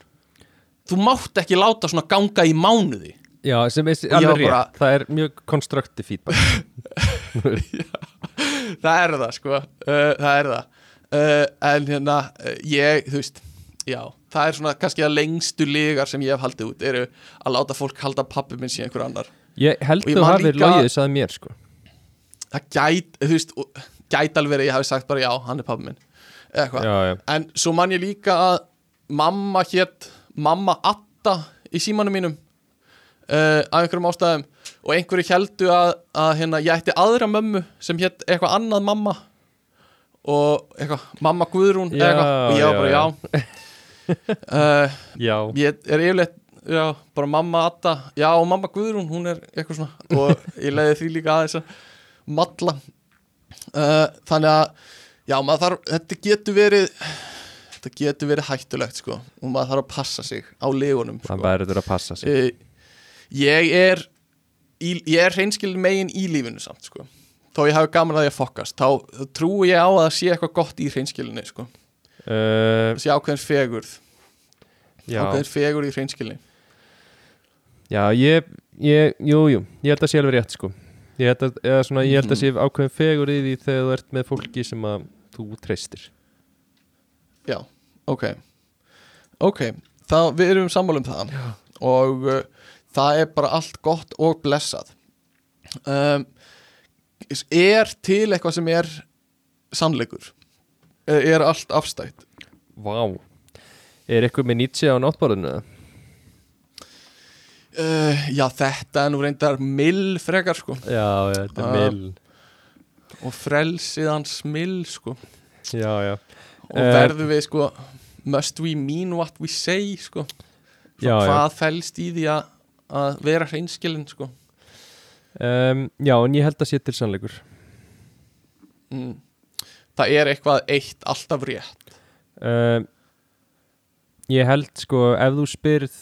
þú mátt ekki láta svona ganga í mánuði.
Já, sem er alveg rétt,
bara-
það er mjög constructive feedback.
Það er það sko. Uh, það er það. Uh, en hérna ég, þú veist já, það er svona kannski að lengstu ligar sem ég hef haldið út eru að láta fólk halda pappi minn síðan einhver annar.
Ég held þú hafið logið þess að mér sko.
Það gæt, þú veist, gæti alveg að ég hafi sagt bara já, hann er pappi minn en svo man ég líka að mamma hétt mamma Atta í símanum mínum uh, af einhverjum ástæðum. Og einhverju heldu að, að hérna, ég ætti aðra mömmu sem hétt eitthvað annað mamma og eitthvað, mamma Guðrún
Já,
eitthvað, og ég var bara
já,
uh, ég er yfirleitt já, bara mamma Atta, já og mamma Guðrún hún er eitthvað svona. Og ég leiði því líka aðeins að matla uh, þannig að já, maður þarf, þetta getur verið þetta getur verið hættulegt sko. Og maður þarf að passa sig á legunum sko.
verður að passa sig.
Uh, ég er í, ég er hreinskilin megin í lífinu samt sko. Þó ég hafi gaman að því að fokkast þá þá trúi ég á að það sé eitthvað gott í hreinskilinni sko.
Uh,
sé ákveðin fegurð.
Já,
ákveðin fegurð í hreinskilinni
já ég, ég, jú, jú Ég held að sé alveg rétt sko. Ég held að, svona, ég held að sé ákveðin fegur í því þegar þú ert með fólki sem að þú treystir.
Já, ok. Ok, það, við erum sammála um það. Og uh, það er bara allt gott og blessað. Um, er til eitthvað sem er sannleikur? Er, er allt afstætt?
Vá. Er eitthvað með Nietzsche á náttbárunu?
uh, já þetta er nú reyndar mill frekar sko.
Já, já, þetta er
Ah.
mill
og frelsið hans mill sko.
Já, já.
Og
Eh,
verðum við sko must we mean what we say sko?
Já,
hvað fælst í því að, vera hreinskilin sko?
Um, Já, en ég held að sé til sannleikur.
Mm. það er eitthvað eitt alltaf rétt.
Um, Ég held sko ef þú spyrð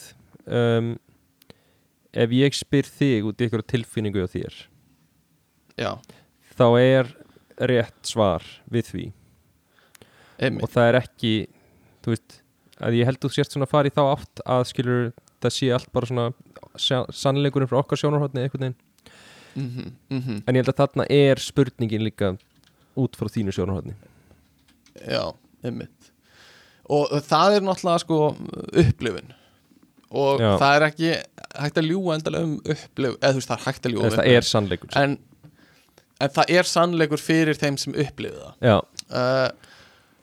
um, ef ég spyr þig út í eitthvað tilfinningu á þér
já,
þá er rétt svar við því.
Einmitt.
Og það er ekki þú veist, að ég held þú sért svona í þá átt að skilur það sé allt bara svona sa- sannleikurinn frá okkar sjónarhóttni einhvern veginn.
Mm -hmm, mm -hmm.
en ég held að þarna er spurningin líka út frá þínu sjónarhóttni
já, einmitt. Og það er náttúrulega sko upplifun. Og
Já.
það er ekki hægt að ljúga endalega um upplifun eða þú veist það er hægt að ljúga um
það er sannleikur.
En, en það er sannleikur fyrir þeim sem
já,
uh,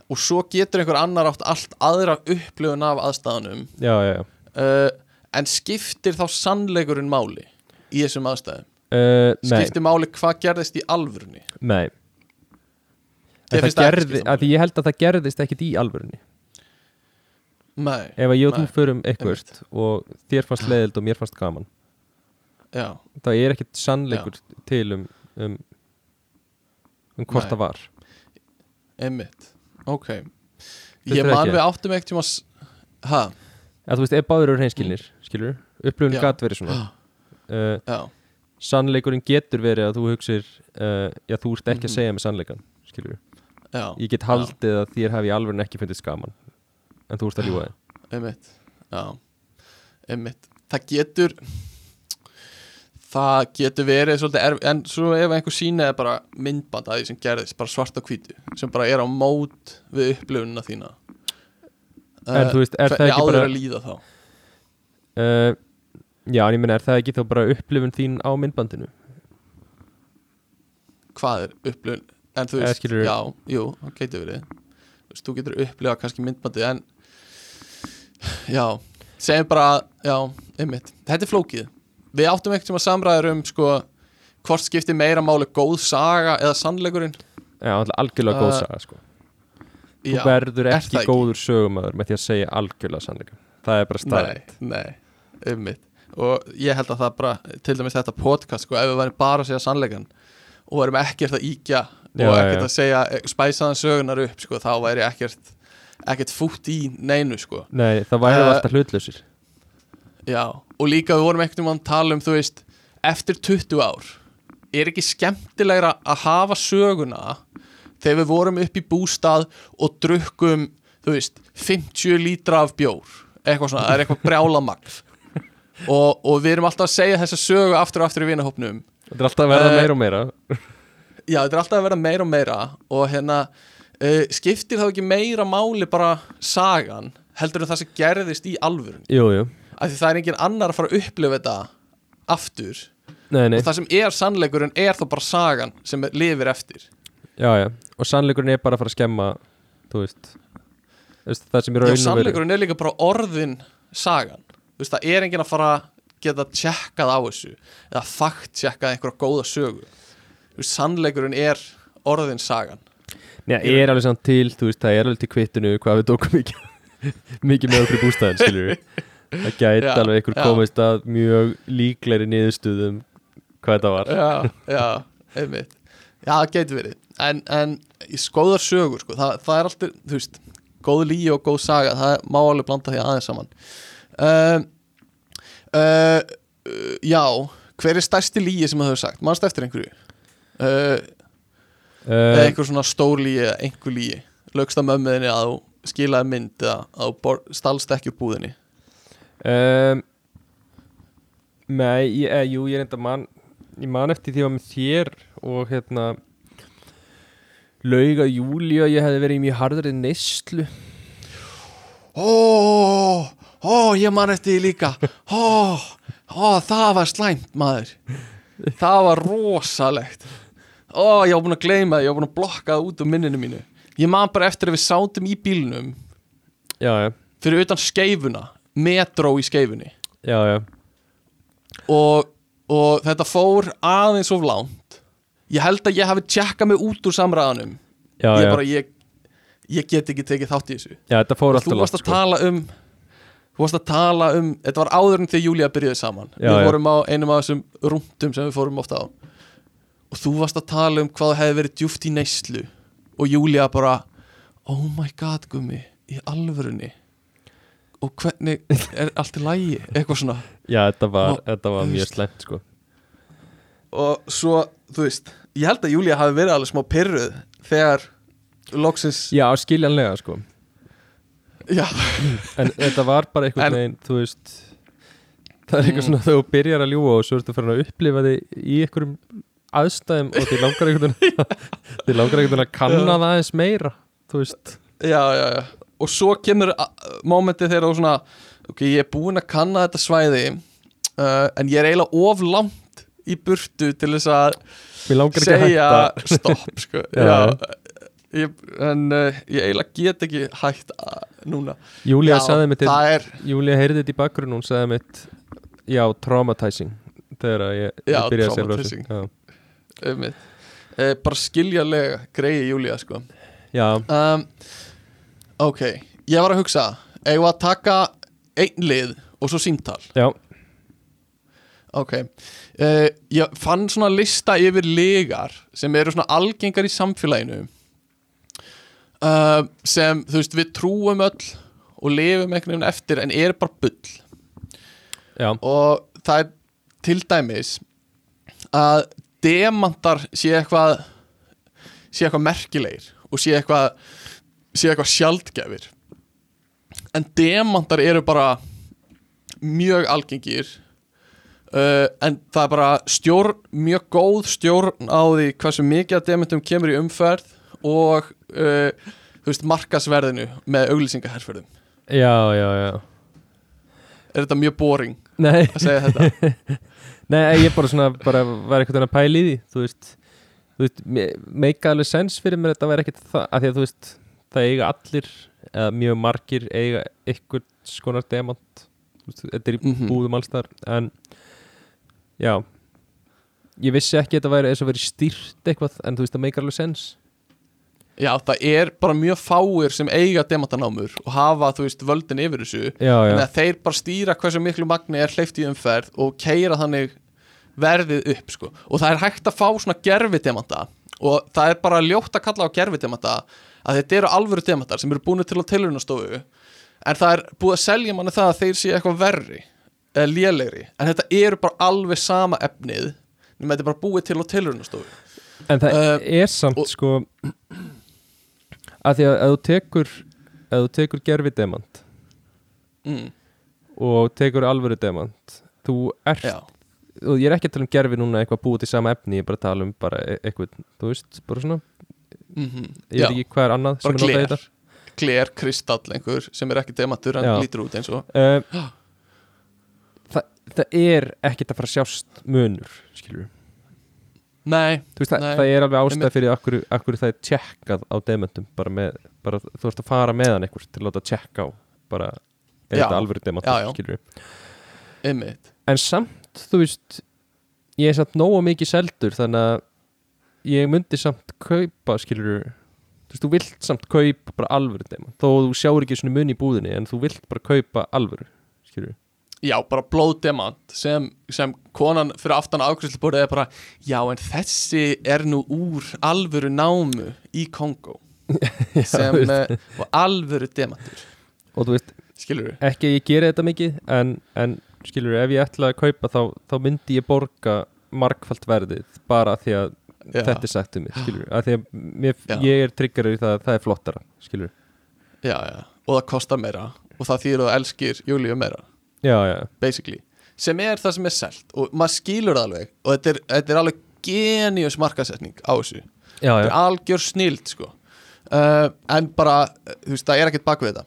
og svo getur einhver annar átt allt aðra upplifun af aðstæðanum
já, já, já.
uh, en skiptir þá sannleikurinn máli í þessum aðstæðum?
Uh, nei,
skiptir máli hvað gerðist í alvörunni?
Nei. Gerði, ég held að það gerðist ekkit í alvörunni.
Nei,
ef að ég og þú förum eitthvað og þér fannst leiðild og mér fannst gaman.
Já,
það er ekkit sannleikur til um um, um hvort það var.
Einmitt. Ok,
Finnst
ég man við áttum ekkert tíma hæ,
að þú veist, ef báður eru hreinskilnir skilur, upplifun
Já.
gat verið svona. Uh,
já,
sannleikurinn getur verið að þú hugsir uh, já, þú ert ekki að
Mhm.
segja með sannleikan skilur,
já,
ég get haldið að þér hafi alveg ekki fundið skaman en þú ert að ljúga þig
einmitt. Já, einmitt. Það getur það getur verið svolítið erf en svo ef einhver síni er bara myndband að því sem gerðist, bara svart og hvítu sem bara er á mót við upplifunina þína
En þú veist, er það ekki bara-
að líða þá?
Uh, já, en ég menna, er það ekki þá bara upplifun þín á myndbandinu?
Hvað er upplifun en þú
Eða
veist,
skilurðu-
já, jú, það getur verið. Þú veist, þú getur upplifað kannski myndbandi en já, segjum bara já, einmitt, þetta er flókið við áttum ekkert sem að samræður um sko, hvort skiptir meira máli góð saga eða sannleikurinn?
Já, algjörlega góð
Uh,
saga sko. þú
Já,
verður
er
ekki
það ekki?
góður sögumöður með því að segja algjörlega sannleikan það er bara staðið
nei, nei, einmitt. Og ég held að það bara, til dæmis þetta podcast sko, ef við væri bara að segja sannleikan og værim ekkert að íkja
Já,
og ekkert
já.
að segja eh, spæsaðan sögunar upp sko, þá væri ekkert ekkert fútt í neinu sko.
Nei, það væri
Uh,
alltaf hlutlausir
Já, og líka við vorum ekkert um að tala um, þú veist, eftir 20 ár er ekki skemmtilegra að hafa söguna þegar við vorum upp í bústað og drukkum, þú veist 50 lítra af bjór eitthvað svona, það er eitthvað brjála magn. Og, og við erum alltaf að segja þessa sögu aftur og aftur í vinahópnum.
Þetta er alltaf að verða
Uh,
meira og meira.
Já, þetta er alltaf að vera meira og meira og hérna, uh, skiptir þá ekki meira máli bara sagan heldur en það sem gerðist í alvörun
jú,
því það er engin annar að fara að upplifa þetta aftur.
Nei, nei,
og það sem er sannleikurinn er þá bara sagan sem lifir eftir.
Já, já. Og sannleikurinn er bara að fara að skemma þú veist, veist það sem er
Já,
raun og veru
sannleikurinn er líka bara orðin sagan. Þú veist, það er engin að fara að geta tjekkað á þessu eða fakt tjekkað einhverja góða sögu. Þú veist, sannleikurinn er orðin sagan.
Já, er alveg samt til, þú veist, það er alveg til kvittinu hvað við tókum mikið mikið með okkur í bústæðin, skilur við það gæti
Já,
alveg einhver komist að mjög líklegri niðurstuðum hvað þetta var.
Já, já, einmitt. Já, það getur verið. En, en í skóðar sögur, sko, það, það er alltaf, þú veist góð líi og góð saga, það má alveg blanda því aðeins saman. Uh, uh, Já, hver er stærsti líi sem það hefur sagt? Manst eftir einhverju? Uh, eða einhver svona stór líi eða einhver líi lögst að mömmuðinni að þú skilaði mynd eða að þú stalst ekki úr búðinni
um, Nei, ég, eh, jú, ég er enda man ég man eftir því að með þér og hérna lauga júli og ég hefði verið í mjög harðari neyslu.
Ó, ó, ég man eftir því líka. Ó, ó, það var slæmt maður. Það var rosalegt. Ó, ég var búin að gleyma það, ég var búin að blokka það út úr minninu mínu. Ég man bara eftir að við sátum í bílnum
já, já,
fyrir utan skeifuna metró í skeifunni.
Já, já.
Og, og þetta fór aðeins of langt. Ég held að ég hafi tjekkað mig út úr samræðanum.
Já,
ég bara, ég, ég get ekki tekið þátt í þessu. Þú varst að
sko.
tala um þú varst að tala um, þetta var áður en þegar Júlía byrjuði saman. Við vorum á einum af þessum rúndum sem við fórum ofta á. Og þú varst að tala um hvað hefði verið djúft í neyslu. Og Júlía bara oh my god gummi, í alvörunni og hvernig er allt í lægi, eitthvað svona.
Já, þetta var,
Og-
þetta var mjög slæmt sko.
Og svo, þú veist ég held að Júlía hafi verið alveg smá pyrruð þegar loksins
Já, skiljanlega sko.
Já,
En þetta var bara einhvern
En-
veginn, þú veist Það er eitthvað
Mm.
svona þegar þú byrjar að ljúga og svo ertu fyrir að upplifa þig í einhverjum aðstæðum og þið langar einhvern veginn þið langar einhvern veginn að kanna það aðeins meira þú veist.
Já, já, já og svo kemur a- momentið þegar þú svona ok, ég er búinn að kanna þetta svæði uh, en ég er eiginlega of langt í burtu til þess að
Mér langar ekki að
segja stopp sko.
Já.
já, ég, en uh, ég eiginlega get ekki hægt að, núna.
Júlía
Já,
sagði mitt
er,
Júlía heyrði þetta í bakgrunn hún sagði mitt já, traumatizing þegar ég, ég byrjaði að segja frá þessu.
um, uh, bara skiljalega greiði Júlía sko.
Já,
um, Ok, ég var að hugsa við að taka einn lið og svo símtal?
Já,
Ok uh, Ég fann svona lista yfir legar sem eru svona algengar í samfélaginu uh, sem, þú veist, við trúum öll og lifum einhvern veginn eftir en er bara bull.
Já,
og það er til dæmis að demantar sé eitthvað sé eitthvað merkilegir og sé eitthvað sé eitthvað sjaldgæfir. En demantar eru bara mjög algengir uh, en það er bara stjórn, mjög góð stjórn á því hversu mikið af demantum kemur í umferð og uh, þú veist markasverðinu með auglýsingaherferðum.
Já, já, já.
Er þetta mjög boring
Nei,
að segja þetta?
Nei, ég bara svona bara var eitthvað að pæla í því þú veist, þú veist make alveg sens fyrir mér þetta væri ekkert það að því að þú veist, það eiga allir eða mjög margir eiga ykkur skonar demant. Þetta er í
Mhm.
búðum allstar en já. Ég vissi ekki að þetta væri eins og verið stýrt eitthvað en þú veist, það make alveg sens
Já, það er bara mjög fáir sem eiga demantanámur og hafa, þú veist, völdin yfir þessu.
Já,
en
já,
að þeir bara stýra hversu miklu magni er hleyft í umferð og keira þannig verðið upp, sko. Og það er hægt að fá svona gerfidemanta og það er bara ljótt að kalla á gerfidemanta að þetta eru alvöru demantar sem eru búinu til á tilurunastofu en það er búið að selja manni það að þeir séu eitthvað verri eða lélegri, en þetta eru bara alveg sama efnið nema þetta er bara búið til á tilurunastofu
en það
Uh,
er samt
og-
sko að því að ef þú tekur ef þú tekur gerfi demant
mm,
og tekur alvöru demant þú ert
Já,
og ég er ekki að tala um gerfi núna eitthvað búið til sama efni ég er bara að tala um bara e- eitthvað þú veist, bara svona,
mm
ég veit ekki hvað er annað sem er notað í
gler gler, kristall einhver sem er ekki demantur en
Já.
lítur út eins og.
Þetta uh, það, það er ekkert að fara að sjást munur skilur
nei,
veist, það,
Nei,
það er alveg ástæð fyrir akkur, akkur það er tjekkað á demantum bara með, bara þú ert að fara með hann einhver til að láta tjekka á bara, er
Já.
þetta skilur
einmitt.
En samt, þú veist ég er samt nógu mikið seldur þannig að ég myndi samt kaupa, skilur þú veist, þú vilt samt kaupa bara alvöru demant þó þú sjáur ekki svona mun í búðinni en þú vilt bara kaupa alvöru skilur
já, bara blóðdemant sem, sem konan fyrir aftan afgriðsluborðið er bara já, en þessi er nú úr alvöru námu í Kongo sem
veist.
uh, var alvöru demantur.
Og þú veist,
skilur
ekki að ég geri þetta mikið en, en skilur, ef ég ætla að kaupa þá, þá myndi ég borga margfalt verðið bara því að
Já.
þetta er sagt um mig, skilur að því að mér, ég er triggerur í það að það er flottara skilur,
já, já, og það kostar meira. Og það þýr að þú elskir Júlíu meira. Sem er það sem er selt. Og maður skilur það alveg. Og þetta er, þetta er alveg genius markasetning á þessu. Þetta er algjör snild sko. Uh, en bara, þú veist, það er ekkert bak við þetta.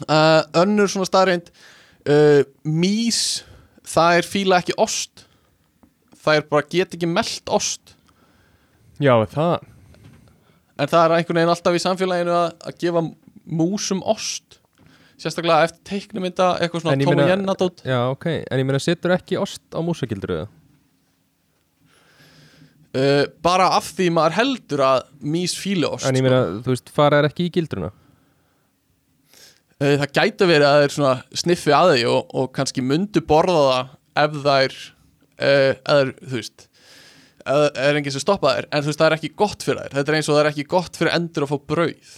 Uh, önnur svona staðreind uh, mís það er fíla ekki ost. Það er bara get ekki melt ost
Já, það?
En það er einhvern veginn alltaf í samfélaginu að, að gefa músum ost. Sérstaklega eftir teiknumynda eitthvað svona
En ég
Tom og
meina-
Jenna dót.
Já, ok, en ég meina setur ekki ost á músagildur eða?
uh, bara af því maður heldur að mís fíli ost
En ég meina, þú veist, fara er ekki í gildruna?
Uh, það gæti verið að þeir svona sniffi að því og, og kannski myndu borða það ef þær uh, eða, þú veist er enginn sem stoppa þær en þú veist það er ekki gott fyrir þær. Þetta er eins og það er ekki gott fyrir endur að fá brauð.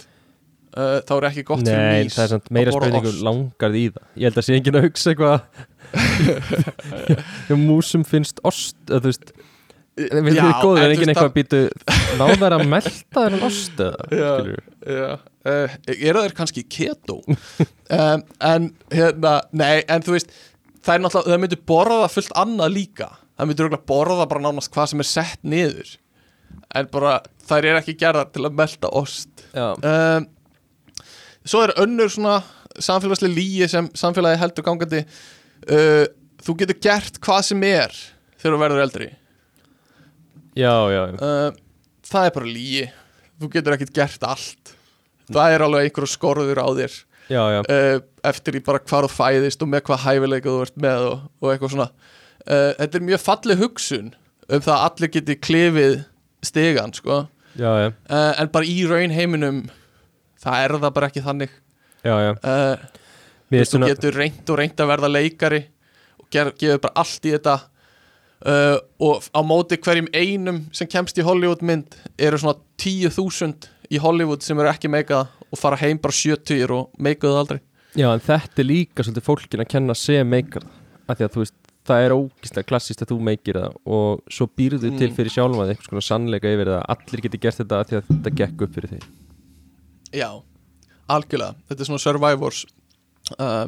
Uh, þá er ekki gott fyrir
Nei,
mís
það er samt meira
að
spurningu
ost.
langar því í það. Ég held að sé enginn að hugsa eitthvað. Músum finnst ost Þú veist, við
Já,
þið
en
en
þú
enginn eitthvað býtu Náðar að melta þennan ost eða
Já. Já, uh, eru þeir kannski keto? Um, en hérna nei, en þú veist það er það myndir borða fullt annað líka það myndir örugglega borða bara nánast hvað sem er sett niður. En bara þær er ekki gerðar til að melta ost. Um, svo er önnur svona samfélagslega líi sem samfélagi heldur gangandi. Uh, þú getur gert hvað sem er þegar þú verður eldri.
Já, já, já.
uh, það er bara líi þú getur ekkert gert allt. Það er alveg einhverju skorður á þér.
Já, já.
uh, eftir í bara hvað þú fæðist og með hvað hæfileika þú ert með og, og eitthvað svona uh, þetta er mjög falleg hugsun um það að allir geti klifið stegan sko.
já, já,
uh, en bara í raun heiminum það er það bara ekki þannig.
Já,
uh, þú
svona,
getur reynd og reynd að verða leikari og ger, gefur bara allt í þetta. Og á móti hverjum einum sem kemst í Hollywood mynd eru svona 10.000 í Hollywood sem eru ekki meikað og fara heim bara 70 og meikaðu aldrei.
Já, en þetta er líka svolítið fólkin að kenna sem meikar af því að þú veist, það er ógislega klassist að þú meikir það og svo býrðu
Mm.
til fyrir sjálfum að einhvers konar sannleika yfir það að allir geti gert þetta því að þetta gekk upp fyrir þig
Já, algjörlega Þetta er svona Survivors uh,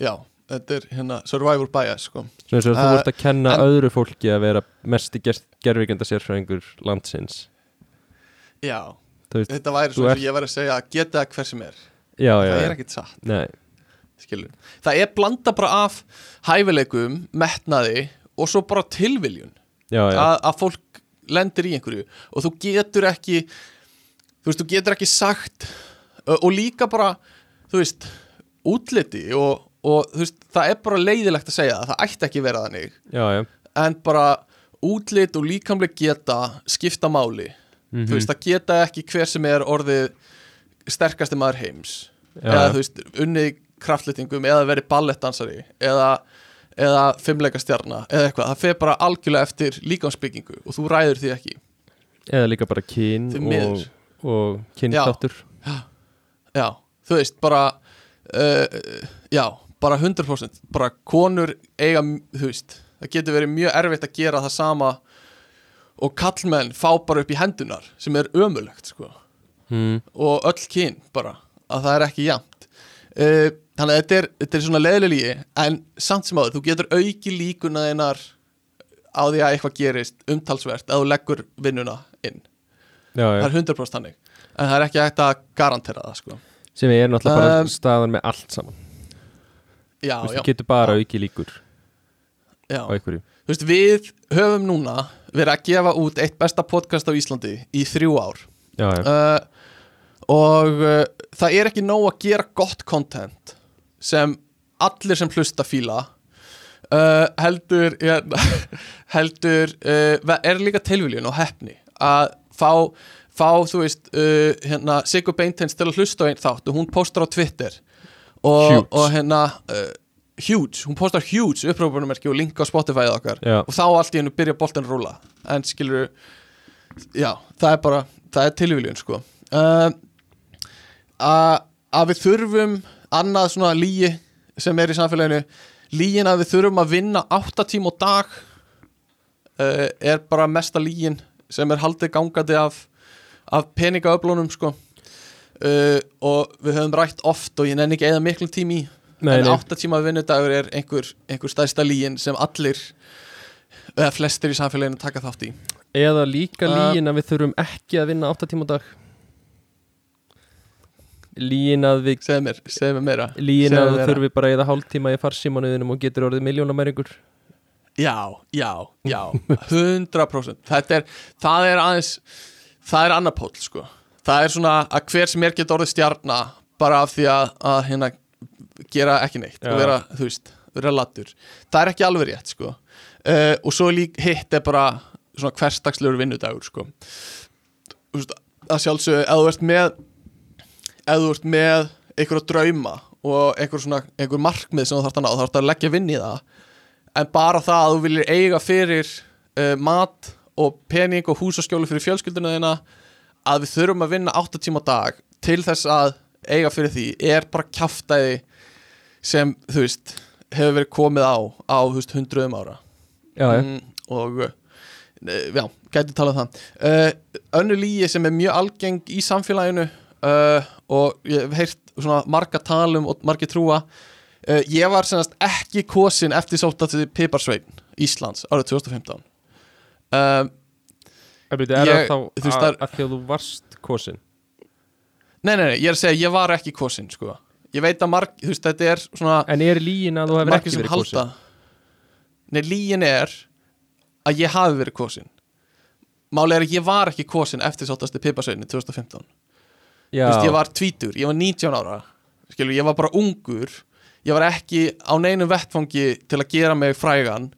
Já, þetta er hérna Survivor bias sko.
Svo eins og þú
Uh,
vorst að kenna
en-
öðru fólki að vera mest í gerfingenda sérfræðingur landsins
Já,
veist,
þetta væri
þú
svo
ert-
sem ég væri að segja geta hver sem er
já, já,
Það er
já.
ekkit satt
Nei,
skilur. Það er blanda bara af hæfileikum, metnaði og svo bara tilviljun.
Já, já,
að, að fólk lendir í einhverju og þú getur ekki þú veist, þú getur ekki sagt og líka bara, þú veist útliti og, og þú veist, það er bara leiðilegt að segja það, það ætti ekki vera þannig.
Já,
en bara útlit og líkamlega geta skipta máli.
Mhm.
þú veist, það geta ekki hver sem er orðið sterkasti maður heims. Eða þú veist, unnið kraftlitingum eða verið ballettdansari eða, eða fimmleika stjarna eða eitthvað, það fer bara algjörlega eftir líkamsbyggingu og þú ræður því ekki.
Eða líka bara kyn
Því
og, og kynþáttur
já, þú veist, bara uh, já, bara 100% bara konur eiga, þú veist það getur verið mjög erfitt að gera það sama og kallmenn fá bara upp í hendunar sem er ömulegt sko.
Mm.
og öll kyn bara að það er ekki jafnt uh, þannig að þetta er, þetta er svona leðilegi en samt sem áður, þú getur auki líkuna þeinar á því að eitthvað gerist umtalsvert að þú leggur vinnuna inn,
Já,
það
já,
er 100% þannig en það er ekki hægt að garantera það sko.
Sem er náttúrulega bara
Um,
staðan með allt saman.
Já, já,
þú getur bara auki líkur
já.
á einhverju.
Þú veist, við höfum núna verið að gefa út eitt besta podcast á Íslandi í þrjú ár. Uh, og uh, það er ekki nóg að gera gott content sem allir sem hlusta fíla uh, heldur hérna, heldur uh, er líka tilviljun og hefni að fá, fá þú veist hérna, Sigur Beintens til að hlusta á einn þátt og hún postar á Twitter og, og hérna huge, hún postar huge upprópunumerki og link á Spotify okkar
Já.
og þá allt í hennu byrja boltan að rúla en skilur já, það er bara, það er tilviljun sko. Uh, að við þurfum annað svona líi sem er í samfélaginu. Líin að við þurfum að vinna 8 tíma á dag uh, er bara mesta líin sem er haldið gangandi af, af peningaöflunum sko. Uh, og við höfum rætt oft og ég nenni ekki eða miklu tími í
Nei,
en
nei.
8 tíma vinnudagur er einhver, einhver stæðsta líin sem allir eða flestir í samfélaginu taka þátt í.
Eða líka
Uh,
líin að við þurfum ekki að vinna 8 tíma á dag líin að við
segðu mér, segðu mér meira.
Líin
Segðu
að
mér
þú
meira.
þurfi bara eða hálftíma í farsímanuðinum og getur orðið miljónamæringur
Já, já, já 100% Þetta er, það er aðeins það er annar póll sko. Það er svona að hver sem er getur orðið stjarna bara af því að, að hérna gera ekki neitt
Já.
og vera, þú veist, vera lattur það er ekki alveg rétt sko. Uh, og svo lík hitt er bara svona hverstagslegur vinnudagur sko. Þú veist, að sjálfsögðu ef þú ert með ef þú ert með einhverja drauma og einhver svona, einhver markmið sem þú þarft að ná, þá þarft að leggja vinn í það. En bara það að þú viljir eiga fyrir uh, mat og pening og húsaskjólu fyrir fjölskylduna þina að við þurfum að vinna 8 tíma dag til þess að eiga fyrir því er bara kjaftaði sem, þú veist, hefur verið komið á á, þú veist, hundruðum ára.
Já, já,
mm, og uh, já, gæti talað um það. Uh, önnu lígi sem er mjög algeng í samfélaginu uh, og ég hef heyrt svona marga talum og margi trúa. Uh, ég var senast ekki kosin eftir sóta til Piparsvein Íslands árið 2015
um, eh, Er það þá að, að því að þú varst kosin?
Nei, nei, nei, ég er að segja ég var ekki kosin, sko. Ég veit að marg, þú veist, þetta er svona
En er líin að þú hefur ekki verið kosin?
Nei, líin er að ég hafi verið kosin. Málega er að ég var ekki kosin eftir sótast til Piparsvein
í
2015 Vist, ég var tvítur, ég var 19 ára Skilur, ég var bara ungur ég var ekki á neinu vettfangi til að gera mig frægan.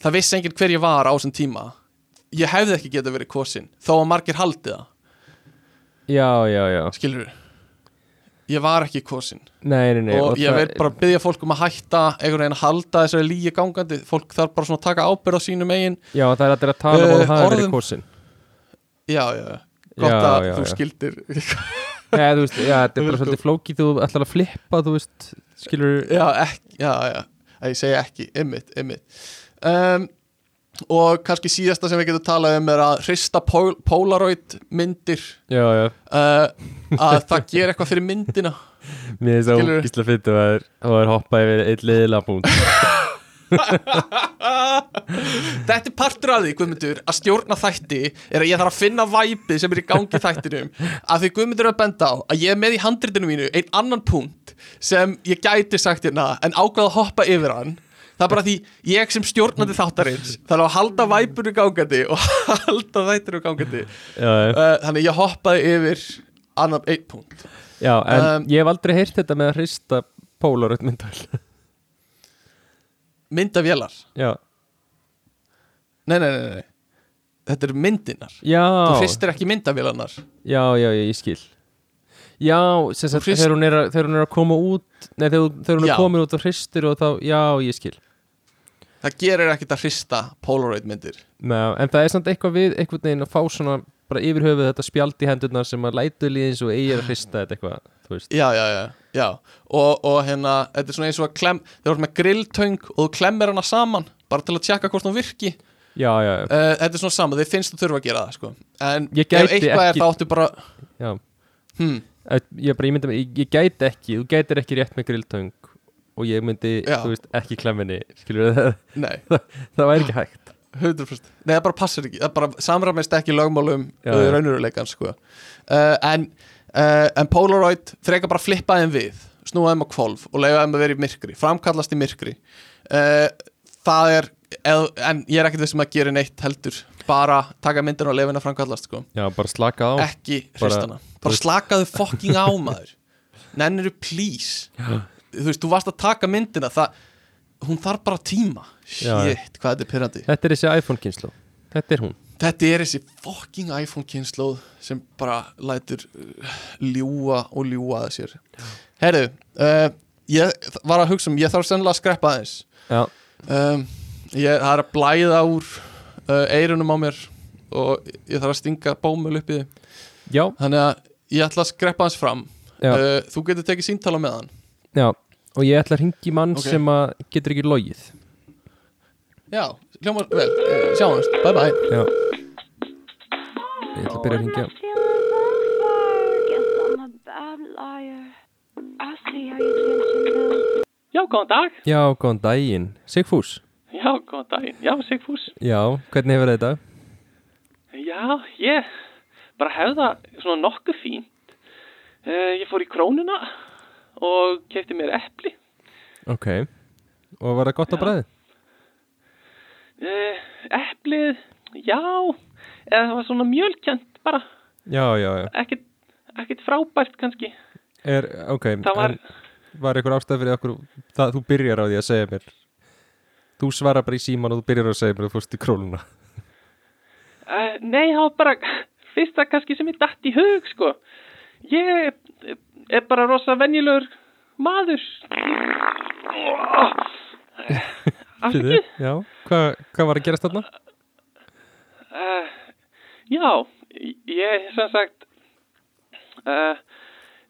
Það vissi enginn hver ég var á þessum tíma. Ég hefði ekki getið að vera kosin þó að margir haldi það.
Já, já, já.
Skilur við ég var ekki kosin
nei, nei, nei,
og, og
ég
verð bara að byggja fólk um að hætta einhvern veginn að halda þessari lígi gangandi. Fólk þarf bara svona að taka ábyrð á sínum eigin
já það er að það er að tala um uh,
að
það hefur verið kosin
já já gott
Já,
að
já,
þú
já.
skildir.
Nei, þú veist, já, þetta er bara svolítið flókið þú ætlar að flippa, þú veist skilur,
já, ekki, já, já, að ég segja ekki ymmit, ymmit um, og kannski síðasta sem við getum talað um er að hrista pól, Polaroid myndir.
Já, já.
Uh, að það ger eitthvað fyrir myndina.
Mér finnst það ógísla fyndið að það er- er hoppað yfir eitt liðilega punkt
þetta er partur af því, Guðmundur, að stjórna þætti er að ég þarf að finna væpið sem er í gangi þættinum. Að því Guðmundur er að benda á að ég er með í handritinu mínu einn annan punkt sem ég gæti sagt hérna en ákvaða að hoppa yfir hann. Það er bara því ég sem stjórnandi þáttarins þarf að halda væpunu gangandi og halda þættinu gangandi. Uh, þannig ég hoppaði yfir annan einn punkt.
Já en
Um,
ég hef aldrei heyrt þetta með að hrista Polaroid myndal
myndavélar,
Já,
nei, nei, nei, nei. Þetta eru myndinar
já.
Þú hristir ekki myndavélarnar.
Já, já, já, ég skil. Já, sem sagt, þegar hún, er að, þegar hún er að koma út Nei, þegar, þegar hún er
Já.
komin út og hristir og þá, já, ég skil.
Það gerir ekkert að hrista Polaroid myndir.
Ná, En það er samt eitthvað við, einhvern veginn að fá svona bara yfir höfuð þetta spjald í hendurnar sem að lætu líðins og eigi að hrista þetta eitthvað, þú veist.
Já, já, já, já. Og, og hérna, þetta er svona eins og að klem þú ert með grilltöng og þú klemmir hana saman Bara til að tjekka hvort hún virki uh,
Já, já, já,
Þetta er svona sama, þeir finnst þú þurfa að gera það sko. En ef eitthvað er
ekki-
það áttu bara
já.
hmm,
Ég, bara, ég myndi, ég, ég gæti ekki þú gætir ekki rétt með grilltöng og ég myndi,
Já.
þú veist, ekki klemminni skilur það,
Nei,
það væri ekki hægt
100% Nei, það bara passar ekki Það bara samræmist ekki lögmálum uh, raunuruleikan sko. uh, en, uh, en Polaroid frekar bara flippa þeim við Snúa þeim á kvolf og leiða þeim að vera í myrkri Framkallast í myrkri. Uh, Það er eð, En ég er ekkert þessum að gera neitt heldur Bara taka myndin og leiða henni að framkallast sko.
Já, bara slaka á.
Ekki
Bara-
hristana Bara slakaðu fucking á maður. Nenniru please.
Já.
Þú veist, þú varst að taka myndina það, Hún þarf bara tíma.
Já, já.
Shit, hvað þetta er pyrrandi
Þetta er þessi iPhone kynslu Þetta er hún
Þetta er þessi fucking iPhone kynnslóð sem bara lætur uh, ljúa og ljúa að sér. Herðu, uh, ég var að hugsa um, ég þarf sennilega að skreppa aðeins. Um, ég, er að blæða úr uh, eirunum á mér og ég þarf að stinga bómul upp í þið
já,
Þannig að ég ætla að skreppa aðeins fram. Uh, Þú getur tekið síntala með hann
já. Og ég ætla að ringi mann
Ok.
sem getur ekki logið.
Já, hljómar vel, uh, sjáumst, bye bye.
Já Ég ætla að byrja að ringja.
Já, góðan dag.
Já, góðan daginn Sigfús
Já, góðan daginn. Já, Sigfús.
Já, hvernig hefur þetta?
Já, ég bara hefða svona nokkuð fínt.
Uh, ég fór í krónuna og kefti mér epli.
Ok, og var það gott á
Já.
bræði?
Uh, eplið, já, eða það var svona mjölkjönd bara,
Já, já, já
ekkert, ekkert frábært kannski.
er, Ok,
Það var,
var einhver ástæð fyrir okkur það, þú byrjar á því að segja mér þú svarar bara í síman og þú byrjar á að segja mér þú fórst í króluna
uh, nei, það var bara fyrsta kannski sem ég datt í hug, sko. Ég er bara rosa venjulegur maður.
Já, hvað hva var að gerast þarna?
Uh, já, ég sem sagt uh,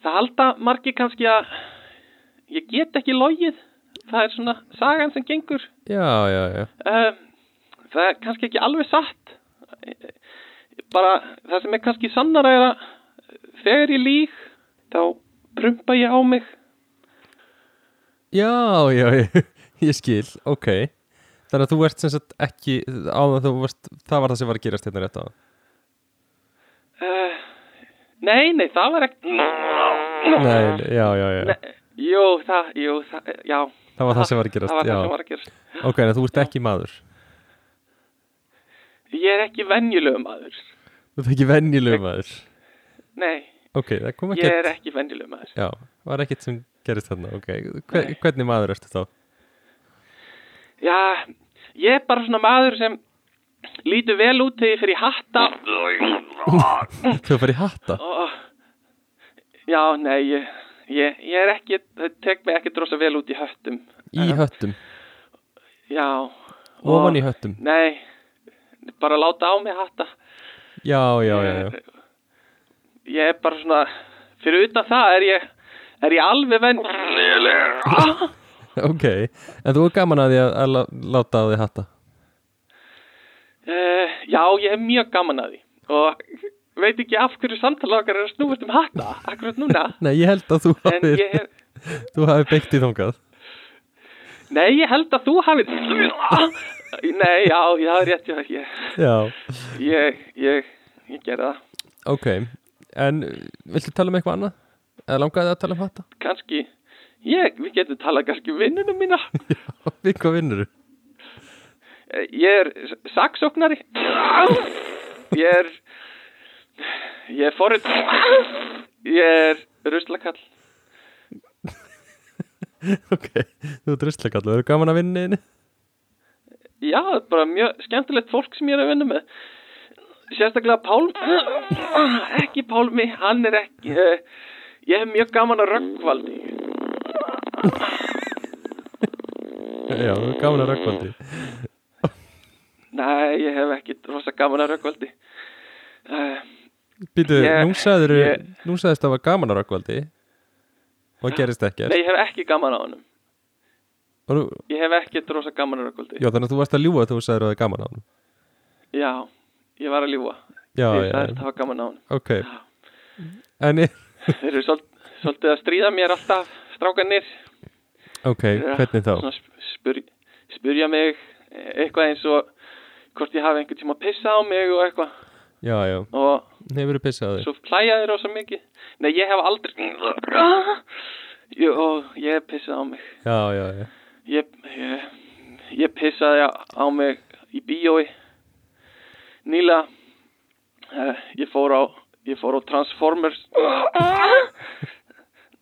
það halda margir kannski að ég get ekki logið. Það er svona sagan sem gengur.
Já, já, já.
Uh, það er kannski ekki alveg satt. Bara það sem er kannski sannara er að þegar ég líg þá prumpa ég á mig.
Já, já, ég, ég skil, ok. Þannig að þú ert sem sagt ekki áðan þú varst, það var það sem var að gerast hérna rétt á
uh, nei, nei, það var ekki
Nei, já, já, já.
Nei, jú, það, jú, það, já.
Það var það sem var að gerast,
það var
já.
það sem var að gerast.
Ok, en þú ert ekki maður.
Ég er ekki venjulegu maður.
Þú ert ekki venjulegu maður.
Nei,
Ok, það kom
ég
ekki
er ekki venjulegu maður.
Já, var ekkert sem gerist þarna, ok. Hver, Hvernig maður ertu þá?
Já, ég er bara svona maður sem lítur vel út þegar ég fer í hatta.
Þú farið í hatta?
Og, já, nei, ég, ég, ég er ekki, það tek mig ekki drosa vel út í höttum.
Í höttum?
Já.
Ofan í höttum?
Nei, bara láta á mig hatta.
Já, já, já, já
Ég er bara svona, fyrir utan það er ég, er ég alveg venjuleg.
Ok, en þú er gaman að því að, að lá- láta á því hatta
Uh, já, ég hef mjög gaman að því og veit ekki af hverju samtala okkar er að snúast um hatta akkurat núna
Nei, ég held að þú hafið
hef,
beitt í þongað
nei, ég held að þú hafið nei, já, já, það rétt já, ég,
Já,
ég, ég, ég gerði það
ok En viltu tala um eitthvað annað? Eða langaði að tala um hatta?
kannski, ég, við getum talað kannski um vinnunum mína
Við hvað vinnur þú?
Eh, ég er saksóknari. Ég er ég er forrið ég er ruslakall.
Ok, þú ert ruslakall og eru gaman að vinna inni?
Já, það er bara mjög skemmtilegt fólk sem ég er að vinna með. Sérstaklega Pálm Ekki Pálmi, hann er ekki eh, Ég hef mjög gaman að röggvaldi
Já, er gaman að röggvaldi
Nei, ég hef ekki rosa gaman að röggvaldi uh,
Býtu,
Ég-
nú sagður Nú sagðist það var gaman að röggvaldi Og gerist ekkert.
Nei, ég hef ekki gaman á
nú,
Ég hef ekki rosa gaman að röggvaldi
Já, þannig að þú varst að ljúga þegar þú sagður að það er gaman á hann
Já, ég var að ljúga.
Já,
Ég sagði að það var gaman á honum.
Ok.
Þeir eru svol, svolítið að stríða mér alltaf Strákanir
ok, hvernig þá?
Svona sp- spyr, spyrja mig eh, eitthvað eins og hvort ég hafi einhvern tíma að pissa á mig og eitthvað.
Já, já, hefur þú pissað á þig?
svo plæja þér rosa mikið. Nei, ég hef aldrei og ég hef pissað á mig.
Já, já, já.
Ég, ég, ég pissaði á, mig í bíói. Nýlega uh, ég fór á ég fór á Transformers.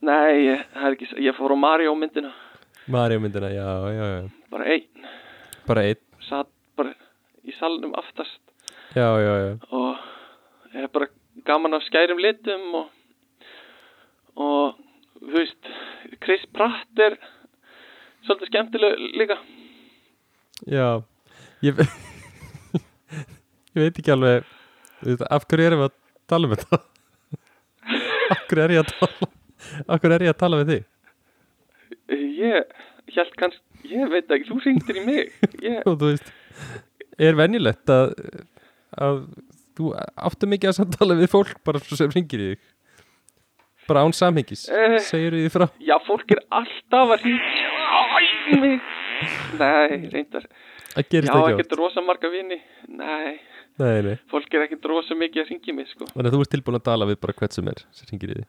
Nei, ég, ekki, ég fór á Mario myndina.
Mario myndina, já, já, já.
Bara einn,
Bara einn,
satt í salnum aftast.
Já, já, já.
Og ég hef bara gaman af skærum litum og og þú veist Chris Pratt er svolítið skemmtileg líka.
Já, ég Ég veit ekki alveg þú veist, Af hverju erum við að tala um þetta? Af hverju er ég að tala Af hverju er ég að tala við þig?
ég held kannski ég veit ekki, þú ringdir í mig. Ég,
Og þú veist Er venjulegt að að þú áttu mikið að samtala við fólk bara sem ringir í þig? Bara án samhengis
Eh.
segir því frá?
já, fólk er alltaf að ringja nei, reyndar.
Það gerist
já,
ekki
ekkert
átt
rosa marga vini. Nei,
nei, nei.
fólk er ekkert rosa mikið að ringja mig sko.
Þannig að þú ert tilbúin að tala við bara hvert sem er sem ringir í þig.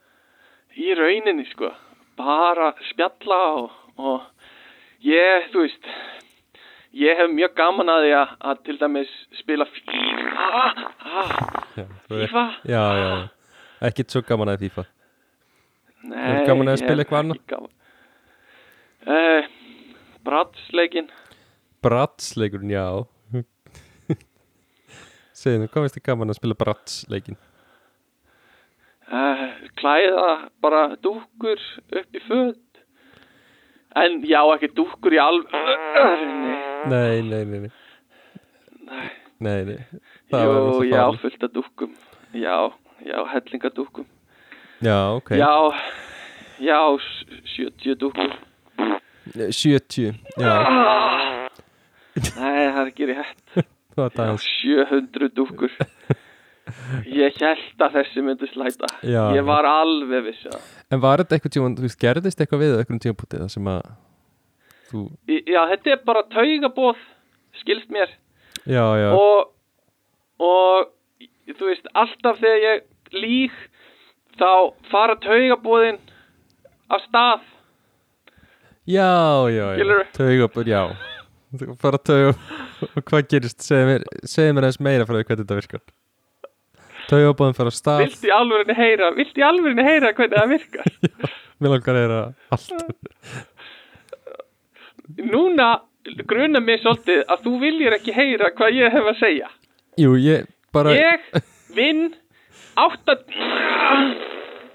Í rauninni sko. Bara spjalla og, og ég, þú veist ég hef mjög gaman að því að, að til dæmis spila FIFA ah, FIFA
já, já. Ekkert svo gaman að FIFA
Nei,
Hefur gaman að spila eitthvað
ekki gaman. Eh, Bratsleikin
Bratsleikurinn, já Segðu mér, hvað veist þið gaman að spila Bratsleikin?
uh, klæða bara dúkkur upp í föt en já ekki dúkkur í alveg
Nei, nei, nei, nei.
Nei.
Nei,
Jú, já,
farlegt.
fullt af dúkkum. Já, já, hellingadúkkum
Já, ok.
Já, já, s- 70 dúkkur
70, já,
Nei, það er ekki rétt. Já,
dagins
700 dúkkur Ég held að þessi myndi slæta.
Já.
Ég var alveg viss að
En var þetta eitthvað tíma, þú veist, gerðist eitthvað við á einhverjum tímapútið sem að þú,
Já, þetta er bara taugabóð skilst mér.
Já, já,
og, og þú veist, alltaf þegar ég lík þá fara taugabóðin af stað.
Já, já, já? Taugabur, já. Fara að tauga og hvað gerist, segðu mér, mér aðeins meira frá því hvernig þetta virkar Taugabóðin fara á stað
Viltu í alvörinni heyra, viltu í alvörinni heyra hvernig það virkar?
Mér langar að heyra allt
Núna gruna mig svolítið að þú viljir ekki heyra hvað ég hef að segja.
Jú, ég bara
Ég vinn átta...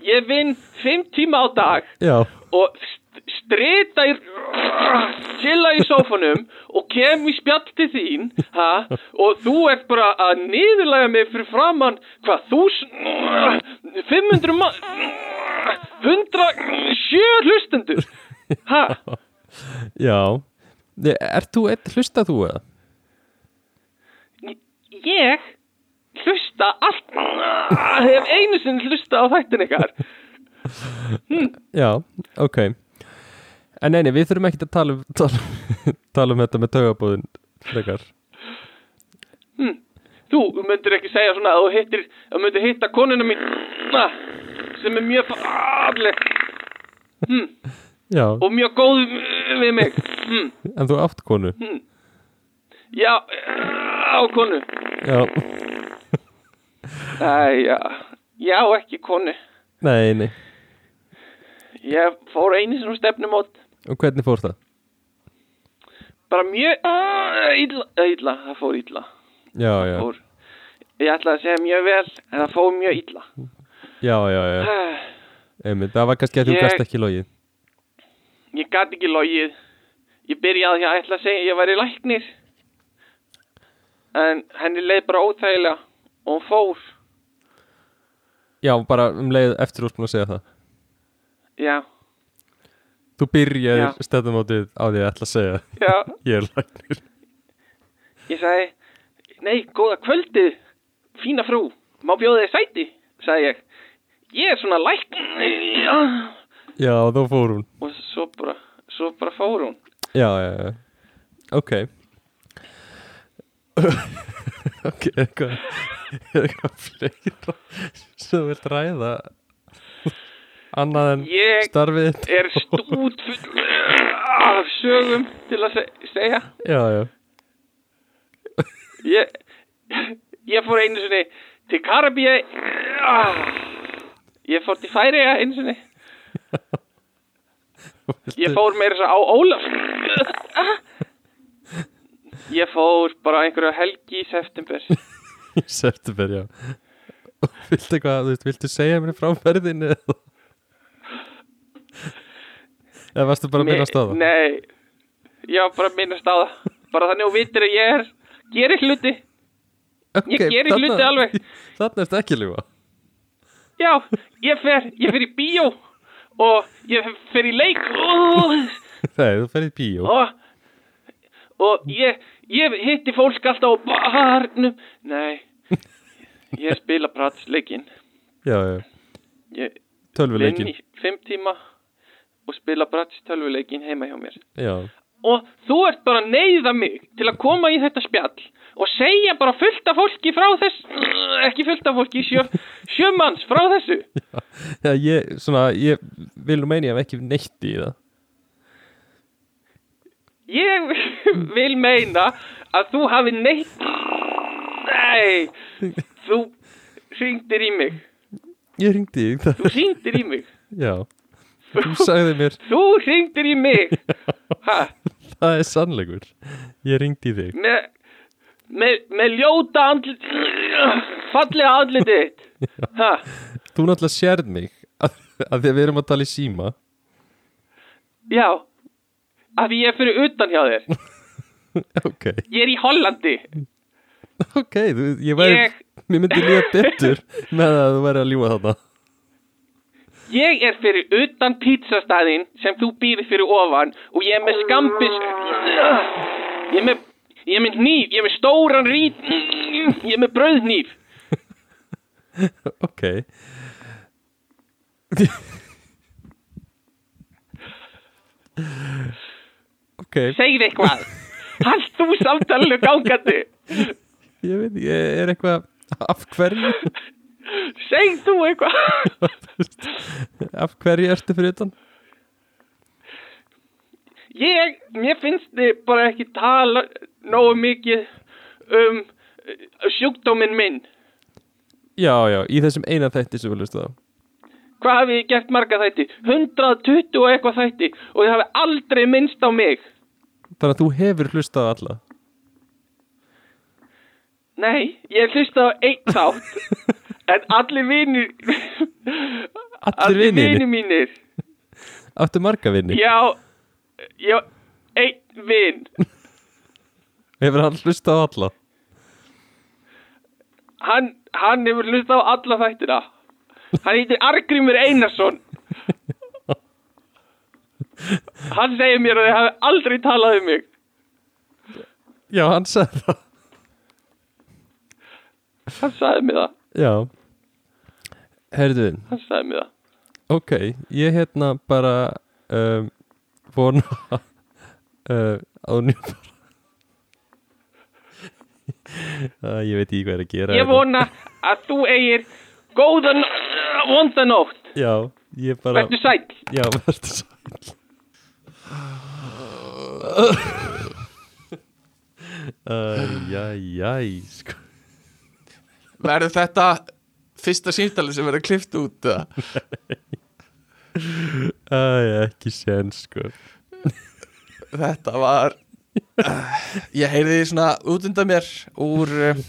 Ég vinn fimm tíma á dag
Já,
og strita í... chilla í sófanum og kem í spjall til þín ha? og þú ert bara að niðurlega mig fyrir framann hvað þú... 500 mann... 107 hlustendur. Ha?
já Er þú einn hlusta þú eða?
ég hlusta allt hef einu sinni hlusta á þættin ykkar
Já, ok En neini, við þurfum ekki að tala um, tala, tala um þetta með taugabóðin frekar.
Þú myndir ekki segja svona að þú hittir að myndir hitta konuna mín sem er mjög falleg. Hm, og mjög góð við mig. Hm,
en þú átt konu?
Já, á konu.
Já,
Æ, já, já ekki konu.
Nei, nei.
Ég fór einu sinni á stefnumót
Og hvernig fór það?
bara mjög illa, illa, það fór illa
Já, já,
fór, ég ætlaði að segja mjög vel en það fór mjög illa
já, já, já Einmitt, það var kannski að þú gast ekki logið
Ég gat ekki logið. Ég byrjaði að ætla að segja ég væri læknir. En henni leið bara óþægilega og hún fór.
Já, bara um leið eftir úr að segja það
Já,
Þú byrjaðir
Já.
stefnumótið á því að ætla að segja
já,
Ég er læknir
ég sagði, nei, góða kvöldið, fína frú, má bjóða þig sæti, sagði ég. Ég er svona læknir.
Já, þá fór hún
Og svo bara, svo bara fór hún.
Já, já, já Ok Ok, eitthvað eitthvað fleira sem vilt ræða annað en
Ég
starfið þitt?
er stút full af sögum til að se- segja.
Já, já.
Ég, ég fór einu sinni til Karabíu. Ah, Ég fór til Færiða einu sinni. Ég fór meira svo á Ólaf. Ég fór bara einhverja helgi í september.
Í september, já. Viltu eitthvað, viltu segja mér frá ferðinu eða Eða varstu bara að minnast á það?
Nei, ég var bara að minnast á það Bara þannig og vitir að ég er Gerir hluti.
Okay,
ég geri hluti alveg.
Þarna ertu ekki ljúga.
Já, ég fer, ég fer í bíó Og ég fer í leik. Og
Nei, þú ferð í bíó.
Og, og ég, ég hitti fólk alltaf á barnum. Nei ég spila pratsleikin
Já, já, tölvuleikin
fimm tíma og spila prats tölvuleikin heima hjá mér.
Já,
og þú ert bara að neyða mig til að koma í þetta spjall og segja bara fullt af fólki frá þess ekki fullt af fólki, sjö, sjömanns frá þessu.
Já, ég, svona, ég vil nú meina ég hef ekki neitt í það.
Ég vil meina að þú hafi neitt. Nei Þú hringdir í mig.
Ég ringdi í það,
Þú hringdir í mig.
Já Þú sagði mér,
Þú hringdir í mig. Ha,
það er sannleikur. Ég ringdi í þig.
Með, með, með ljóta andlit fallega andliti
Þú náttúrulega sérð mig að, að við erum að tala í síma.
Já. Af því ég er fyrir utan hjá þér.
Ok,
Ég er í Hollandi.
Ok, þú, ég væri Mér myndi líða betur með að þú væri að ljúga þarna
ég er fyrir utan pizzastæðin sem þú býrð fyrir ofan og ég er með skambis Ég er með Ég er með hníf, ég er með stóran rít Ég er með brauðhníf.
Ok. Ok,
Segð eitthvað. Hald þú samtalenu gangandi
ég veit, ég er eitthvað Af hverju?
Segð þú eitthvað?
Af hverju ertu fyrir utan?
Ég, mér finnst þið bara ekki tala nógu mikið um uh, sjúkdóminn minn.
Já, já, í þessum eina þætti sem við lustu á.
Hvað hafið ég gert marga þætti? 120 og eitthvað þætti og þið hafið aldrei minnst á mig.
Þannig að þú hefur hlustað alla?
Nei, ég hlusta á einn þátt En allir vinir
Allir vinir?
vinir mínir.
Áttu marga vinni?
Já, já, einn vin.
Hefur hann hlustað á alla?
Hann, hann hefur hlusta á alla þættina. Hann heitir Argrímur Einarsson. Hann segir mér að þið hafi aldrei talað um mig.
Já, hann sagði það.
Hann sagði mér það
Já. Herðu,
Hann sagði mér það.
Ok, ég hérna bara um, vona uh, að hún bara uh, Ég veit ekki hvað er að gera
Ég
hérna.
vona að þú eigir góðan vondanótt
Já, ég bara
Vertu sæll.
Já, verður sæl Æjæjæj sko.
Verður þetta fyrsta símtali sem verður klift út eða?
Æ, ekki sen sko.
Þetta var uh, Ég heyrði svona út undan mér úr, uh,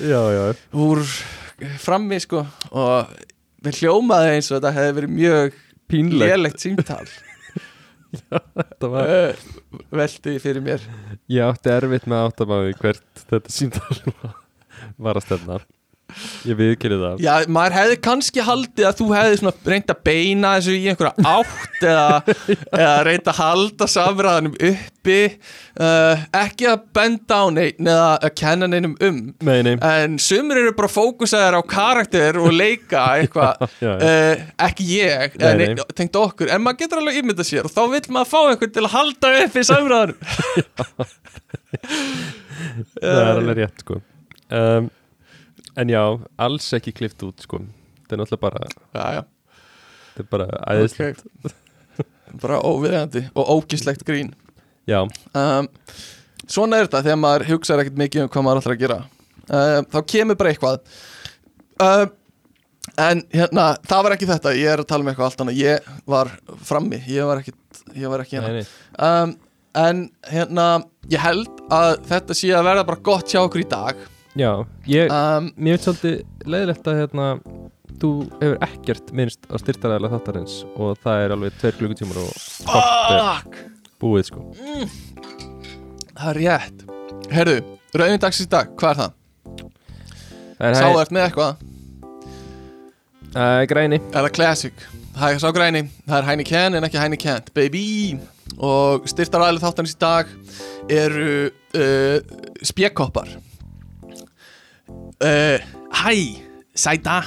Já, já,
úr frammi sko og við hljómaði eins og þetta hefði verið mjög
pínlegt.
símtal.
Þetta var
uh, velti fyrir mér.
Ég átti erfitt með maður hvert þetta síndal var að stefna Ég viðkynni það.
Já, maður hefði kannski haldið að þú hefði reynd að beina þessu í einhverja átt eða, eða reynd að halda samræðanum uppi uh, ekki að benda á neitt eða að kenna neinum um.
Nei, nei,
en sumir eru bara fókusaðar á karakter og leika eitthvað. uh, ekki ég
Nei,
en
nei.
tengt okkur, en maður getur alveg ímynda sér og þá vill maður fá einhvern til að halda uppi samræðanum.
Það er alveg rétt sko. Um, En já, alls ekki klift út sko. Það er náttúrulega bara,
Já, já,
þetta er bara æðislegt.
Ok. Bara óviðjandi og ógislegt grín.
Já,
um, Svona er þetta þegar maður hugsaður ekkert mikið um hvað maður ætlar að gera. Um, Þá kemur bara eitthvað. Um, En hérna, það var ekki þetta. Ég er að tala um eitthvað allt annað. Ég var frammi, ég var ekki, ég var ekki
nei,
hérna
nei.
Um, En hérna, ég held að þetta sé að verða bara gott hjá okkur í dag
Já, ég,
um,
mér finnst svolítið leiðilegt að hérna Þú hefur ekkert minnst á styrtaræðilega þáttarins og það er alveg tveir klukkutímar og kort er
Fuck!
búið sko.
Það er rétt. Herðu, rauðin dagsins í dag, hvað er það?
Það er
Sá
hæ-
ert með eitthvað?
Uh, græni.
Er það classic? Það er sá græni, það er Heineken en ekki Heineken, baby. Og styrtaræðilega þáttarins í dag eru uh, spjekoppar uh, Hæ, sæta.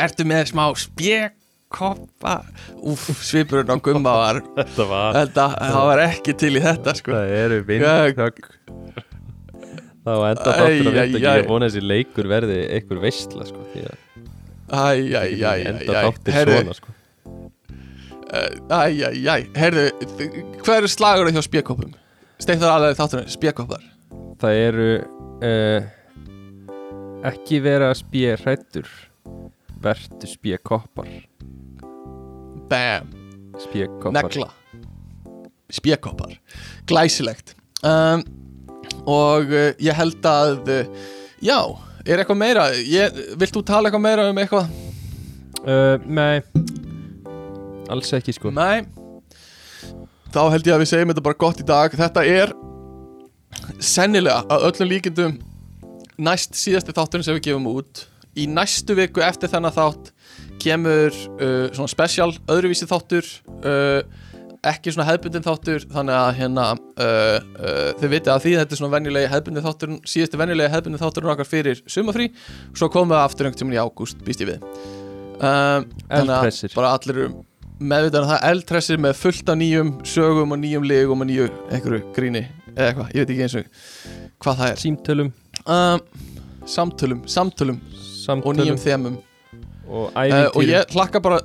Ertu með smá spjek koppa Úf, svipurinn á gumma var
Þetta var
Þetta, það var ekki til í þetta sko.
Það eru Það var enda þáttur að vinda
æ.
Ég vona þessi leikur verði einhver veistla sko, því að
Æ, æ, æ, æ,
enda
herðu
svona sko.
Æ, æ, æ, herðu Hvað eru slagur hjá spjekkópum? Steiktar alveg þátturinn, spjekkópar
Það eru uh, ekki vera spjö hrættur vertu spjö koppar.
Bam,
spjö koppar.
Negla. Spjekkópar Glæsilegt. Um, Og uh, ég held að uh, Já, er eitthvað meira? Ég, Vilt þú tala eitthvað meira um eitthvað?
uh, Nei. Alls ekki sko.
Nei. Þá held ég að við segjum þetta bara gott í dag. Þetta er sennilega að öllum líkindum næst síðasti þátturinn sem við gefum út. Í næstu viku eftir þennan þátt kemur uh, svona special öðruvísi þáttur uh, ekki svona hefbundin þáttur þannig að hérna uh, uh, þið vitið að því þetta er svona venjulegi hefbundin þáttur síðasti venjulegi hefbundin þátturinn okkar fyrir sumafrí svo komum við aftur einhvern tímann í ágúst býst ég við. Um, þannig að bara allir eru meðvitaðan það. Eldtressir með fullt af nýjum sögum og nýjum legum og nýju einhverju gríni eða eitthvað, ég veit ekki eins og hvað það er.
Símtölum,
um, samtölum, samtölum
samtölum.
og nýjum þemum.
Og
uh, og ég hlakka bara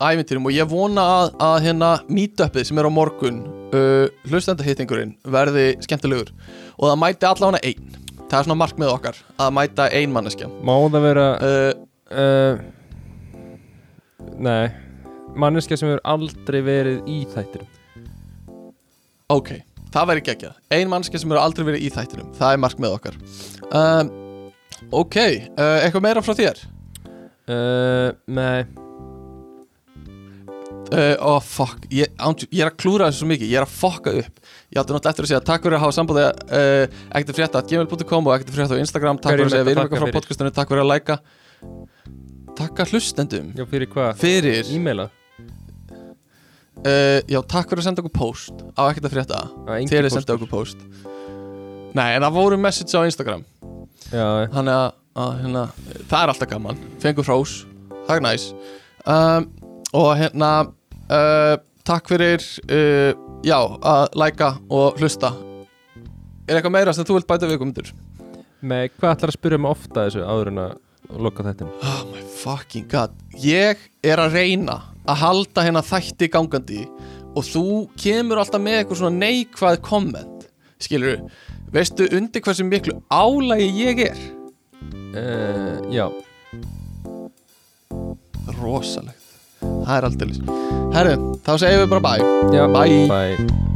ævintýrum. Og ég vona að, að hérna meetupið sem er á morgun uh, hlustendahittingurinn verði skemmtilegur. Og það mæti allavega einn. Það er svona markmið okkar að mæta ein manneskja.
Má það vera
uh,
uh, Nei. Manneska sem hefur aldrei verið í þættinum.
Ok, það væri geggjað. Ein manneskja sem eru aldrei verið í þættinum það er markmið okkar. Um, ok, uh, eitthvað meira frá þér?
Uh, Nei.
Uh, oh fuck, ég, ándjú, ég er að klúra þessu svo mikið. Ég er að fokka upp. Ég átti náttúrulega eftir að segja takk fyrir að hafa sambúði uh, Ekkert frétta at gmail.com og ekkert frétta á Instagram. Takk fyrir að segja við
að
erum eitthvað frá podcastinu. Takk fyrir að læka Takk að hlustendum.
Já, fyrir hvað?
Fyrir,
E-maila?
Uh, já takk fyrir að senda okkur post. Á ekkert að frétta. Þegar þið
póstur.
senda okkur post. Nei, en það voru message á Instagram.
Já,
Þannig að, að hérna, það er alltaf gaman. Fengur hrós, það er næs. Um, Og hérna uh, Takk fyrir uh, Já, að læka og hlusta. Er eitthvað meira sem þú vilt bæta við komundur?
með hvað ætlar að spyrja mig ofta þessu áður en að loka þættin
Oh my fucking god. Ég er að reyna að halda hérna þætti gangandi Og þú kemur alltaf með eitthvað svona neikvæð komment. Skilur Veistu undir hversu miklu álægi ég er?
uh, Já,
Rosalegt. Það er aldrei Herru, þá segjum við bara bye.
Já
Bye.
Bye